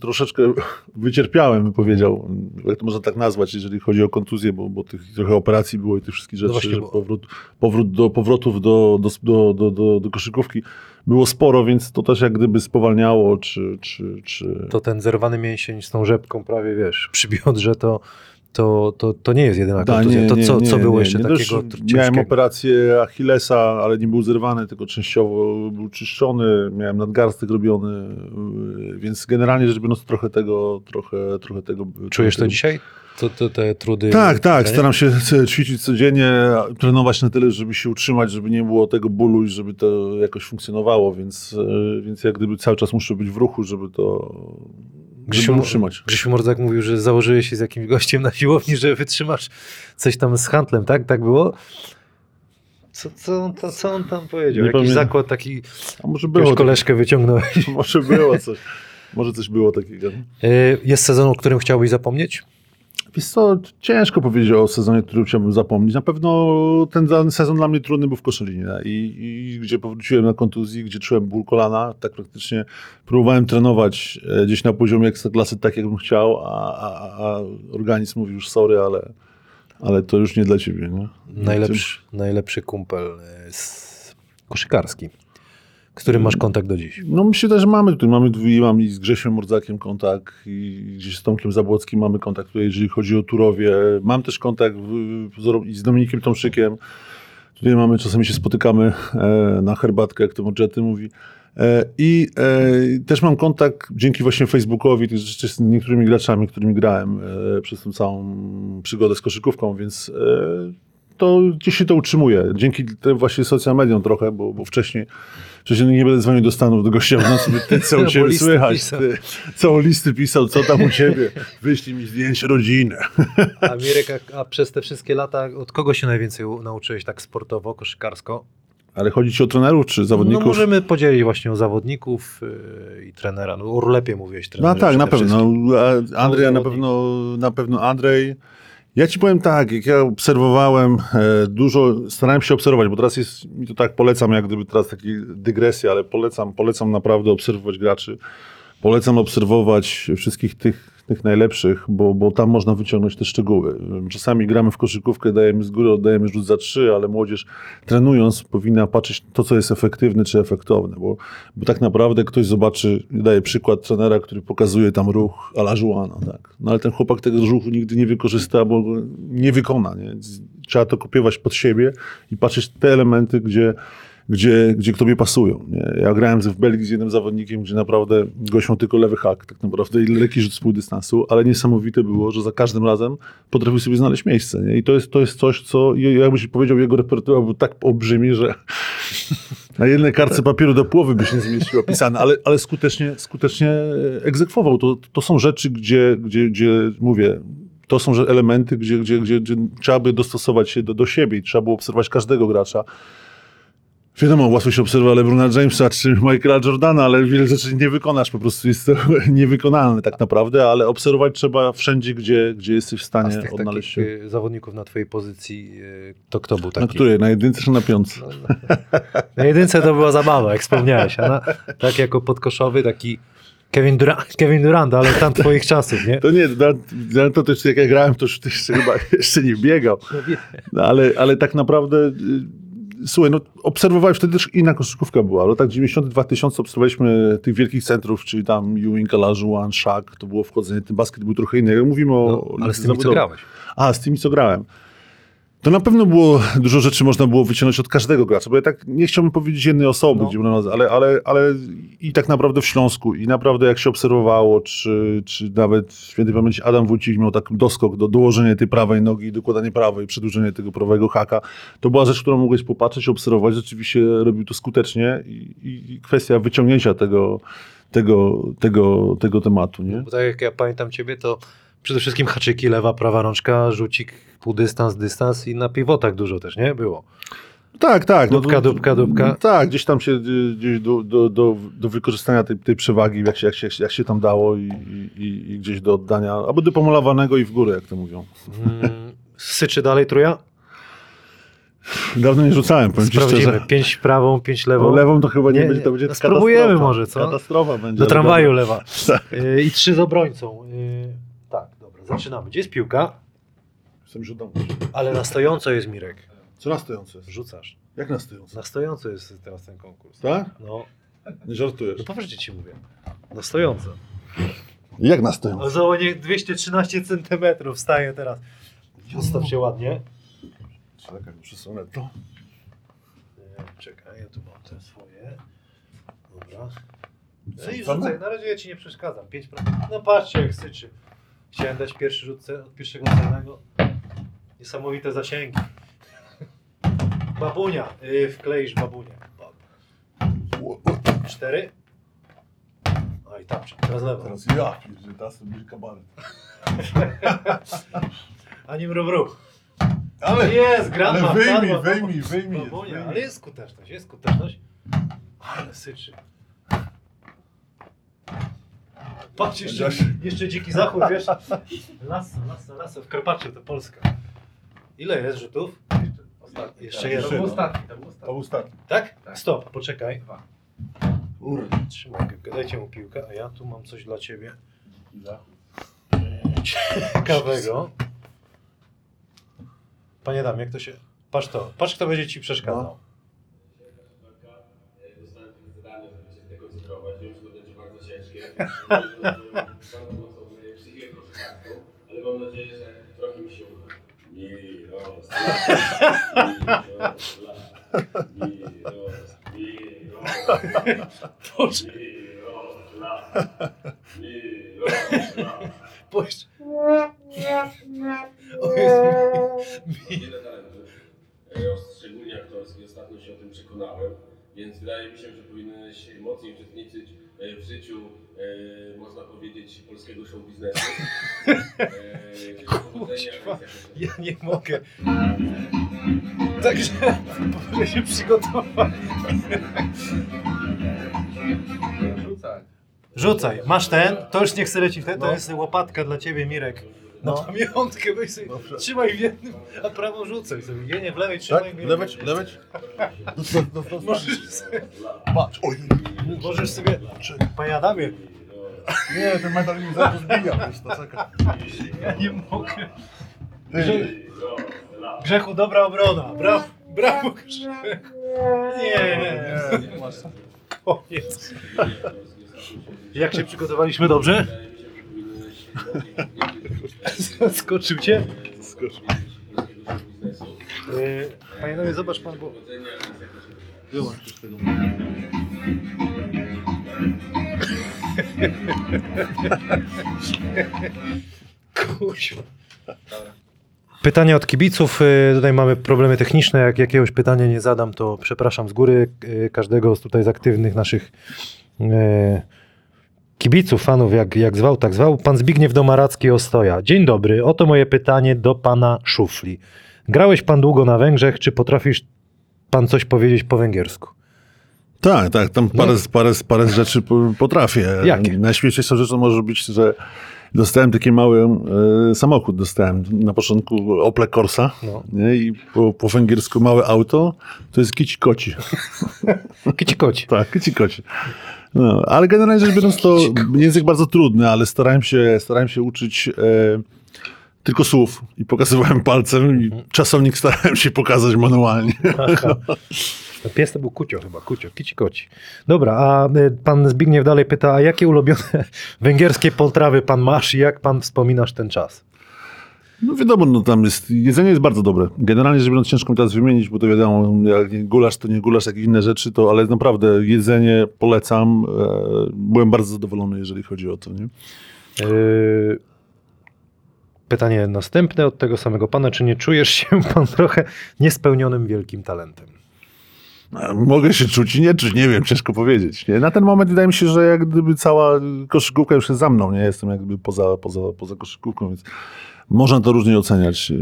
troszeczkę wycierpiałem, bym powiedział. Jak to można tak nazwać, jeżeli chodzi o kontuzję, bo, bo tych trochę operacji było i tych wszystkich rzeczy, właśnie, że bo- powrót, powrót do, powrotów do, do, do, do, do, do koszykówki było sporo, więc to też jak gdyby spowalniało, czy... czy, czy... To ten zerwany mięsień z tą rzepką prawie, wiesz, przy biodrze to, to, to, to nie jest jedyna Da, kontuzja. to co, co było jeszcze nie. takiego Też ciężkiego? Miałem operację Achillesa, ale nie był zerwany, tylko częściowo był czyszczony. Miałem nadgarstek robiony, yy, więc generalnie rzecz biorąc trochę tego, trochę, trochę tego... Czujesz to tego- dzisiaj? To, to, te trudy? Tak, tak. Staram się ćwiczyć codziennie, trenować na tyle, żeby się utrzymać, żeby nie było tego bólu i żeby to jakoś funkcjonowało, więc, e, więc jak gdyby cały czas muszę być w ruchu, żeby to Grzesiu, żeby utrzymać. Grzesiu Mordzak mówił, że założyłeś się z jakimś gościem na siłowni, że wytrzymasz coś tam z handlem, tak? Tak było? Co, co, on, co on tam powiedział? Nie Jakiś pamiętam. zakład taki, A może było, koleżkę wyciągnąłeś. może było coś. Może coś było takiego. Y, Jest sezon, o którym chciałbyś zapomnieć? Wiesz co, ciężko powiedzieć o sezonie, który chciałbym zapomnieć. Na pewno ten sezon dla mnie trudny był w Koszalinie I, i gdzie powróciłem na kontuzji, gdzie czułem ból kolana, tak praktycznie próbowałem trenować e, gdzieś na poziomie ekstraklasy tak, jakbym chciał, a, a, a organizm mówił już sorry, ale, ale to już nie dla ciebie. Nie? Najlepszy, najlepszy kumpel y, z koszykarski, którym masz kontakt do dziś. No myślę że mamy tutaj, mamy mam i z Grzesiem Mordzakiem kontakt i gdzieś z Tomkiem Zabłockim mamy kontakt tutaj, jeżeli chodzi o Turowie. Mam też kontakt w, z- Dominikiem Tomszykiem. Tutaj mamy, czasami się spotykamy e, na herbatkę, jak to Modżety mówi. E, I e, też mam kontakt dzięki właśnie Facebookowi, z niektórymi graczami, którymi grałem e, przez tą całą przygodę z koszykówką, więc e, to gdzieś się to utrzymuje. Dzięki właśnie social mediom trochę, bo, bo wcześniej Przecież nie będę dzwonił do Stanów do gościa, no sobie ty, co u ciebie słychać, ty, co listy pisał, co tam u ciebie, wyślij mi zdjęcie rodziny. A Mirek, a, a przez te wszystkie lata od kogo się najwięcej nauczyłeś tak sportowo, koszykarsko? Ale chodzi ci o trenerów czy zawodników? No możemy podzielić właśnie o zawodników yy, i trenera. No o Rulepie mówiłeś No trenerze. tak, na pewno. wszystkim. A Andrzej na pewno, na pewno Andrzej. Ja ci powiem tak, jak ja obserwowałem e, dużo, starałem się obserwować, bo teraz jest, mi to tak polecam, jak gdyby teraz takie dygresje, ale polecam, polecam naprawdę obserwować graczy. Polecam obserwować wszystkich tych, tych najlepszych, bo, bo tam można wyciągnąć te szczegóły. Czasami gramy w koszykówkę, dajemy z góry, oddajemy rzut za trzy, ale młodzież trenując powinna patrzeć to, co jest efektywne czy efektowne, bo, bo tak naprawdę ktoś zobaczy, daje przykład trenera, który pokazuje tam ruch a la Juana, tak. No ale ten chłopak tego ruchu nigdy nie wykorzysta, bo nie wykona, nie? Trzeba to kopiować pod siebie i patrzeć te elementy, gdzie gdzie, gdzie k tobie pasują. Nie? Ja grałem w Belgii z jednym zawodnikiem, gdzie naprawdę gość miał tylko lewy hak, tak naprawdę, i lekki rzut z półdystansu, ale niesamowite było, że za każdym razem potrafił sobie znaleźć miejsce. Nie? I to jest, to jest coś, co, ja- jakbyś powiedział, jego repertuar był tak olbrzymi, że na jednej kartce papieru do połowy by się nie zmieściło pisane, ale, ale skutecznie, skutecznie egzekwował. To, to są rzeczy, gdzie, gdzie, gdzie mówię, to są elementy, gdzie, gdzie, gdzie, gdzie trzeba by dostosować się do, do siebie i trzeba było obserwować każdego gracza. Wiadomo, łatwo się obserwuje LeBrona Jamesa czy Michaela Jordana, ale wiele rzeczy nie wykonasz, po prostu jest to niewykonalne tak naprawdę, ale obserwować trzeba wszędzie, gdzie, gdzie jesteś w A z stanie tych odnaleźć takich się. y, zawodników na twojej pozycji, y, to kto był Na taki? której? Na jedynce czy na piątce? No, no. Na jedynce to była zabawa, jak wspomniałeś. Na, tak jako podkoszowy, taki Kevin, Dura Kevin Durant, ale tam twoich czasów, nie? To nie, to, to, to też jak ja grałem, to już jeszcze chyba jeszcze nie biegał. No, ale, ale tak naprawdę, y, słuchaj, no, obserwowałem, wtedy też inna koszykówka była. No, tak 92 tysiące obserwowaliśmy tych wielkich centrów, czyli tam Ewing, Olajuwon, Shaq, to było wchodzenie, ten basket był trochę inny. Jak Mówimy o... No, ale z tymi, co grałeś. A, z tymi, co grałem. To na pewno było, dużo rzeczy można było wyciągnąć od każdego gracza, bo ja tak nie chciałbym powiedzieć jednej osoby, No. gdzie ale, ale, ale i tak naprawdę w Śląsku i naprawdę jak się obserwowało, czy, czy nawet w świętej pamięci Adam Wójcik miał taki doskok do dołożenia tej prawej nogi i dokładanie prawej, przedłużenie tego prawego haka, to była rzecz, którą mogłeś popatrzeć, obserwować, rzeczywiście robił to skutecznie i, i, i kwestia wyciągnięcia tego, tego, tego, tego tematu, nie? Bo tak jak ja pamiętam ciebie, to przede wszystkim haczyki, lewa, prawa rączka, rzucik, półdystans, dystans i na piwotach dużo też, nie? Było. Tak, tak. Dupka, dupka, dupka. Tak, gdzieś tam się y, gdzieś do, do, do, do wykorzystania tej, tej przewagi, jak się, jak, się, jak się tam dało i, i, i gdzieś do oddania, albo do pomalowanego i w górę, jak to mówią. Mm, syczy dalej truja? Dawno nie rzucałem, powiem ci Sprawdzimy. szczerze. Pięć prawą, pięć lewą. Lewą, lewą to chyba nie, Nie, będzie, to będzie No spróbujemy może, co? Katastrofa będzie. Do tramwaju lewa. Y, I trzy z obrońcą. Zaczynamy. Gdzie jest piłka? Jestem domu. Ale na stojąco jest Mirek. Co na stojąco jest? Rzucasz. Jak na stojąco? Na stojąco jest teraz ten konkurs. Tak? No, Nie żartujesz. no poważnie ci mówię. Na stojąco. Jak na stoją? O załonie 213 centymetrów staje teraz. Ustaw się ładnie. Czekaj, przesunę to. E, Czekaj, ja tu mam te swoje. Dobra. No i rzucaj, na razie ja ci nie przeszkadzam. 5%. No patrzcie jak syczy. Chciałem dać pierwszy rzut ce- od pierwszego celnego. Niesamowite zasięgi. Babunia. Yy, wkleisz babunię. Bab. Cztery. No i tam, teraz lewo. Teraz ja, pierdzie, ta sobie kabaret. Ani mrówru. Ale, Jest, gra ale wyjmij, padła, wyjmij, wyjmij. Babunia, wyjmij. ale jest skuteczność, jest skuteczność. Ale syczy. Patrz, jeszcze, jeszcze dziki zachód, wiesz? Lasso, lasso, lasso, w Karpacie to Polska. Ile jest rzutów? Ostatni. Jeszcze tak. jeden. To był ostatni, to był To ostatni. ostatni. Tak? Tak. Stop, poczekaj. Dwa. Kurde. Trzymaj, dajcie mu piłkę, a ja tu mam coś dla ciebie ciekawego. Panie dam, jak to się... Patrz to, patrz kto będzie ci przeszkadzał. No. Bardzo mocno moje psychikę troszkę, ale mam nadzieję, że trochę mi się uda. Miros, Miros, Miros, Boże, Miros, Boże. O Jezu, mi- Wiele talentów, e, szczególnie aktorski, ostatnio się o tym przekonałem, więc wydaje mi się, że powinieneś mocniej uczestniczyć e, w życiu, e, można powiedzieć, polskiego show biznesu. E, jakoś- Ja nie mogę. Także muszę się przygotować. Rzucaj. Rzucaj, masz ten, to już nie chcę w ten, to No. jest łapatka dla ciebie, Mirek. Na No. pamiątkę weź sobie, Dobrze. trzymaj w jednym, a prawą rzucaj sobie. Nie, nie, w lewej trzymaj. Tak? Mirek. Lewać, lewać? No, no, no, Możesz sobie, Patrz, oj. możesz sobie, panie Adamie, Nie, ten medal mi zaraz zbija, wiesz, to czekaj. ja nie mogę. Ty, Grzechu, dobra obrona, brawo, brawo Grzechu. Nie, nie, masz. koniec. Jak się przygotowaliśmy dobrze? Skoczył cię? Skocz. Yy, Panie Adamie, zobacz pan, bo... Wyłącz już tego. Kuźwa. Pytania od kibiców. Y, Tutaj mamy problemy techniczne. Jak jakiegoś pytania nie zadam, to przepraszam z góry y, każdego z tutaj z aktywnych naszych kibiców, fanów, jak, jak zwał, tak zwał. Pan Zbigniew Domaracki Ostoja. Dzień dobry. Oto moje pytanie do pana Szufli. Grałeś pan długo na Węgrzech. Czy potrafisz pan coś powiedzieć po węgiersku? Tak, tak, tam parę, parę, parę rzeczy po- potrafię. Jakie? Najśmieszniejszą rzeczą może być, że dostałem taki mały e, samochód, dostałem na początku Opel Corsa No. nie? i po, po węgiersku małe auto to jest kici koci. Kici koci. Tak, kici koci. No, ale generalnie rzecz biorąc to język bardzo trudny, ale starałem się, starałem się uczyć e, tylko słów i pokazywałem palcem i czasownik starałem się pokazać manualnie. Aha. No, Pies to był Kucio chyba, Kucio, kici koci. Dobra, a y, pan Zbigniew dalej pyta, a jakie ulubione węgierskie potrawy pan masz i jak pan wspominasz ten czas? No wiadomo, no tam jest, jedzenie jest bardzo dobre. Generalnie rzecz biorąc ciężko mi teraz wymienić, bo to wiadomo, jak nie gulasz to nie gulasz, jak inne rzeczy, to ale naprawdę jedzenie polecam. E, byłem bardzo zadowolony, jeżeli chodzi o to. Nie? Yy, Pytanie następne od tego samego pana, czy nie czujesz się pan trochę niespełnionym wielkim talentem? E, Mogę się czuć i nie czuć, nie wiem, ciężko powiedzieć. Nie? Na ten moment wydaje mi się, że jak gdyby cała koszykówka już jest za mną, nie jestem jak gdyby poza, poza, poza koszykówką, więc można to różnie oceniać. E,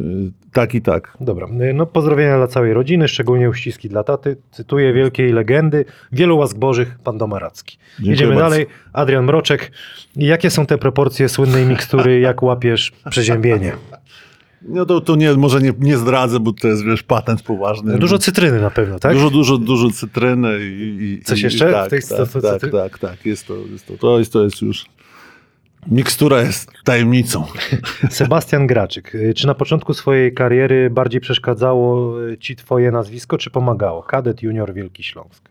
Tak i tak. Dobra, yy, no pozdrowienia dla całej rodziny, szczególnie uściski dla taty. Cytuję wielkiej legendy, wielu łask bożych, pan Domaracki. Dziękuję Jedziemy bardzo. dalej. Adrian Mroczek. Jakie są te proporcje słynnej mikstury, jak łapiesz przeziębienie? No to, to nie, może nie, nie zdradzę, bo to jest wiesz, patent poważny. Dużo cytryny na pewno, tak? Dużo, dużo, dużo cytryny i, i Coś i, jeszcze I w tak, tej tak, tak, tak, tak, jest to, jest to, to jest, to jest już, mikstura jest tajemnicą. Sebastian Graczyk. Y, Czy na początku swojej kariery bardziej przeszkadzało y, ci twoje nazwisko, czy pomagało? Kadet, junior, Wielki Śląsk.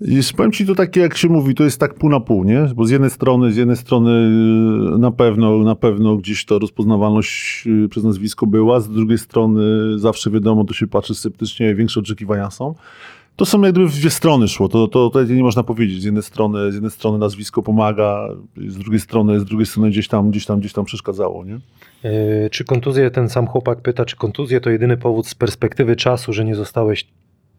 I powiem ci to takie, jak się mówi, to jest tak pół na pół, nie? Bo z jednej strony, z jednej strony y, na pewno, na pewno gdzieś ta rozpoznawalność przez nazwisko była, z drugiej strony zawsze wiadomo, to się patrzy sceptycznie, większe oczekiwania są. To są jak gdyby w dwie strony szło, to, to, to nie można powiedzieć. Z jednej strony, z jednej strony nazwisko pomaga, z drugiej strony, z drugiej strony gdzieś tam, gdzieś tam, gdzieś tam przeszkadzało, nie? Yy, Czy kontuzje, ten sam chłopak pyta, czy kontuzje to jedyny powód z perspektywy czasu, że nie zostałeś,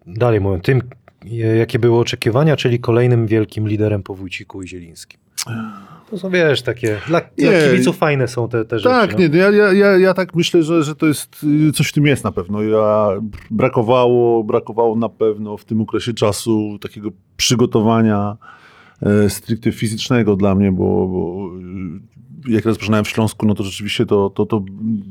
dalej mówię, tym, e, jakie były oczekiwania, czyli kolejnym wielkim liderem po Wójciku i Zielińskim? To są, wiesz, takie, dla, dla kibiców fajne są te, te rzeczy. Tak, no. nie, ja, ja, ja, ja tak myślę, że, że to jest, y, coś w tym jest na pewno. Ja, brakowało, brakowało na pewno w tym okresie czasu takiego przygotowania e, stricte fizycznego dla mnie, bo, bo y, jak rozpoczynałem w Śląsku, no to rzeczywiście to, to, to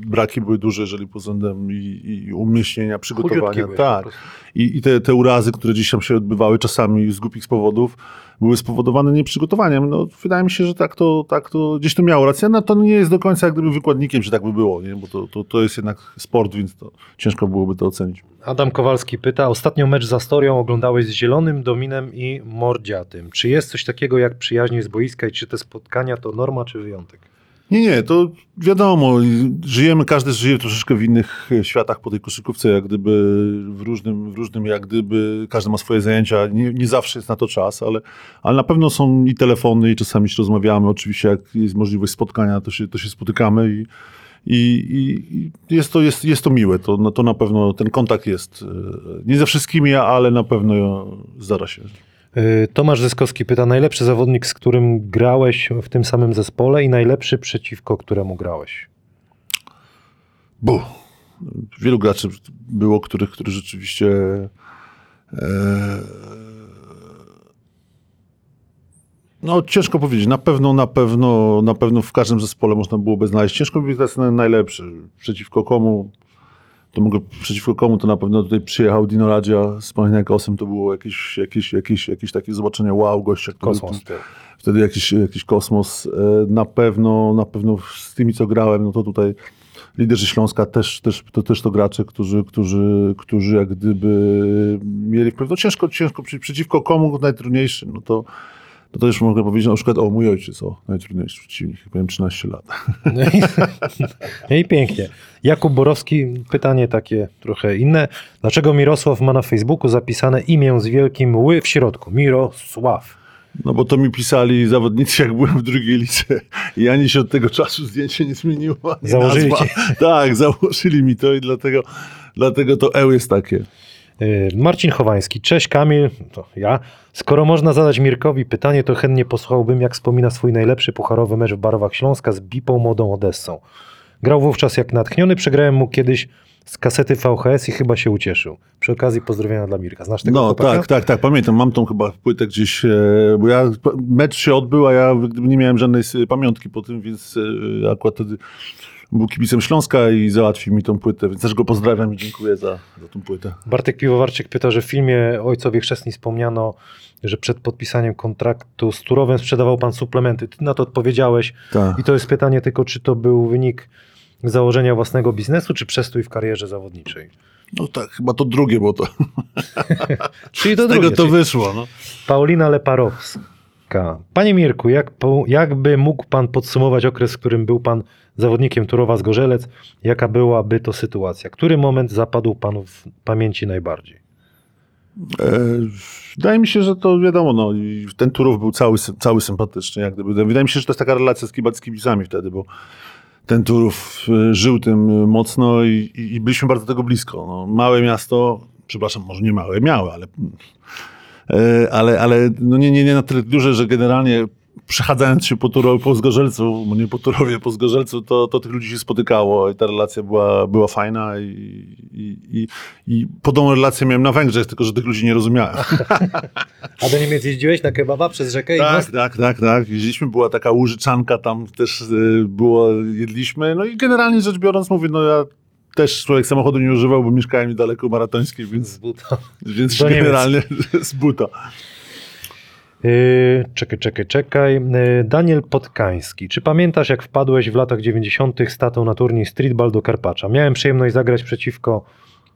braki były duże, jeżeli pod względem i, i umieśnienia, przygotowania. Tak. I, i te, te urazy, które gdzieś tam się odbywały czasami z głupich powodów, były spowodowane nieprzygotowaniem. No, wydaje mi się, że tak to, tak to gdzieś to miało rację. No, to nie jest do końca jak gdyby wykładnikiem, że tak by było, nie? bo to, to, to jest jednak sport, więc to ciężko byłoby to ocenić. Adam Kowalski pyta, ostatnio mecz z Astorią oglądałeś z Zielonym, Dominem i Mordziatym. Czy jest coś takiego jak przyjaźnie z boiska i czy te spotkania to norma czy wyjątek? Nie, nie, to wiadomo, żyjemy, każdy żyje troszeczkę w innych e, światach po tej koszykówce, jak gdyby w różnym, w różnym jak gdyby, każdy ma swoje zajęcia, nie, nie zawsze jest na to czas, ale, ale na pewno są i telefony i czasami się rozmawiamy, oczywiście jak jest możliwość spotkania, to się, to się spotykamy i, i, i i jest, to, jest, jest to miłe, to, no, to na pewno ten kontakt jest, e, nie ze wszystkimi, ale na pewno zdarza się. Yy, Tomasz Zyskowski pyta, najlepszy zawodnik, z którym grałeś w tym samym zespole i najlepszy przeciwko któremu grałeś? Bu. Wielu graczy było, których, którzy rzeczywiście e, no ciężko powiedzieć. Na pewno, na pewno, na pewno w każdym zespole można byłoby znaleźć. Ciężko jest naj- najlepszy. Przeciwko komu to mogę, przeciwko komu to na pewno tutaj przyjechał Dino Radzia z Paniagosem, to było jakieś, jakieś, jakieś, jakieś takie zobaczenie wow, gościa, który Kosmos. wtedy jakiś, jakiś kosmos. E, Na pewno, na pewno z tymi, co grałem, no to tutaj liderzy Śląska też, też, to, też to gracze, którzy, którzy, którzy jak gdyby mieli wpływ. No ciężko, ciężko przy- przeciwko komu najtrudniejszy, no to, to już mogę powiedzieć na przykład o mój ojciec, o najtrudniejszy przeciwnik, powiem 13 lat. No i, no i pięknie. Jakub Borowski, pytanie takie trochę inne. Dlaczego Mirosław ma na Facebooku zapisane imię z wielkim ły w środku? Mirosław. No bo to mi pisali zawodnicy, jak byłem w drugiej lice i ani się od tego czasu zdjęcie nie zmieniło. Założyli. Tak, założyli mi to i dlatego, dlatego to eł jest takie. Yy, Marcin Chowański. Cześć Kamil, to ja. Skoro można zadać Mirkowi pytanie, to chętnie posłuchałbym, jak wspomina swój najlepszy pucharowy mecz w barwach Śląska z Bipą Młodą Odessą. Grał wówczas jak natchniony, przegrałem mu kiedyś z kasety VHS i chyba się ucieszył. Przy okazji pozdrowienia dla Mirka. Znasz tego No chłopaka? tak, tak, tak, pamiętam, mam tą chyba płytę gdzieś, e, bo ja, mecz się odbył, a ja nie miałem żadnej pamiątki po tym, więc e, akurat wtedy był kibicem Śląska i załatwił mi tą płytę, więc też go pozdrawiam i dziękuję za, za tą płytę. Bartek Piwowarczyk pyta, że w filmie Ojcowie Chrzestni wspomniano, że przed podpisaniem kontraktu z Turowem sprzedawał pan suplementy. Ty na to odpowiedziałeś. Tak. I to jest pytanie tylko, czy to był wynik założenia własnego biznesu, czy przestój w karierze zawodniczej? No tak, chyba to drugie, bo to Czyli to z tego drugie, to czyli wyszło. No. Paulina Leparowska. Panie Mirku, jak, po, jakby mógł pan podsumować okres, w którym był pan zawodnikiem Turowa z Gorzelec? Jaka byłaby to sytuacja? Który moment zapadł panu w pamięci najbardziej? E, wydaje mi się, że to wiadomo, no, ten Turów był cały, cały sympatyczny. Jak gdyby. Wydaje mi się, że to jest taka relacja z, kiba- z kibicami wtedy, bo ten Turów e, żył tym e, mocno i, i, byliśmy bardzo tego blisko. No, małe miasto, przepraszam, może nie małe, miałe, ale, ale, ale no nie, nie, nie na tyle duże, że generalnie przechadzając się po, Turo, po Zgorzelcu, nie po Turowie, po Zgorzelcu, to, to tych ludzi się spotykało i ta relacja była, była fajna i, i, i, i podobną relację miałem na Węgrzech, tylko że tych ludzi nie rozumiałem. A do Niemiec jeździłeś na kebaba przez rzekę i Tak, most? tak, tak, tak. Jeździliśmy, była taka łużyczanka, tam też y, było, jedliśmy. No i generalnie rzecz biorąc, mówię, no ja też człowiek samochodu nie używał, bo mieszkałem niedaleko maratońskiej, więc, Z buta. więc Do generalnie z buta. Yy, czekaj, czekaj, czekaj. Yy, Daniel Podkański. Czy pamiętasz, jak wpadłeś w latach 90. z tatą na turniej streetball do Karpacza? Miałem przyjemność zagrać przeciwko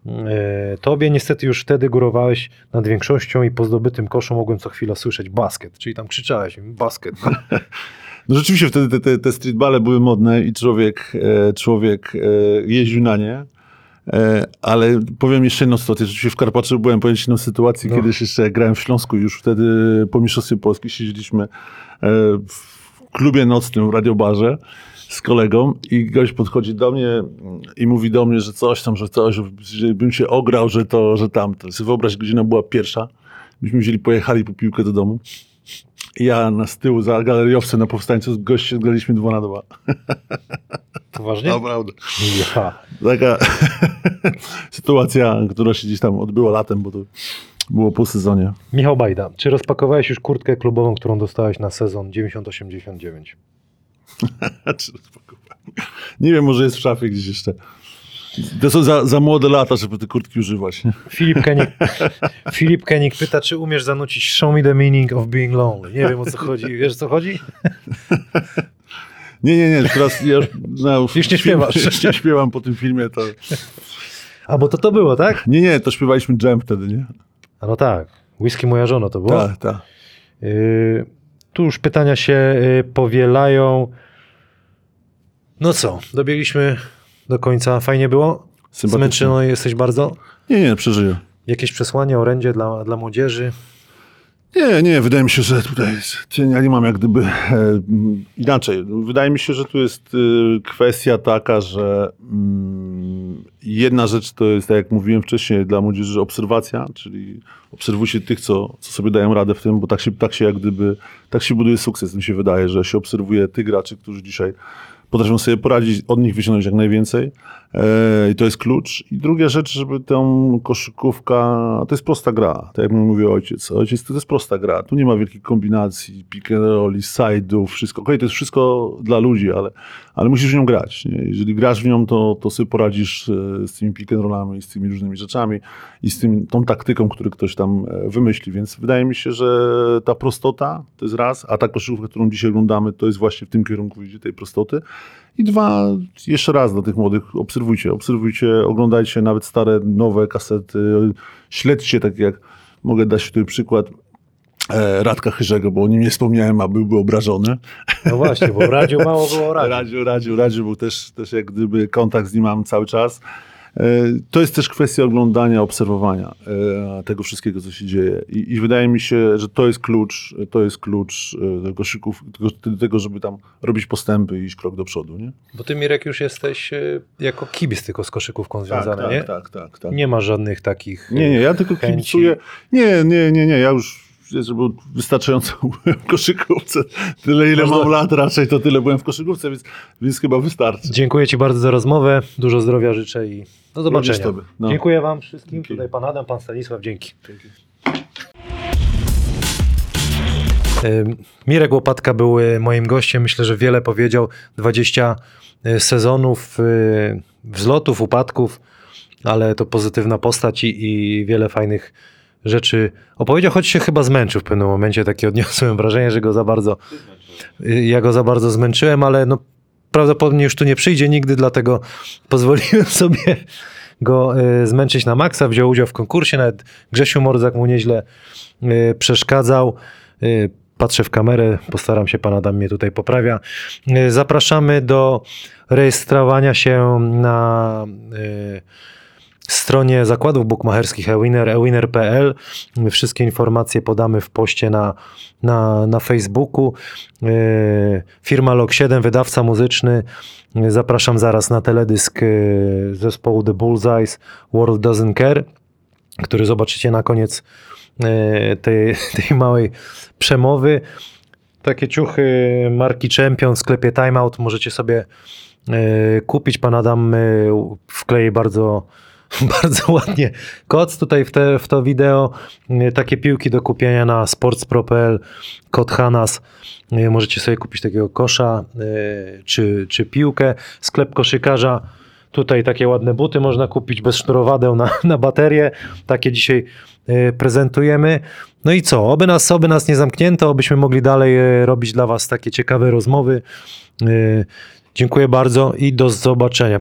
e, tobie. Niestety już wtedy górowałeś nad większością i po zdobytym koszu mogłem co chwila słyszeć basket, czyli tam krzyczałeś basket. No rzeczywiście wtedy te, te, te streetballe były modne i człowiek, e, człowiek e, jeździł na nie. E, ale powiem jeszcze jedną sytuację. Rzeczywiście w Karpaczu byłem powiem ci jedną sytuację, No. kiedyś jeszcze grałem w Śląsku już wtedy po Mistrzostwie Polski siedzieliśmy w klubie nocnym w radiobarze z kolegą i gość podchodzi do mnie i mówi do mnie, że coś tam, że coś, że bym się ograł, że to, że tamto. Wyobraź, godzina była pierwsza. Myśmy wzięli, pojechali po piłkę do domu. Ja na z tyłu za galeriowcem na powstańcu z gościem graliśmy dwa na dwa. Poważnie? Naprawdę. Ja. Taka sytuacja, która się gdzieś tam odbyła latem, bo to było po sezonie. Michał Bajda, czy rozpakowałeś już kurtkę klubową, którą dostałeś na sezon 98-99? Czy rozpakowałem? Nie wiem, może jest w szafie gdzieś jeszcze. To są za, za młode lata, żeby te kurtki używać. Nie? Filip Kenik, Filip Kenik pyta, czy umiesz zanucić Show me the meaning of being lonely. Nie wiem o co chodzi. Wiesz o co chodzi? Nie, nie, nie. Teraz ja no, Już nie śpiewasz. Już nie śpiewam po tym filmie. To... A bo to to było, tak? Nie, nie, to śpiewaliśmy Jam wtedy, nie? A no tak. Whisky moja żona to było. Tak, tak. Yy, tu już pytania się yy, powielają. No co, dobiegliśmy do końca. Fajnie było? Zmęczony jesteś bardzo? Nie, nie, przeżyję. Jakieś przesłanie, orędzie dla, dla młodzieży? Nie, nie, wydaje mi się, że tutaj jest, ja nie mam jak gdyby e, inaczej. Wydaje mi się, że tu jest e, kwestia taka, że mm, jedna rzecz to jest, tak jak mówiłem wcześniej, dla młodzieży obserwacja, czyli obserwuj się tych, co, co sobie dają radę w tym, bo tak się, tak się jak gdyby, tak się buduje sukces, mi się wydaje, że się obserwuje tych graczy, którzy dzisiaj potrafią sobie poradzić, od nich wyciągnąć jak najwięcej e, i to jest klucz. I druga rzecz, żeby tą koszykówka, to jest prosta gra, tak jak mi mówił ojciec. Ojciec to jest prosta gra, tu nie ma wielkich kombinacji, pick and rolli, side'ów, wszystko. Okej, to jest wszystko dla ludzi, ale, ale musisz w nią grać. Nie? Jeżeli grasz w nią, to, to sobie poradzisz e, z tymi pick and rollami, z tymi różnymi rzeczami i z tym, tą taktyką, którą ktoś tam e, wymyśli. Więc wydaje mi się, że ta prostota to jest raz, a ta koszykówka, którą dzisiaj oglądamy, to jest właśnie w tym kierunku idzie tej prostoty. I dwa, jeszcze raz dla tych młodych, obserwujcie, obserwujcie, oglądajcie nawet stare, nowe kasety, śledźcie, tak jak mogę dać tutaj przykład e, Radka Chyrzego, bo o nim nie wspomniałem, a byłby obrażony. No właśnie, bo w radiu mało było o radiu. Radziu, Radziu, Radziu był też, też jak gdyby kontakt z nim mam cały czas. E, To jest też kwestia oglądania, obserwowania e, tego wszystkiego, co się dzieje. I, I wydaje mi się, że to jest klucz, to jest klucz e, do koszyków, do tego, żeby tam robić postępy i iść krok do przodu. Nie? Bo ty, Mirek, już jesteś e, jako kibic tylko z koszykówką związany, tak, nie? tak, tak, tak. Nie ma żadnych takich... Nie, nie, ja tylko chęci. kibicuję. Nie, nie, nie, nie, ja już był wystarczająco byłem w koszykówce. Tyle, ile Można- mam lat raczej, to tyle byłem w koszykówce, więc, więc chyba wystarczy. Dziękuję Ci bardzo za rozmowę. Dużo zdrowia życzę i do zobaczenia. No. Dziękuję Wam wszystkim. Dzięki. Tutaj Pan Adam, Pan Stanisław. Dzięki. Dzięki. Mirek Łopatka był y, moim gościem. Myślę, że wiele powiedział. 20 y, sezonów, y, wzlotów, upadków, ale to pozytywna postać i, i wiele fajnych rzeczy opowiedział, choć się chyba zmęczył w pewnym momencie. Takie odniosłem wrażenie, że go za bardzo, ja go za bardzo zmęczyłem, ale no, prawdopodobnie już tu nie przyjdzie nigdy, dlatego pozwoliłem sobie go y, zmęczyć na maksa. Wziął udział w konkursie, nawet Grzesiu Mordzak mu nieźle y, przeszkadzał. Y, Patrzę w kamerę, postaram się, pan Adam mnie tutaj poprawia. Zapraszamy do rejestrowania się na stronie zakładów bukmacherskich eWinner, ewinner.pl. Wszystkie informacje podamy w poście na, na, na Facebooku. Y, Firma Log7, wydawca muzyczny. Zapraszam zaraz na teledysk y, zespołu The Bullseyes World Doesn't Care, który zobaczycie na koniec y, tej, tej małej przemowy. Takie ciuchy marki Champion w sklepie Timeout możecie sobie kupić. Pan Adam wklei bardzo, bardzo ładnie koc tutaj w, te, w to wideo. Y, Takie piłki do kupienia na sportspro.pl, kod Hanas. Y, Możecie sobie kupić takiego kosza y, czy, czy piłkę. Sklep koszykarza. Tutaj takie ładne buty można kupić bez sznurowadeł na, na baterię. Takie dzisiaj prezentujemy. No i co? Oby nas, oby nas nie zamknięto, obyśmy mogli dalej robić dla Was takie ciekawe rozmowy. Dziękuję bardzo i do zobaczenia.